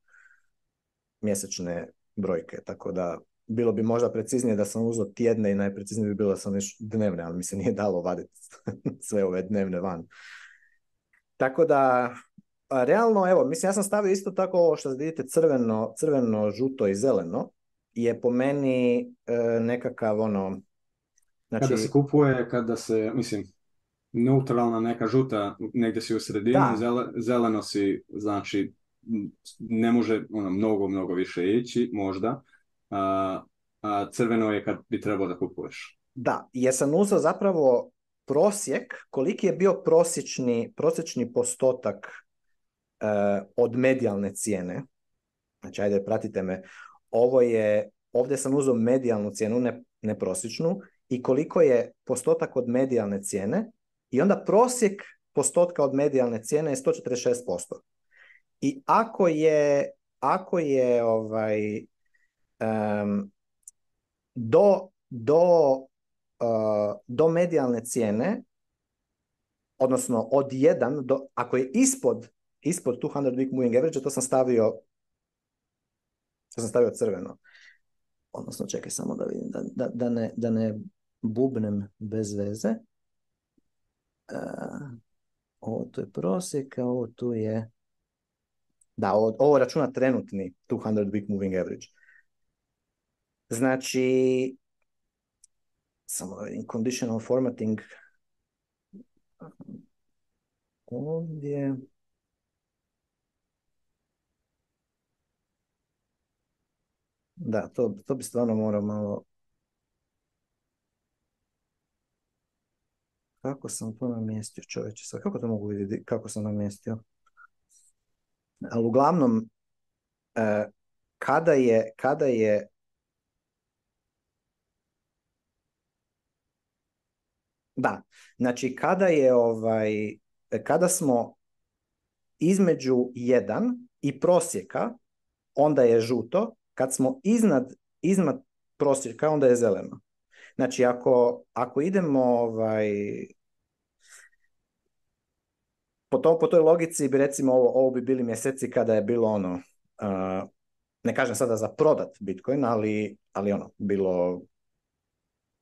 mjesečne brojke, tako da bilo bi možda preciznije da sam uzeo tjedne i najpreciznije bi bilo da sam još dnevne, ali mi se nije dalo vaditi (laughs) sve ove dnevne van. Tako da, realno, evo, mislim, ja sam stavio isto tako ovo što vidite crveno, crveno, žuto i zeleno, je po meni e, nekakav ono... Znači... Kada se kupuje, kada se, mislim, neutralna neka žuta negdje si u sredini, da. zeleno si, znači, ne može ono, mnogo, mnogo više ići, možda. A, crveno je kad bi trebalo da kupuješ. Da, jer sam uzeo zapravo prosjek, koliki je bio prosječni, prosječni postotak e, od medijalne cijene. Znači, ajde, pratite me. Ovo je, ovdje sam uzeo medijalnu cijenu, ne, ne prosječnu, i koliko je postotak od medijalne cijene i onda prosjek postotka od medijalne cijene je 146%. I ako je, ako je ovaj, um, do, do, uh, do medijalne cijene, odnosno od 1 do, ako je ispod, ispod 200 week moving average, to sam stavio to sam stavio crveno. Odnosno, čekaj samo da vidim, da, da, da, ne, da ne bubnem bez veze. Uh, ovo tu je prosjek, a ovo tu je da, od, ovo računa trenutni 200 week moving average. Znači, samo in conditional formatting ovdje da, to, to bi stvarno morao malo kako sam to namjestio čovječe kako to mogu vidjeti kako sam namjestio ali uglavnom e, kada je, kada je Da, znači kada je ovaj, kada smo između jedan i prosjeka, onda je žuto, kad smo iznad, iznad prosjeka, onda je zeleno. Znači ako, ako idemo ovaj, po, to, po toj logici bi recimo ovo, ovo bi bili mjeseci kada je bilo ono, ne kažem sada za prodat Bitcoin, ali, ali ono, bilo...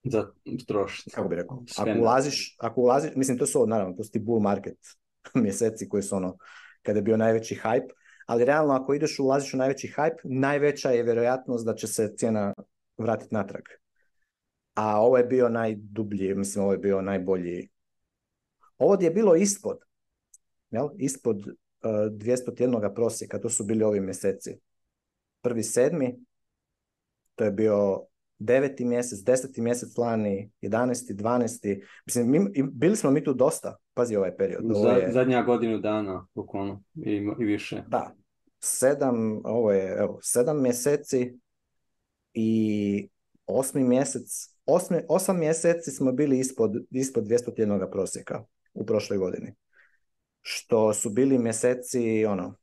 Za trošiti. Kako bi rekao? Ako ulaziš, ako ulaziš, mislim to su naravno, to su ti bull market (laughs) mjeseci koji su ono, kada je bio najveći hype, ali realno ako ideš ulaziš u najveći hype, najveća je vjerojatnost da će se cijena vratiti natrag. A ovo je bio najdublji, mislim ovo je bio najbolji. Ovo je bilo ispod, jel? ispod uh, e, 200 prosjeka, to su bili ovi mjeseci. Prvi sedmi, to je bio deveti mjesec, deseti mjesec lani, jedanesti, dvanesti. Mislim, bili smo mi tu dosta, pazi ovaj period. Zadnja godinu dana, i, više. Da, sedam, ovo je, evo, sedam mjeseci i osmi mjesec, osam mjeseci smo bili ispod, ispod 200 prosjeka u prošloj godini što su bili mjeseci ono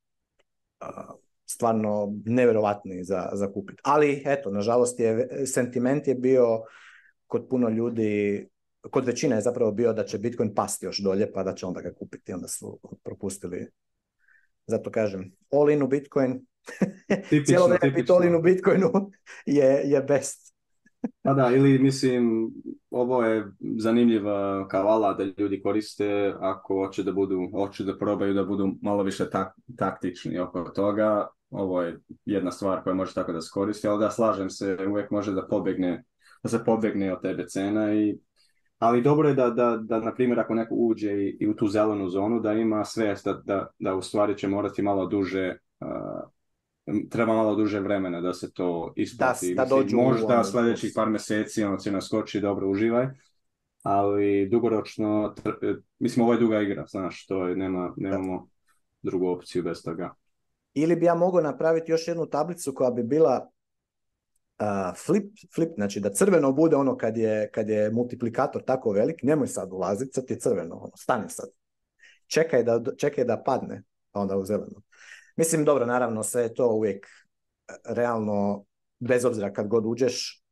stvarno nevjerovatni za, za kupiti. Ali eto, nažalost je sentiment je bio kod puno ljudi, kod većine je zapravo bio da će Bitcoin pasti još dolje pa da će onda ga kupiti. Onda su propustili. Zato kažem, all in u Bitcoin, (laughs) cijelo vrijeme biti all in u Bitcoinu je, je best. Pa da, ili mislim, ovo je zanimljiva kao da ljudi koriste ako hoće da budu, hoće da probaju da budu malo više taktični oko toga. Ovo je jedna stvar koja može tako da se koristi, ali da slažem se, uvijek može da pobegne, da se pobegne od tebe cena i ali dobro je da, da, da na primjer, ako neko uđe i, u tu zelenu zonu, da ima svest da, da, da u stvari će morati malo duže treba malo duže vremena da se to isplati. Da, možda ono, sljedećih par mjeseci ono će naskoči, dobro uživaj ali dugoročno, e, mislim ovo je duga igra, znaš, to je, nema, nemamo drugu opciju bez toga. Ili bi ja mogao napraviti još jednu tablicu koja bi bila flip, flip, znači da crveno bude ono kad je, kad je multiplikator tako velik, nemoj sad ulaziti, sad je crveno, ono, stani sad. Čekaj da, čekaj da padne, pa onda u zelenu. Mislim, dobro, naravno, sve je to uvijek e, realno, bez obzira kad god uđeš,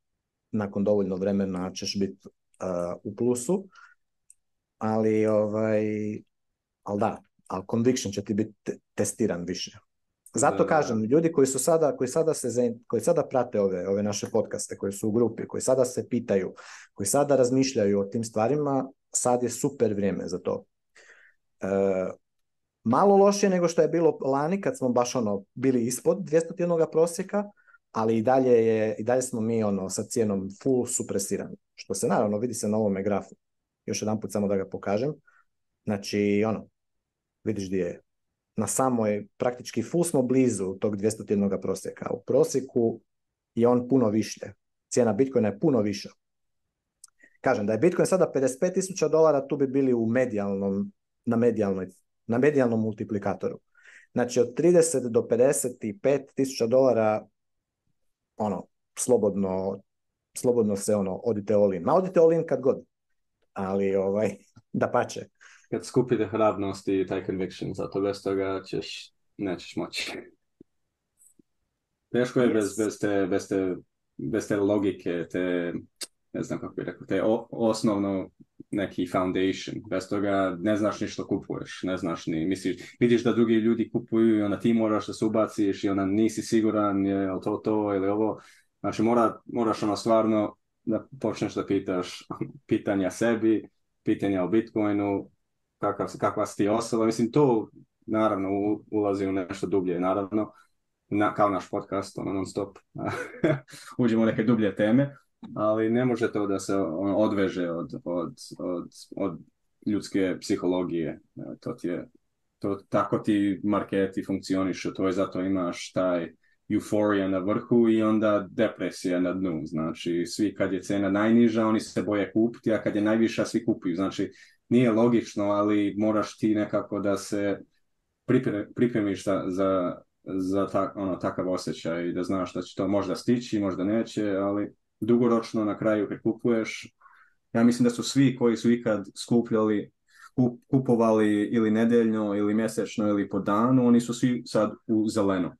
nakon dovoljno vremena ćeš biti e, u plusu, ali ovaj, ali da, ali conviction će ti biti testiran više. Zato kažem, ljudi koji su sada, koji sada, se, koji sada prate ove, ove naše podcaste, koji su u grupi, koji sada se pitaju, koji sada razmišljaju o tim stvarima, sad je super vrijeme za to. E, malo lošije nego što je bilo lani kad smo baš ono bili ispod 200 prosjeka, ali i dalje, je, i dalje smo mi ono sa cijenom full supresirani. Što se naravno vidi se na ovome grafu. Još jedan put samo da ga pokažem. Znači ono, vidiš gdje je na samoj, praktički full smo blizu tog 200 prosjeka. U prosjeku je on puno više. Cijena Bitcoina je puno viša. Kažem, da je Bitcoin sada 55.000 dolara, tu bi bili u medijalnom, na medijalnoj na medijalnom multiplikatoru. Znači od 30 do 55 tisuća dolara ono, slobodno, slobodno se ono, odite all in. Ma odite all in kad god, ali ovaj, (laughs) da pače. Kad skupite hrabnost i taj conviction, zato bez toga ćeš, nećeš moći. (laughs) Teško je bez, bez, te, bez, logike, te, ne znam kako bi rekao, te osnovno neki foundation. Bez toga ne znaš ni što kupuješ, ne znaš ni, misliš, vidiš da drugi ljudi kupuju i onda ti moraš da se ubaciš i onda nisi siguran je li to to ili ovo. Znači mora, moraš ono stvarno da počneš da pitaš (laughs) pitanja sebi, pitanja o Bitcoinu, kakav, kakva si ti osoba. Mislim, to naravno ulazi u nešto dublje, naravno, na, kao naš podcast, ono non stop, (laughs) uđemo u neke dublje teme ali ne može to da se ono, odveže od, od, od, od ljudske psihologije. To ti je, to, tako ti marketi funkcionišu, to je zato imaš taj euforija na vrhu i onda depresija na dnu. Znači, svi kad je cena najniža, oni se boje kupiti, a kad je najviša, svi kupuju. Znači, nije logično, ali moraš ti nekako da se pripremiš za, za ono, takav osjećaj i da znaš da će to možda stići, možda neće, ali dugoročno na kraju kad kupuješ. Ja mislim da su svi koji su ikad skupljali, kupovali ili nedeljno ili mjesečno ili po danu, oni su svi sad u zeleno.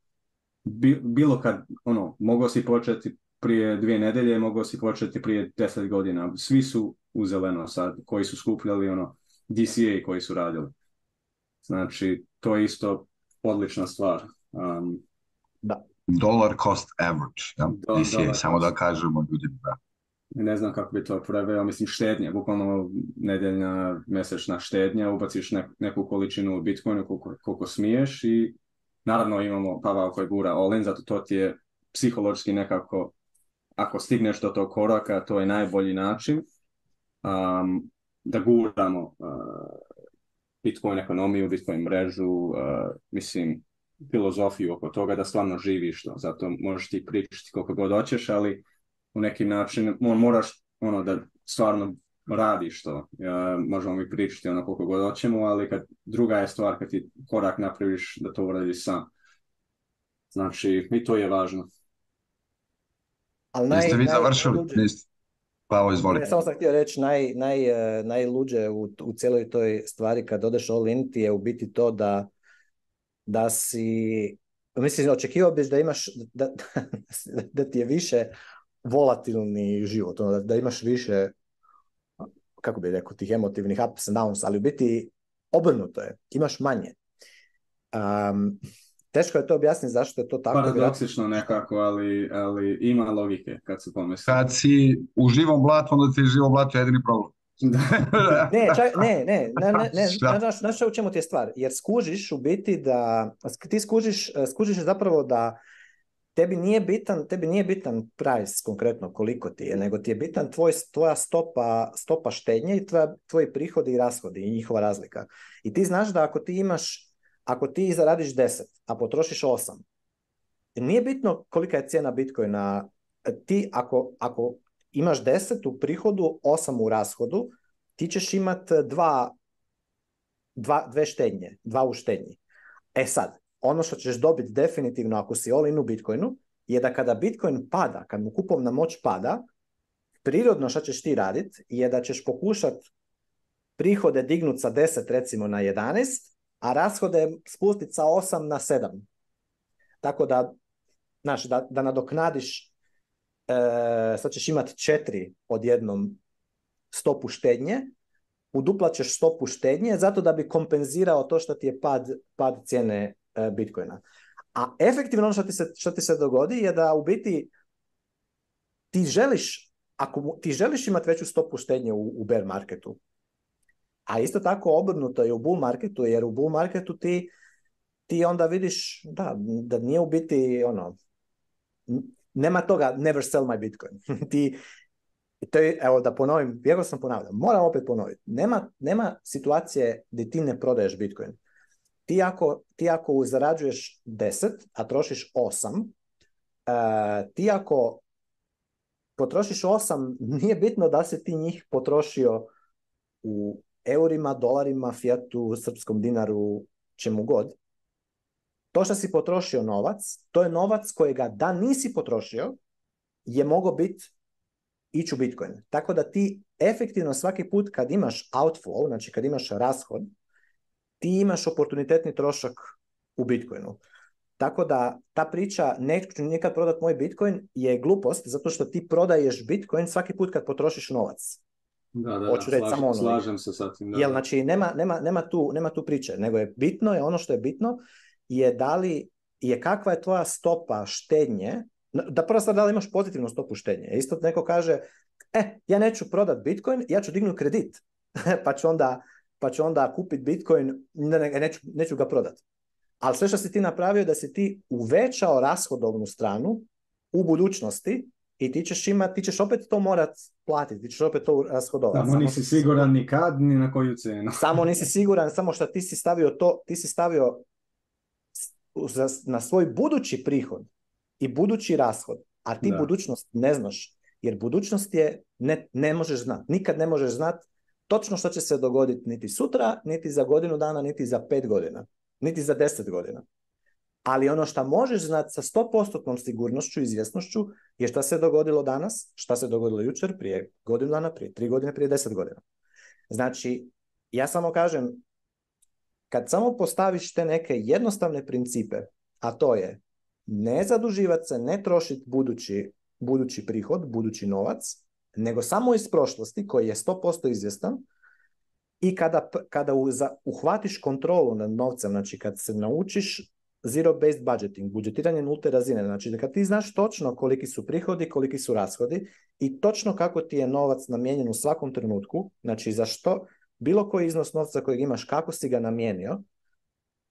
Bilo kad, ono, mogao si početi prije dvije nedelje, mogao si početi prije deset godina. Svi su u zeleno sad, koji su skupljali, ono, DCA koji su radili. Znači, to je isto odlična stvar. Um, da. Dollar cost average, samo da kažemo ljudima. Ne znam kako bi to preveo, mislim štednja, bukvalno nedeljna, mjesečna štednja, ubaciš neku količinu u Bitcoinu koliko, koliko smiješ i naravno imamo Pavao koji gura Olin, zato to ti je psihološki nekako, ako stigneš do tog koraka, to je najbolji način um, da guramo uh, Bitcoin ekonomiju, Bitcoin mrežu, uh, mislim, filozofiju oko toga da stvarno živiš to. Zato možeš ti pričati koliko god hoćeš, ali u neki način moraš ono da stvarno radiš to. možemo mi pričati ono koliko god hoćemo, ali kad, druga je stvar kad ti korak napraviš da to uradiš sam. Znači, i to je važno. Ali naj, Jeste vi završili? Najluđe, Niste. samo sam htio reći, naj, naj, najluđe u, u cijeloj toj stvari kad odeš all in ti je u biti to da da si, mislim, očekivao biš da imaš, da, (laughs) da, ti je više volatilni život, ono, da, imaš više, kako bi rekao, tih emotivnih ups and downs, ali u biti obrnuto je, imaš manje. Um, teško je to objasniti zašto je to tako. Paradoksično nekako, ali, ali ima logike kad se pomisli. Kad si u živom blatu, onda ti je živo blatu jedini problem ne, ne, ne, ne, ne, ne, znaš, u čemu ti je stvar, jer skužiš u biti da, ti skužiš, skužiš zapravo da tebi nije bitan, tebi nije bitan price konkretno koliko ti je, nego ti je bitan tvoj, tvoja stopa, stopa štednje i tvoji prihodi i rashodi i njihova razlika. I ti znaš da ako ti imaš, ako ti zaradiš 10, a potrošiš 8, nije bitno kolika je cijena Bitcoina, ti ako, ako imaš 10 u prihodu, 8 u rashodu, ti ćeš imat dva, dva, dve štenje, dva u štednji. E sad, ono što ćeš dobiti definitivno ako si all u Bitcoinu, je da kada Bitcoin pada, kad mu kupovna moć pada, prirodno što ćeš ti radit je da ćeš pokušat prihode dignut sa 10 recimo na 11, a rashode spustit sa 8 na 7. Tako da, znaš, da, da nadoknadiš E, sad ćeš imati četiri jednom stopu štednje, uduplaćeš stopu štednje zato da bi kompenzirao to što ti je pad, pad cijene e, Bitcoina. A efektivno ono što ti, se, što ti se dogodi je da u biti ti želiš, ako ti želiš imati veću stopu štednje u, u bear marketu, a isto tako obrnuto je u bull marketu, jer u bull marketu ti, ti onda vidiš da, da nije u biti ono, nema toga never sell my bitcoin. (laughs) Ti, to je, evo da ponovim, vjerujem sam ponavljam, moram opet ponoviti. Nema, nema situacije gdje ti ne prodaješ bitcoin. Ti ako, ti zarađuješ 10, a trošiš 8, uh, eh, ti ako potrošiš 8, nije bitno da se ti njih potrošio u eurima, dolarima, fiatu, srpskom dinaru, čemu god. To što si potrošio novac, to je novac kojega da nisi potrošio, je mogao biti ići u Bitcoin. Tako da ti efektivno svaki put kad imaš outflow, znači kad imaš rashod, ti imaš oportunitetni trošak u Bitcoinu. Tako da ta priča neću ću nikad prodat moj Bitcoin je glupost zato što ti prodaješ Bitcoin svaki put kad potrošiš novac. Da, da, ono, Slažem se sa tim. Jel, znači nema, nema, tu, nema tu priče, nego je bitno je ono što je bitno je da li je kakva je tvoja stopa štednje, da prva stvar da li imaš pozitivnu stopu štednje. Isto neko kaže, e, ja neću prodat Bitcoin, ja ću dignut kredit, (laughs) pa ću onda, pa onda kupiti Bitcoin, e, neću, ga prodat. Ali sve što si ti napravio je da si ti uvećao rashodovnu stranu u budućnosti i ti ćeš, ima, ti ćeš opet to morat platiti, ti ćeš opet to rashodovati. Samo, nisi siguran ni kad, ni na koju cenu. samo nisi siguran, samo što ti si stavio to, ti si stavio na svoj budući prihod i budući rashod, a ti budućnost ne znaš, jer budućnost je ne, ne možeš znat, nikad ne možeš znat točno što će se dogoditi niti sutra, niti za godinu dana, niti za pet godina, niti za deset godina. Ali ono što možeš znati sa 100% sigurnošću i izvjesnošću je što se dogodilo danas, šta se dogodilo jučer, prije godinu dana, prije tri godine, prije deset godina. Znači, ja samo kažem, kad samo postaviš te neke jednostavne principe, a to je ne zaduživati se, ne trošiti budući, budući prihod, budući novac, nego samo iz prošlosti koji je 100% izvjestan i kada, kada uhvatiš kontrolu nad novcem, znači kad se naučiš zero-based budgeting, budžetiranje nulte razine, znači kad ti znaš točno koliki su prihodi, koliki su rashodi i točno kako ti je novac namijenjen u svakom trenutku, znači za što, bilo koji iznos novca kojeg imaš, kako si ga namijenio,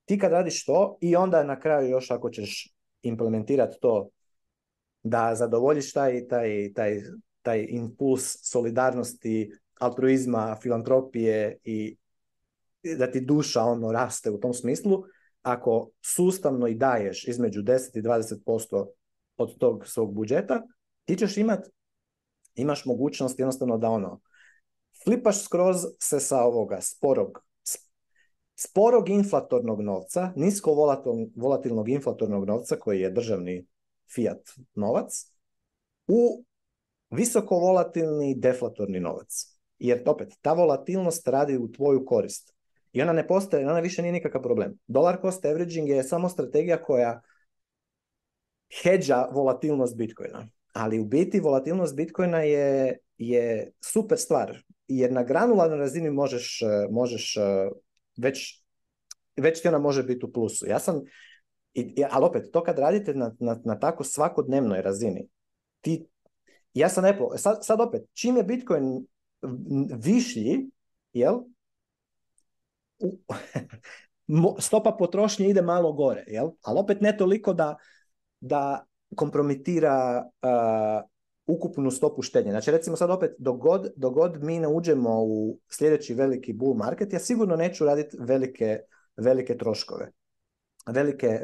ti kad radiš to i onda na kraju još ako ćeš implementirati to da zadovoljiš taj, taj, taj, taj impuls solidarnosti, altruizma, filantropije i da ti duša ono raste u tom smislu, ako sustavno i daješ između 10 i 20% od tog svog budžeta, ti ćeš imat, imaš mogućnost jednostavno da ono, Flipaš skroz se sa ovoga sporog, sporog inflatornog novca, nisko volatilnog inflatornog novca koji je državni fiat novac, u visoko volatilni deflatorni novac. Jer opet, ta volatilnost radi u tvoju korist. I ona ne postaje, ona više nije nikakav problem. Dolar cost averaging je samo strategija koja heđa volatilnost Bitcoina. Ali u biti volatilnost Bitcoina je, je super stvar jer na granularnoj razini možeš, e, možeš e, već, već ti ona može biti u plusu. Ja sam, ali opet, to kad radite na, na, na tako svakodnevnoj razini, ti, ja sam Apple, sad, sad opet, čim je Bitcoin višlji, jel, u, (laughs) stopa potrošnje ide malo gore, jel? ali opet ne toliko da, da kompromitira e, ukupnu stopu štednje. Znači recimo sad opet, dogod, dogod mi ne uđemo u sljedeći veliki bull market, ja sigurno neću raditi velike, velike troškove. Velike,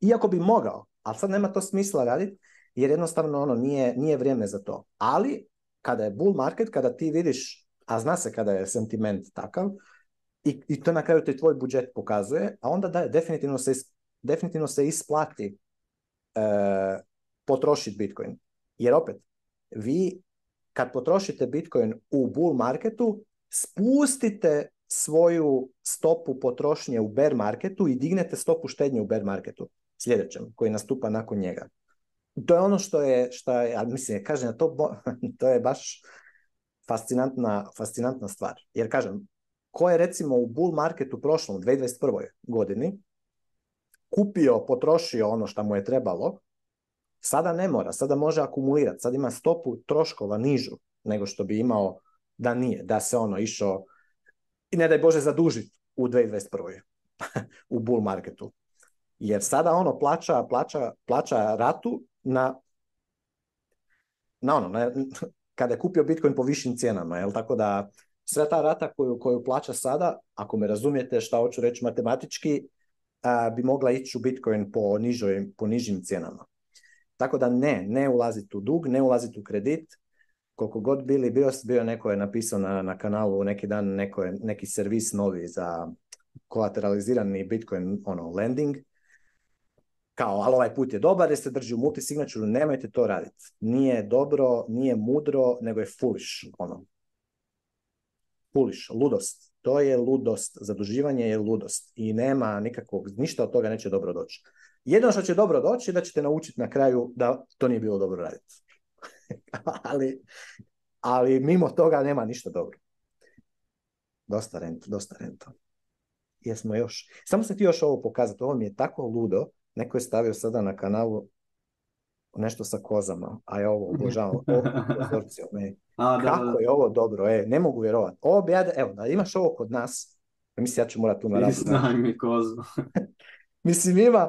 iako bi mogao, ali sad nema to smisla raditi, jer jednostavno ono nije, nije vrijeme za to. Ali kada je bull market, kada ti vidiš, a zna se kada je sentiment takav, i, i to na kraju te tvoj budžet pokazuje, a onda da, definitivno se, definitivno se isplati e, potrošiti Bitcoin. Jer opet, vi kad potrošite Bitcoin u bull marketu, spustite svoju stopu potrošnje u bear marketu i dignete stopu štednje u bear marketu sljedećem koji nastupa nakon njega. To je ono što je, što je, ali mislim, kažem, to, (laughs) to je baš fascinantna, fascinantna stvar. Jer kažem, ko je recimo u bull marketu prošlom, 2021. godini, kupio, potrošio ono što mu je trebalo, Sada ne mora, sada može akumulirati, sad ima stopu troškova nižu nego što bi imao da nije, da se ono išao i ne daj Bože zadužiti u 2021. (laughs) u bull marketu. Jer sada ono plaća, plaća, plaća ratu na, na ono, kada je kupio Bitcoin po višim cijenama, jel? Tako da sve ta rata koju, koju plaća sada, ako me razumijete šta hoću reći matematički, bi mogla ići u Bitcoin po, nižoj, po nižim cijenama. Tako da ne, ne ulaziti u dug, ne ulaziti u kredit. Koliko god bili bio, bio neko je napisao na, na kanalu neki dan neko neki servis novi za kolateralizirani Bitcoin ono, lending. Kao, ali ovaj put je dobar jer se drži u multisignaturu, nemojte to raditi. Nije dobro, nije mudro, nego je foolish. Ono. Foolish, ludost. To je ludost. Zaduživanje je ludost. I nema nikakvog, ništa od toga neće dobro doći. Jedno što će dobro doći, da ćete naučiti na kraju da to nije bilo dobro raditi. (laughs) ali, ali mimo toga nema ništa dobro. Dosta rento, dosta rento. Jesmo još. Samo se ti još ovo pokazati. Ovo mi je tako ludo. Neko je stavio sada na kanalu nešto sa kozama, a ja ovo obožavam. (laughs) Kako je ovo dobro, e, ne mogu vjerovati. Ovo bi ja da, evo, da imaš ovo kod nas, mislim ja ću morati tu kozu. (laughs) Mislim, ima,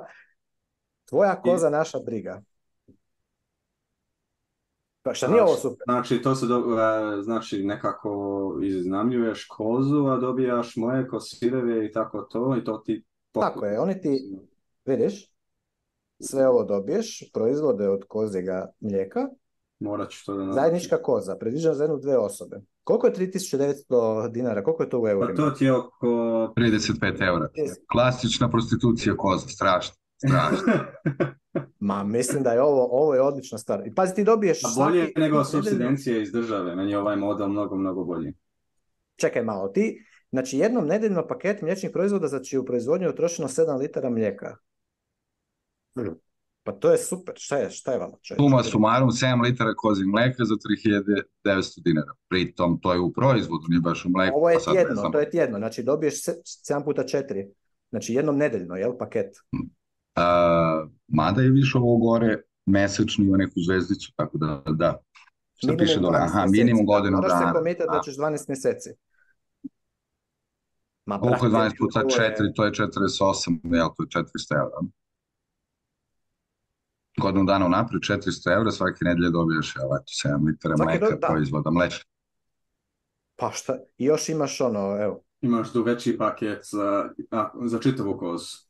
Tvoja koza, naša briga. Pa šta nije ovo super? Znači, to se do... znači, nekako iznamljuješ kozu, a dobijaš moje kosireve i tako to, i to ti... Tako je, oni ti, vidiš, sve ovo dobiješ, proizvode od kozega mlijeka. Morat ću to da Zajednička koza, predviđena za jednu dve osobe. Koliko je 3900 dinara, koliko je to u eurima? Pa to ti je oko 35 eura. Klasična prostitucija koza, strašno. (laughs) Ma, mislim da je ovo, ovo je odlična stvar. I pazi, ti dobiješ... A bolje svaki... nego subsidencije iz države. Meni je ovaj model mnogo, mnogo bolji. Čekaj malo, ti... Znači, jednom nedeljno paket mliječnih proizvoda za čiju proizvodnju je utrošeno 7 litara mlijeka. Hm. Pa to je super. Šta je, šta je vama? Suma sumarum, 7 litara kozi mlijeka za 3900 dinara. Pritom, to je u proizvodu, nije baš u mlijeku. Ovo je pa tjedno, to je tjedno. Znači, dobiješ 7 puta 4. Znači, jednom nedeljno, jel, paket? Hm. A, mada je više ovo gore mesečno ima neku zvezdicu, tako da, da. Šta piše dole? Aha, minimum godinu dana. Moraš se pametati da ćeš 12 mjeseci. Ma, Koliko je 12 puta 4, to je 48, jel, to je 400 evra. Godinu dana napred, 400 evra, svake nedelje dobiješ, jel, eto, 7 litara mleka, da. proizvoda, mleča. Pa šta, još imaš ono, evo. Imaš tu veći paket za, za čitavu kozu.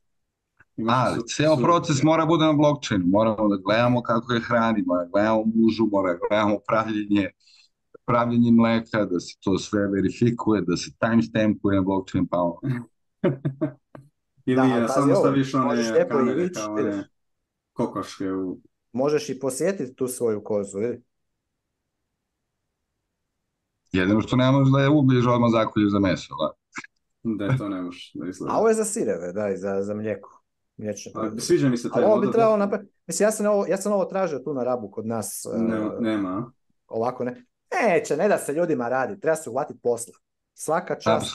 Ali ceo proces mora bude na blockchainu, moramo da gledamo kako je hranimo, da gledamo mužu, moramo da gledamo pravljenje, pravljenje mleka, da se to sve verifikuje, da se timestampuje na blockchain, pa ovo. (laughs) Ili da, je, samo staviš one kamere kao one kokoške u... Možeš i posjetiti tu svoju kozu, ili? Jedino što ne možeš da je ubiješ odmah zakolju za meso, ali? Da, to ne da Da A ovo je za sireve, da, i za, za mlijeko. Pa, sviđa mi se taj ovo bi trebalo napraviti. Mislim, ja sam, ovo, ja tražio tu na rabu kod nas. Ne, e, nema. Ovako ne. Neće, ne da se ljudima radi. Treba se uhvatiti posla. Svaka čast.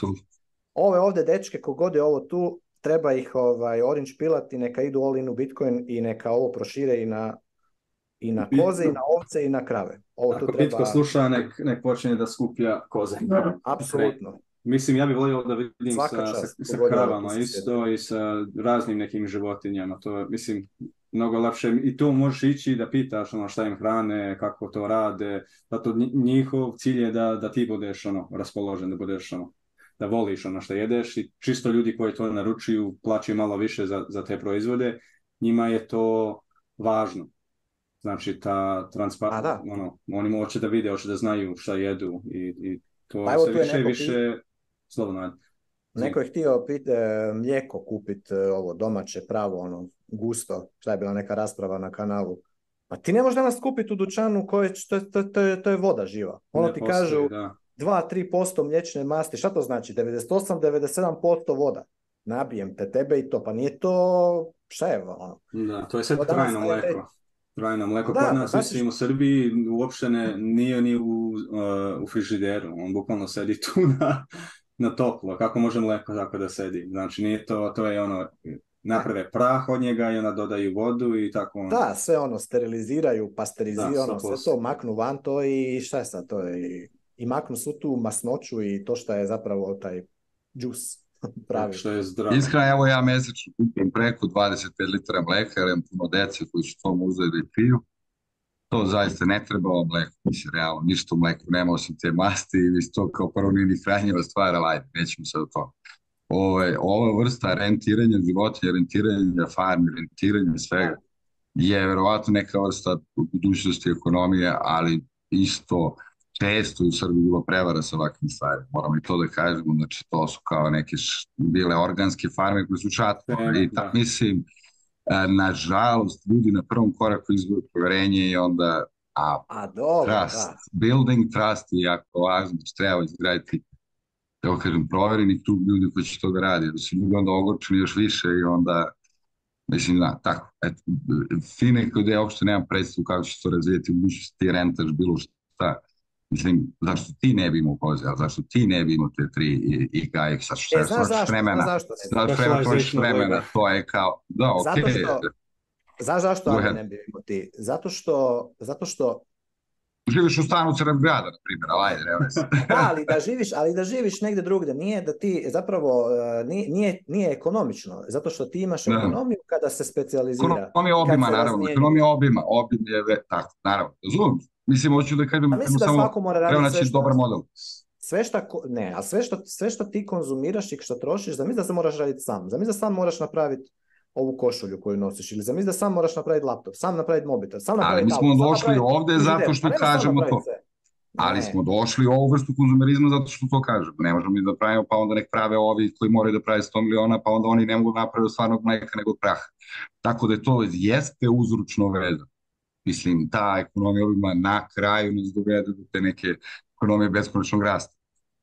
Ove ovdje dečke, kogod je ovo tu, treba ih ovaj, orange pilati, neka idu all in u Bitcoin i neka ovo prošire i na, i na koze, i na ovce, i na krave. Ovo Ako treba... Bitko sluša, nek, nek počinje da skuplja koze. Apsolutno. Mislim, ja bih volio da vidim sa, kravama isto i sa raznim nekim životinjama. To je, mislim, mnogo lakše. I tu možeš ići da pitaš ono, šta im hrane, kako to rade. Zato njihov cilj je da, da ti budeš ono, raspoložen, da budeš ono, da voliš ono što jedeš i čisto ljudi koji to naručuju plaćaju malo više za, za te proizvode. Njima je to važno. Znači, ta transparent, ono, oni hoće da vide, hoće da znaju šta jedu i, i to pa je sve više, više slobodno. Neko je htio pit, e, mlijeko kupiti e, ovo domaće, pravo, ono, gusto, šta je bila neka rasprava na kanalu. Pa ti ne možeš danas kupiti u dućanu koje, to, to, to, to je voda živa. Ono ne ti kažu 2-3% mliječne masti, šta to znači? 98-97% voda. Nabijem te tebe i to, pa nije to, šta je ono? Da, to je sve trajno mlijeko. Trajno mlijeko kod nas, znači... mislim u Srbiji uopšte ne, nije ni u, uh, u frižideru, on bukvalno sedi tu na, (laughs) na toplo, kako može mleko tako da sedi. Znači nije to, to je ono, naprave prah od njega i ona dodaju vodu i tako ono. Da, sve ono, steriliziraju, pasteriziraju, ono, sve to maknu van to i šta je sad to je, i maknu su tu masnoću i to što je zapravo taj džus (laughs) pravi. Što je zdravo. Iskra, evo ja mjesečno kupim preko 25 litra mleka, jer imam puno djece koji su to uzeli i piju. To zaista ne treba o mleku, mislim, realno, ništa u mleku nema osim te masti i to kao prvo nije ni hranjiva stvar, ali ajde, nećemo sad o to. Ove, ova vrsta rentiranja životinja, rentiranja farmi, rentiranja svega, je verovatno neka vrsta budućnosti ekonomije, ali isto često u Srbiji bilo prevara sa ovakvim stvarima. Moramo i to da kažemo, znači to su kao neke bile organske farme koje su čatko i tako mislim, E, nažalost, ljudi na prvom koraku izgubi povjerenje i onda a, a dobro, trust, da. building trust je jako važno, znači, treba izgraditi evo kažem, provjereni tu ljudi koji će to da radi, da su ljudi onda ogorčeni još više i onda, mislim, da, tako, eto, fine kod ja uopšte nemam predstavu kako će to razvijeti, mogućnosti ti rentaš, bilo šta, Mislim, zašto ti ne bi imao poze, ali zašto ti ne bi imao te tri IKX, sa što e, znaš zašto, vremena, znaš zašto, znaš zašto vremena, to je kao, da, okej. Okay. znaš zašto ali ne bi imao ti? Zato što, zato što živiš u stanu crnog grada, na primjer, ali ajde, (laughs) da, ali da živiš, ali da živiš negdje drugdje, nije da ti, zapravo, eh, nije, nije, ekonomično, zato što ti imaš ekonomiju kada se specializira. Ekonomija obima, naravno, ekonomija obima, obim je, tako, naravno, razumijem, Mislim, hoću da kažem, pa samo svako mora treba dobar model. Sve što. ne, a sve što sve ti konzumiraš i što trošiš, zamisli da se moraš raditi sam. Zamisli da sam moraš napraviti ovu košulju koju nosiš ili zamisli da sam moraš napraviti laptop, sam napraviti mobitel, sam napraviti Ali mi smo došli ovdje zato što kažemo to. Ali smo došli u ovu vrstu konzumerizma zato što to kažemo. Ne možemo mi da pravimo, pa onda nek prave ovi koji moraju da prave 100 miliona, pa onda oni ne mogu napraviti stvarnog mleka nego praha. Tako da je to jeste uzručno vezano. Mislim, ta ekonomija uvijek na kraju nas dovede do te neke ekonomije beskonačnog rasta.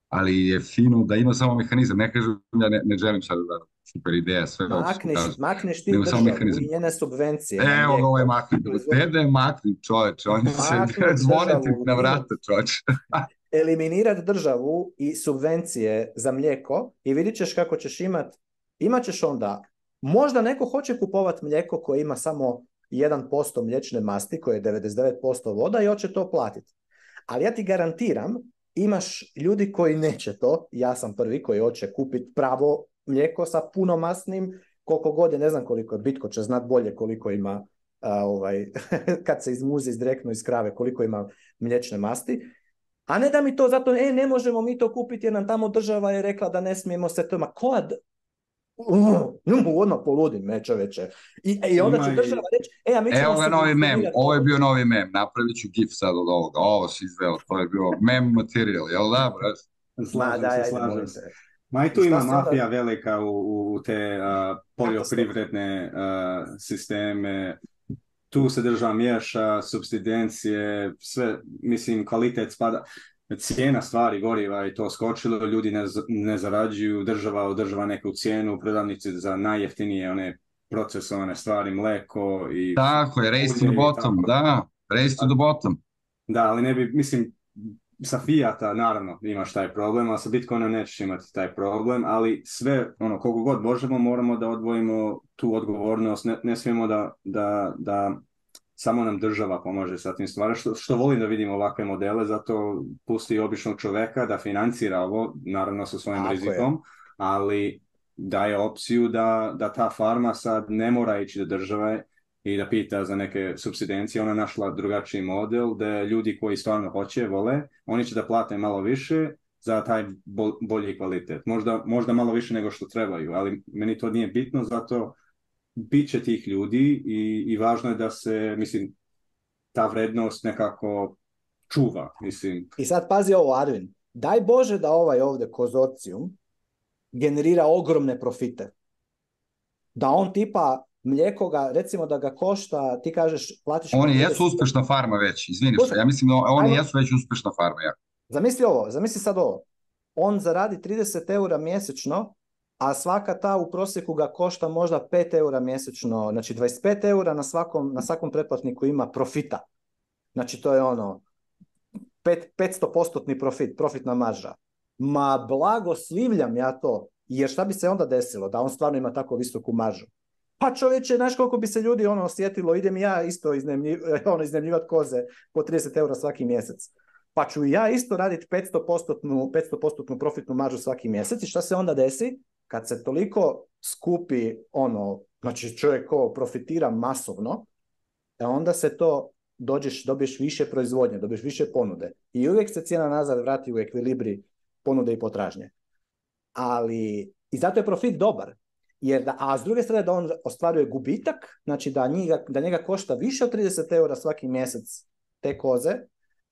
Ali je fino da ima samo mehanizam. Ne kažu, ja ne, ne želim sad da super ideja, sve makneš, kažu. makneš ti državu i njene subvencije. Evo ovo je makni, tebe makni čoveče, on će (laughs) zvoniti na vrata čovječe. (laughs) eliminirati državu i subvencije za mlijeko i vidit ćeš kako ćeš imat, imat ćeš onda, možda neko hoće kupovat mlijeko koje ima samo 1% mliječne masti koje je 99% voda i hoće to platiti. Ali ja ti garantiram, imaš ljudi koji neće to, ja sam prvi koji hoće kupiti pravo mlijeko sa puno masnim, koliko god je, ne znam koliko je, bitko će znat bolje koliko ima ovaj, (laughs) kad se izmuzi direktno iz krave, koliko ima mliječne masti. A ne da mi to zato, e, ne možemo mi to kupiti jer nam tamo država je rekla da ne smijemo se to. Ma koja ono poludim nečoveče. I, e, I onda će država reći, e, a mi ćemo... Evo ga novi mem, ovo je bio novi mem, napravit ću gif sad od ovoga, ovo si izveo, to je bio mem materijal, jel da, brez? Slažem se, slažem se. Ma i tu ima mafija velika u, u te uh, poljoprivredne uh, sisteme, tu se država miješa, subsidencije, sve, mislim, kvalitet spada cijena stvari goriva i to skočilo, ljudi ne, ne zarađuju, država održava neku cijenu, predavnici za najjeftinije one procesovane stvari, mleko i... Tako je, race to the bottom, da, race to the bottom. Da, ali ne bi, mislim, sa FIAT-a naravno imaš taj problem, a sa Bitcoin-om nećeš imati taj problem, ali sve, ono, koliko god možemo, moramo da odvojimo tu odgovornost, ne, ne smijemo da, da, da samo nam država pomaže sa tim stvarima, što, što volim da vidimo ovakve modele, zato pusti običnog čoveka da financira ovo, naravno sa svojim Tako rizikom, ali daje opciju da, da ta farma sad ne mora ići do države i da pita za neke subsidencije, ona našla drugačiji model da ljudi koji stvarno hoće, vole, oni će da plate malo više za taj bolji kvalitet. Možda, možda malo više nego što trebaju, ali meni to nije bitno, zato bit će tih ljudi i, i važno je da se, mislim, ta vrednost nekako čuva, mislim. I sad pazi ovo, Arvin. Daj Bože da ovaj ovdje konzorcijum generira ogromne profite. Da on tipa mlijeko ga, recimo da ga košta, ti kažeš, platiš... Oni jesu uspješna farma već, izvini ja mislim oni jesu već uspješna farma. Ja. Zamisli ovo, zamisli sad ovo. On zaradi 30 eura mjesečno a svaka ta u prosjeku ga košta možda 5 eura mjesečno, znači 25 eura na svakom, na svakom pretplatniku ima profita. Znači to je ono, 500 postotni profit, profitna marža. Ma blago ja to, jer šta bi se onda desilo da on stvarno ima tako visoku maržu? Pa čovječe, znaš koliko bi se ljudi ono osjetilo, idem ja isto (laughs) ono, iznemljivati koze po 30 eura svaki mjesec. Pa ću i ja isto raditi 500%, 500 profitnu maržu svaki mjesec i šta se onda desi? kad se toliko skupi ono, znači čovjek ko profitira masovno, e onda se to dođeš, dobiješ više proizvodnje, dobiješ više ponude. I uvijek se cijena nazad vrati u ekvilibri ponude i potražnje. Ali, i zato je profit dobar. Jer da, a s druge strane da on ostvaruje gubitak, znači da njega, da njega košta više od 30 eura svaki mjesec te koze,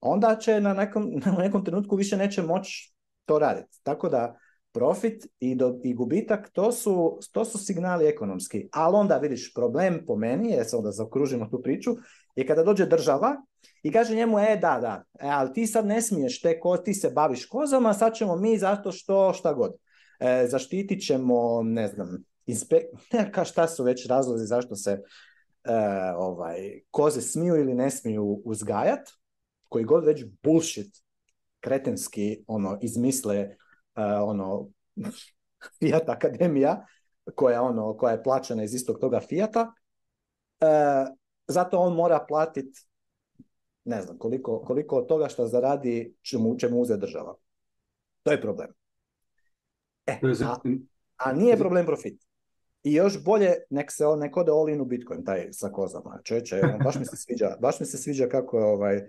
onda će na nekom, (laughs) na nekom trenutku više neće moći to raditi. Tako da profit i, i gubitak, to su, to su signali ekonomski. Ali onda vidiš problem po meni, je, se onda zaokružimo tu priču, je kada dođe država i kaže njemu, e da, da, e, ali ti sad ne smiješ, te ko, ti se baviš kozama, sad ćemo mi zato što šta god. E, zaštitit ćemo, ne znam, (laughs) neka ka šta su već razlozi zašto se e, ovaj, koze smiju ili ne smiju uzgajat, koji god već bullshit kretenski ono, izmisle E, ono, (laughs) Fiat Akademija, koja, ono, koja je plaćena iz istog toga Fiata, e, zato on mora platiti ne znam koliko, koliko od toga što zaradi čemu mu, uze država. To je problem. E, a, a, nije problem profit. I još bolje nek se on nekode ode u Bitcoin, taj sa kozama. Čovječe, ono, baš mi se sviđa, baš mi se sviđa kako je ovaj,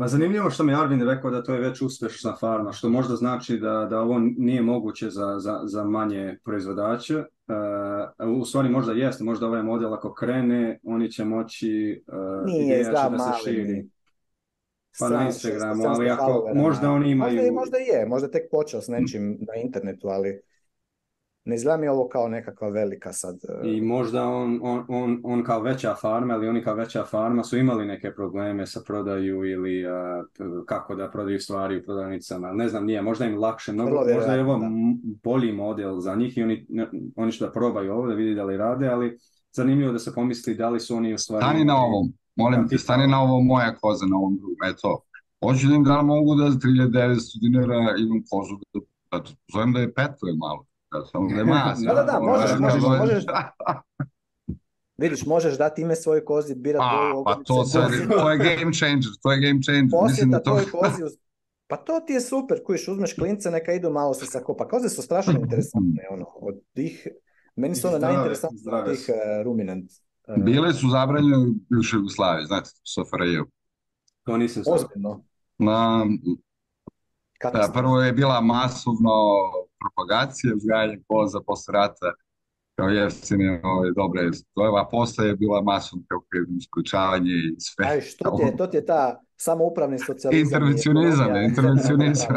Ma zanimljivo što mi Arvin rekao da to je već uspješna farma, što možda znači da, da ovo nije moguće za, za, za manje proizvodače. Uh, e, u stvari možda jeste, možda ovaj model ako krene, oni će moći uh, nije, da se širi. Pa na Instagramu, ali možda oni imaju... Možda, možda je, možda tek počeo s nečim hm. na internetu, ali ne izgleda mi ovo kao nekakva velika sad. E, I možda on, on, on, on kao veća farma ili oni kao veća farma su imali neke probleme sa prodaju ili e, kako da prodaju stvari u prodavnicama. Ne znam, nije, možda im lakše. Mnogo, možda je ovo bolji model za njih i oni, oni što da probaju ovo da vidi da li rade, ali zanimljivo da se pomisli da li su oni u stvari... Stani na ovom, molim ti, stani na ovo moja koza na ovom drugom, eto. da mogu da za 3900 dinara imam kozu da, zovem da je malo. Da sam mas, da, da, da, ono, možeš, ono, možeš, ono. možeš. (laughs) Vidiš, možeš dati ime svojoj kozi, birat A, Pa to, sorry, to je game changer, to je game changer. Posjeta to... tvoj kozi, uz... pa to ti je super, kojiš, uzmeš klince, neka idu malo se sakopa. Koze su strašno (laughs) interesantne, ono, od tih, meni su ono najinteresantnije od tih eh, ruminant. Eh. Bile su zabranjene u bivšoj Jugoslaviji, znate, u Sofarajevu. To nisam Ozbiljno. Na, da, prvo je bila masovno propagacije uzgajanja koza posle rata kao jeftine ove ovaj, dobre stojeva, a posle je bila masom kao isključavanje i sve. Aj, što ti je, to ti je ta samoupravni socijalizam. Intervencionizam, intervencionizam.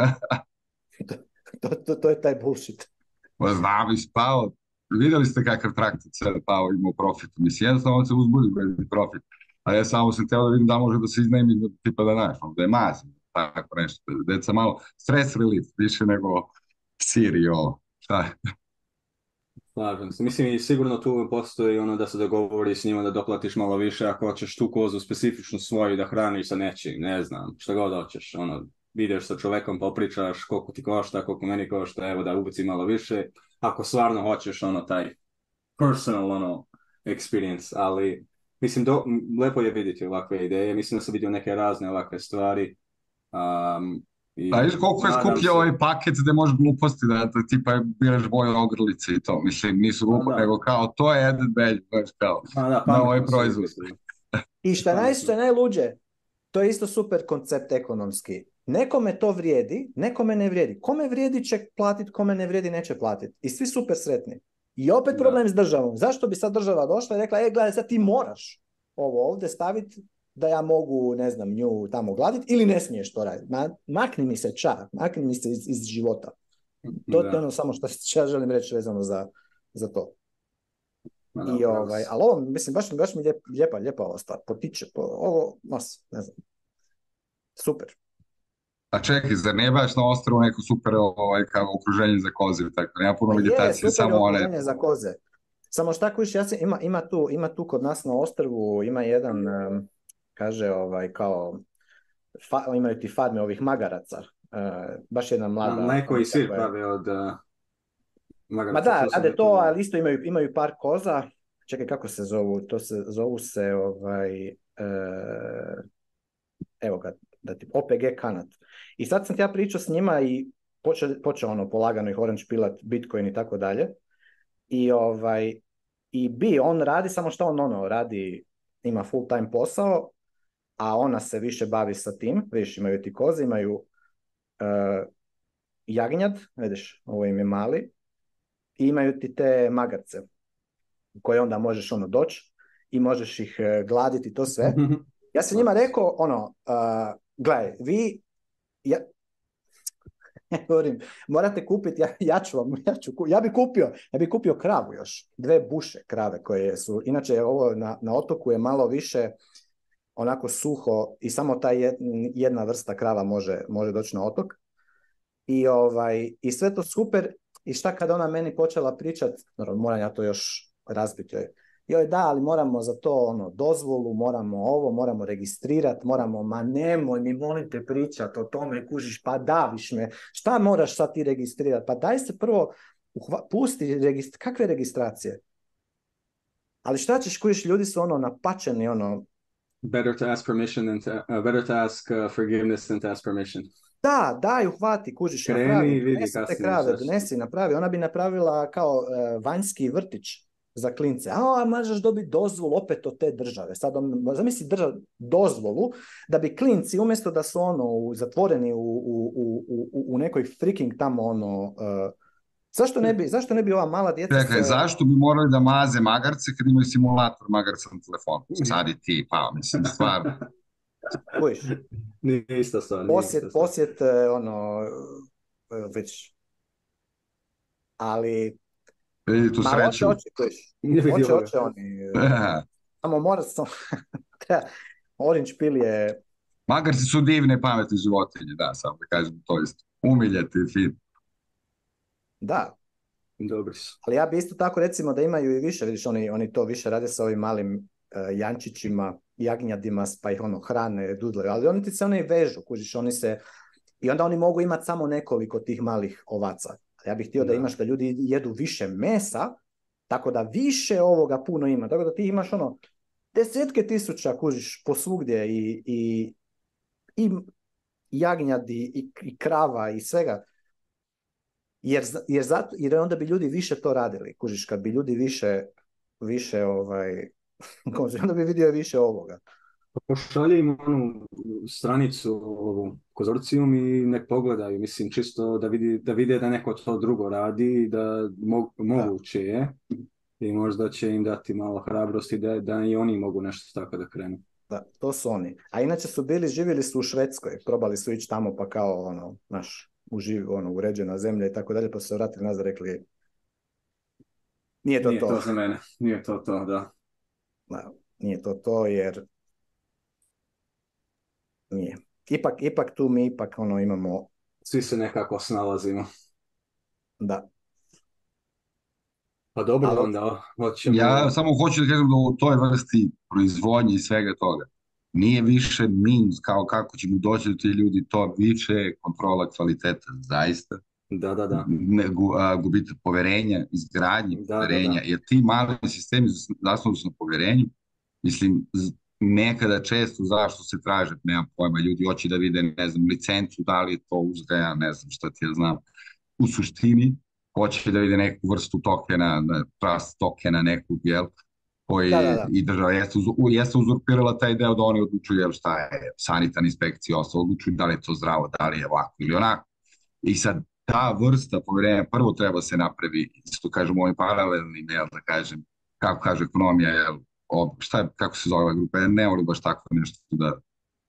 (laughs) to, je taj bullshit. Pa znam, ispao. Vidjeli ste kakav traktor sada pao imao profit. Mislim, jednostavno on se uzbudi bez profit. A ja samo sam teo da vidim da može da se iznajmi tipa da naš, ono, da je mazim, tako nešto. Deca malo, stres relief, više nego sir Slažem se. Mislim i sigurno tu postoji ono da se dogovori s njima da doplatiš malo više ako hoćeš tu kozu specifično svoju da hraniš sa nečim, ne znam, što god hoćeš. Ono, vidiš sa čovekom, popričaš koliko ti košta, koliko meni košta, evo da ubici malo više. Ako stvarno hoćeš ono taj personal ono experience, ali mislim do, lepo je vidjeti ovakve ideje. Mislim da sam vidio neke razne ovakve stvari. Um, i, da, ili koliko je skupio ovaj paket gdje možeš gluposti da ti tipa biraš boje ogrlice i to, mislim, nisu pa glupo, nego kao to je added baš kao, na proizvod. I što je, je najluđe, to je isto super koncept ekonomski. Nekome to vrijedi, nekome ne vrijedi. Kome vrijedi će platit, kome ne vrijedi neće platiti. I svi super sretni. I opet problem s državom. Zašto bi sad država došla i rekla, e, gledaj, sad ti moraš ovo ovdje staviti da ja mogu, ne znam, nju tamo gladiti ili ne smiješ to raditi. makni mi se čar, makni mi se iz, iz života. To je ono samo što (laughs) ja želim reći vezano za, za to. I ovaj, ali ovo, mislim, baš, baš mi je lijepa, lijepa ova stvar, potiče, ovo, mas, ne znam, super. A čekaj, zar ne baš na ostrovu neko super ovaj, kao okruženje za koze? Tako, nema puno meditacije, pa samo one... okruženje za koze. Samo šta kojiš, ja se, ima, ima, tu, ima tu kod nas na ostrvu, ima jedan, kaže ovaj kao imaju ti farme ovih magaraca. E, baš jedna mlada. nekoji i sir od e, magaraca. Ma da, rade to, ali isto imaju, imaju par koza. Čekaj, kako se zovu? To se zovu se ovaj... E, evo ga, da ti, OPG kanat. I sad sam ja pričao s njima i počeo, ono polagano ih orange pilat, bitcoin i tako dalje. I ovaj, i bi, on radi samo što on ono radi, ima full time posao, a ona se više bavi sa tim, vidiš imaju ti koze, imaju uh, jagnjad, vidiš, ovo im je mali, i imaju ti te magarce koje onda možeš ono doći i možeš ih e, gladiti, to sve. Ja sam njima rekao, ono, uh, gledaj, vi, ja, (laughs) govorim, morate kupiti, ja, ja ću vam, ja, ću, ja bi kupio, ja bi kupio kravu još, dve buše krave koje su, inače ovo na, na otoku je malo više onako suho i samo ta jedna vrsta krava može, može doći na otok. I, ovaj, I sve to super. I šta kada ona meni počela pričat, moram ja to još razbiti joj. Joj da, ali moramo za to ono dozvolu, moramo ovo, moramo registrirat, moramo, ma nemoj mi molim te pričat o tome, kužiš, pa daviš me, šta moraš sad ti registrirat? pa daj se prvo, pusti, kakve registracije? Ali šta ćeš, kužiš, ljudi su ono napačeni, ono, Better to ask permission than to, uh, ask uh, forgiveness than to ask permission. Da, daj, uhvati, kužiš, Kreni napravi, vidi, vidi te krave, donesi, napravi. Ona bi napravila kao e, vanjski vrtić za klince. A, a možeš dobiti dozvolu opet od te države. Sad, on, zamisli držav, dozvolu da bi klinci, umjesto da su ono zatvoreni u, u, u, u nekoj freaking tamo ono e, Zašto ne bi, zašto ne bi ova mala djeca... sa... zašto bi morali da maze magarce kad imaju simulator magarca na telefonu? Sad i ti, pa mislim, stvarno. Kojiš? Nista stvar. Posjet, posjet, e, ono, e, već... Ali... Vidi tu Ma, sreću. Oče, oče, oče, oče, oni. E, (laughs) samo mora sam... (laughs) Orange pil je... Magarci su divne pametne životinje, da, samo da kažem, to isto. Umiljati fit. Da. Dobri su. Ali ja bi isto tako recimo da imaju i više, vidiš, oni, oni to više rade sa ovim malim e, jančićima, jagnjadima, pa ih ono hrane, dudle, ali oni ti se oni vežu, kužiš, oni se, i onda oni mogu imati samo nekoliko tih malih ovaca. ja bih htio da. da imaš da ljudi jedu više mesa, tako da više ovoga puno ima, tako da ti imaš ono desetke tisuća, kužiš, posvugdje i, i, i jagnjadi i, i krava i svega jer, jer, zato, jer onda bi ljudi više to radili, kužiš, kad bi ljudi više, više ovaj, (laughs) onda bi vidio više ovoga. Pa pošalje im onu stranicu u konzorcijum i nek pogledaju, mislim čisto da, vidi, da vide da neko to drugo radi i da mo, moguće je i možda će im dati malo hrabrosti da, da i oni mogu nešto tako da krenu. Da, to su oni. A inače su bili, živjeli su u Švedskoj, probali su ići tamo pa kao ono, naš, uživ, ono, uređena zemlja i tako dalje, pa su se vratili nazad rekli nije to nije to. to za mene, nije to to, da. nije to to jer nije. Ipak, ipak tu mi ipak ono imamo... Svi se nekako snalazimo. Da. Pa dobro onda, hoćemo... Ja samo hoću da kažem da u toj vrsti proizvodnje i svega toga nije više minus kao kako ćemo doći do tih ljudi, to više je kontrola kvaliteta, zaista. Da, da, da. Ne, gu, a, gubite poverenja, izgradnje poverenja, jer ti mali sistemi zasnovu su na poverenju, mislim, nekada često zašto se traže, nema pojma, ljudi hoće da vide, ne znam, licencu, da li je to uzgaja, ne znam šta ti ja znam. U suštini, hoće da vide neku vrstu tokena, trust tokena nekog, jel? koji da, da, da. i država jeste, uzurpirala taj deo da oni odlučuju jel šta je sanitarna inspekcija ostalo, odlučuju da li je to zdravo, da li je ovako ili onako. I sad ta vrsta povjerenja prvo treba se napravi, isto kažem, ovim paralelnim, jel, da kažem, kako kaže ekonomija, jel, šta je, kako se zove ne volim baš tako nešto da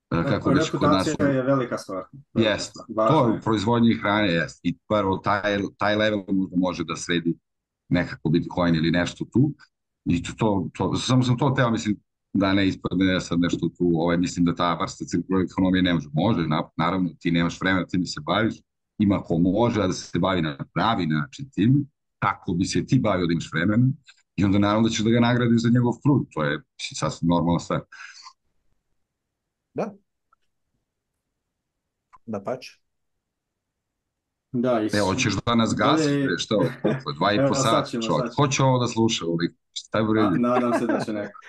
kako već kod nas... je velika stvar. Jest, to je proizvodnje hrane, jest. I prvo, taj, taj level može da sredi nekako Bitcoin ili nešto tu, i to, to, samo sam to teo, mislim, da ne ispadne ja sad nešto tu, ovaj, mislim da ta vrsta ekonomije ne može. Može, naravno, ti nemaš vremena, ti ne se baviš, ima ko može, da se bavi na pravi način tim, tako bi se ti bavio da imaš vremena, i onda naravno da ćeš da ga nagradi za njegov trud, to je sasvim normalna stvar. Da. Da pač. Da, is... Evo, hoćeš da nas gasi, što, dva i po sata čovjek. hoće ovo da sluša, ovdje? Nadam se da će neko.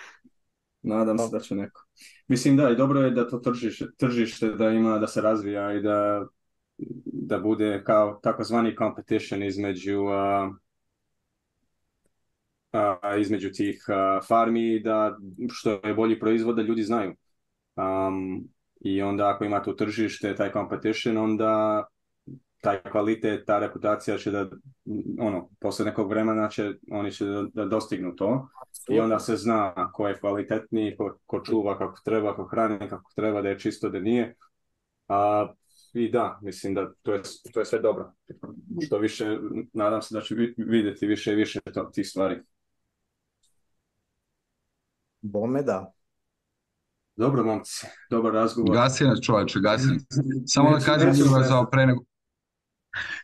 Nadam se da će neko. Mislim da, i dobro je da to tržište, tržište da ima, da se razvija i da, da bude kao takozvani competition između uh, između tih uh, farmi da što je bolji proizvod da ljudi znaju. Um, I onda ako ima to tržište, taj competition, onda taj kvalitet, ta reputacija će da, ono, posle nekog vremena će, oni će da, dostignu to i onda se zna ko je kvalitetniji, ko, čuva kako treba, ko hrani kako treba, da je čisto, da nije. A, I da, mislim da to je, to je sve dobro. Što više, nadam se da će vidjeti više i više to, tih stvari. Bome da. Dobro, momci, dobar razgovor. Gasinac čovječe, gasinac. Samo da kažem ću vas pre nego...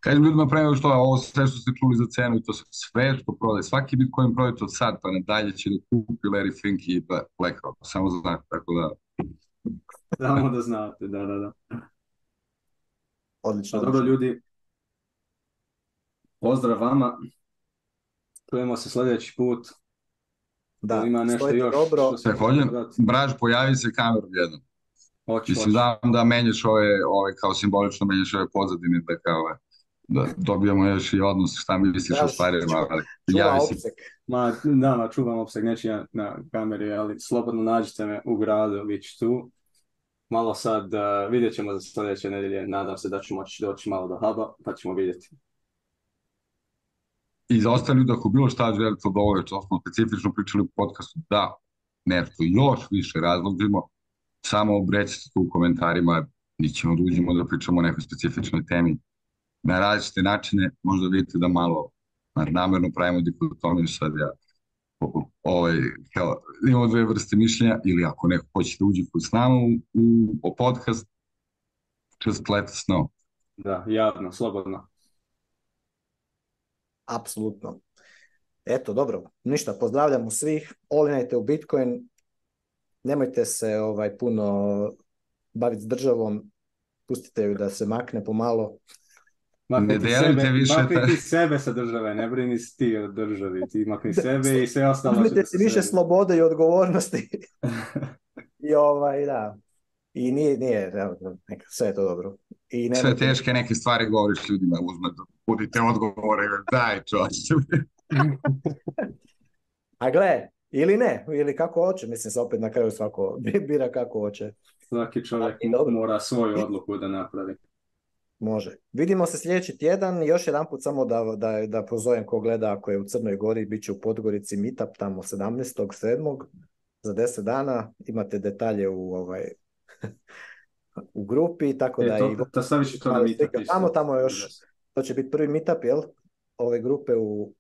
Kažem ljudima pravimo što, ovo sve što ste čuli za cenu i to sve što prodaje, svaki Bitcoin projekt od sad pa nadalje će da kupi Larry Fink i BlackRock, samo znate, tako da... Samo da znate, da, da, da. Odlično. Pa dobro ljudi, pozdrav vama, čujemo se sljedeći put. Da, Ima nešto još. Dobro. Što se Braž, pojavi se kameru jednom. Hoću, Mislim, znam da menjaš ove, ove, kao simbolično menjaš ove pozadine, da kao, da dobijamo još i odnos šta misliš da, o stvarima. Ja mislim... Ma, da, čuvam opsek, neću ja na kameri, ali slobodno nađite me u gradu, bit tu. Malo sad, uh, vidjet ćemo za sljedeće nedelje, nadam se da ću moći doći malo do huba, pa ćemo vidjeti. I za ostali ljudi, ako bilo šta želite od ovoj, što smo specifično pričali u podcastu, da nešto još više razlogimo, samo recite tu u komentarima, mi ćemo uđemo da pričamo o nekoj specifičnoj temi na različite načine, možda vidite da malo namjerno pravimo dikotomiju sad ja ovaj, imamo dve vrste mišljenja ili ako neko hoće da uđe s nama u, u podcast, just let us know. Da, javno, slobodno. Apsolutno. Eto, dobro, ništa, pozdravljamo svih, olinajte u Bitcoin, nemojte se ovaj puno baviti s državom, pustite ju da se makne pomalo. ne sebe, više ta... sebe sa države, ne brini si ti od državi, ti makni sebe i sve ostalo. Uzmite si više slobode i odgovornosti. (laughs) I ovaj, da. I nije, nije, neka, sve je to dobro. I ne sve teške neke stvari govoriš ljudima, uzmete, budite odgovore, daj čoče. (laughs) (laughs) A gle, ili ne, ili kako hoće, mislim se opet na kraju svako (laughs) bira kako hoće. Svaki čovjek mora svoju odluku da napravi. Može. Vidimo se sljedeći tjedan. Još jedan put samo da, da, da pozovem ko gleda ako je u Crnoj Gori, bit će u Podgorici meetup tamo 17.7. za 10 dana. Imate detalje u ovaj (laughs) u grupi, tako e, da... To, i... to, to, na meetup, tamo, tamo još, to će biti prvi meetup, jel? Ove grupe u,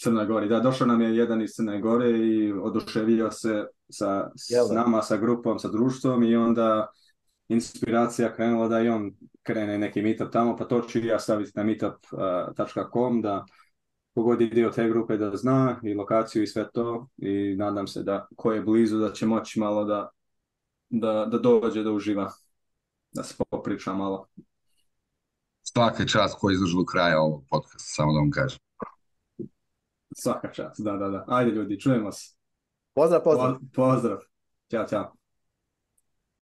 Crna Gori. Da, došao nam je jedan iz Crne Gore i oduševio se sa, s nama, sa grupom, sa društvom i onda inspiracija krenula da i on krene neki meetup tamo, pa to ću ja staviti na meetup.com da pogodi dio te grupe da zna i lokaciju i sve to i nadam se da ko je blizu da će moći malo da, da, da dođe da uživa, da se popriča malo. Svaka čast koji izdržu kraja ovog podcasta, samo da vam kažem. Svaka čast, da, da, da. Ajde ljudi, čujemo se. Pozdrav, pozdrav. pozdrav. Ćao, ćao.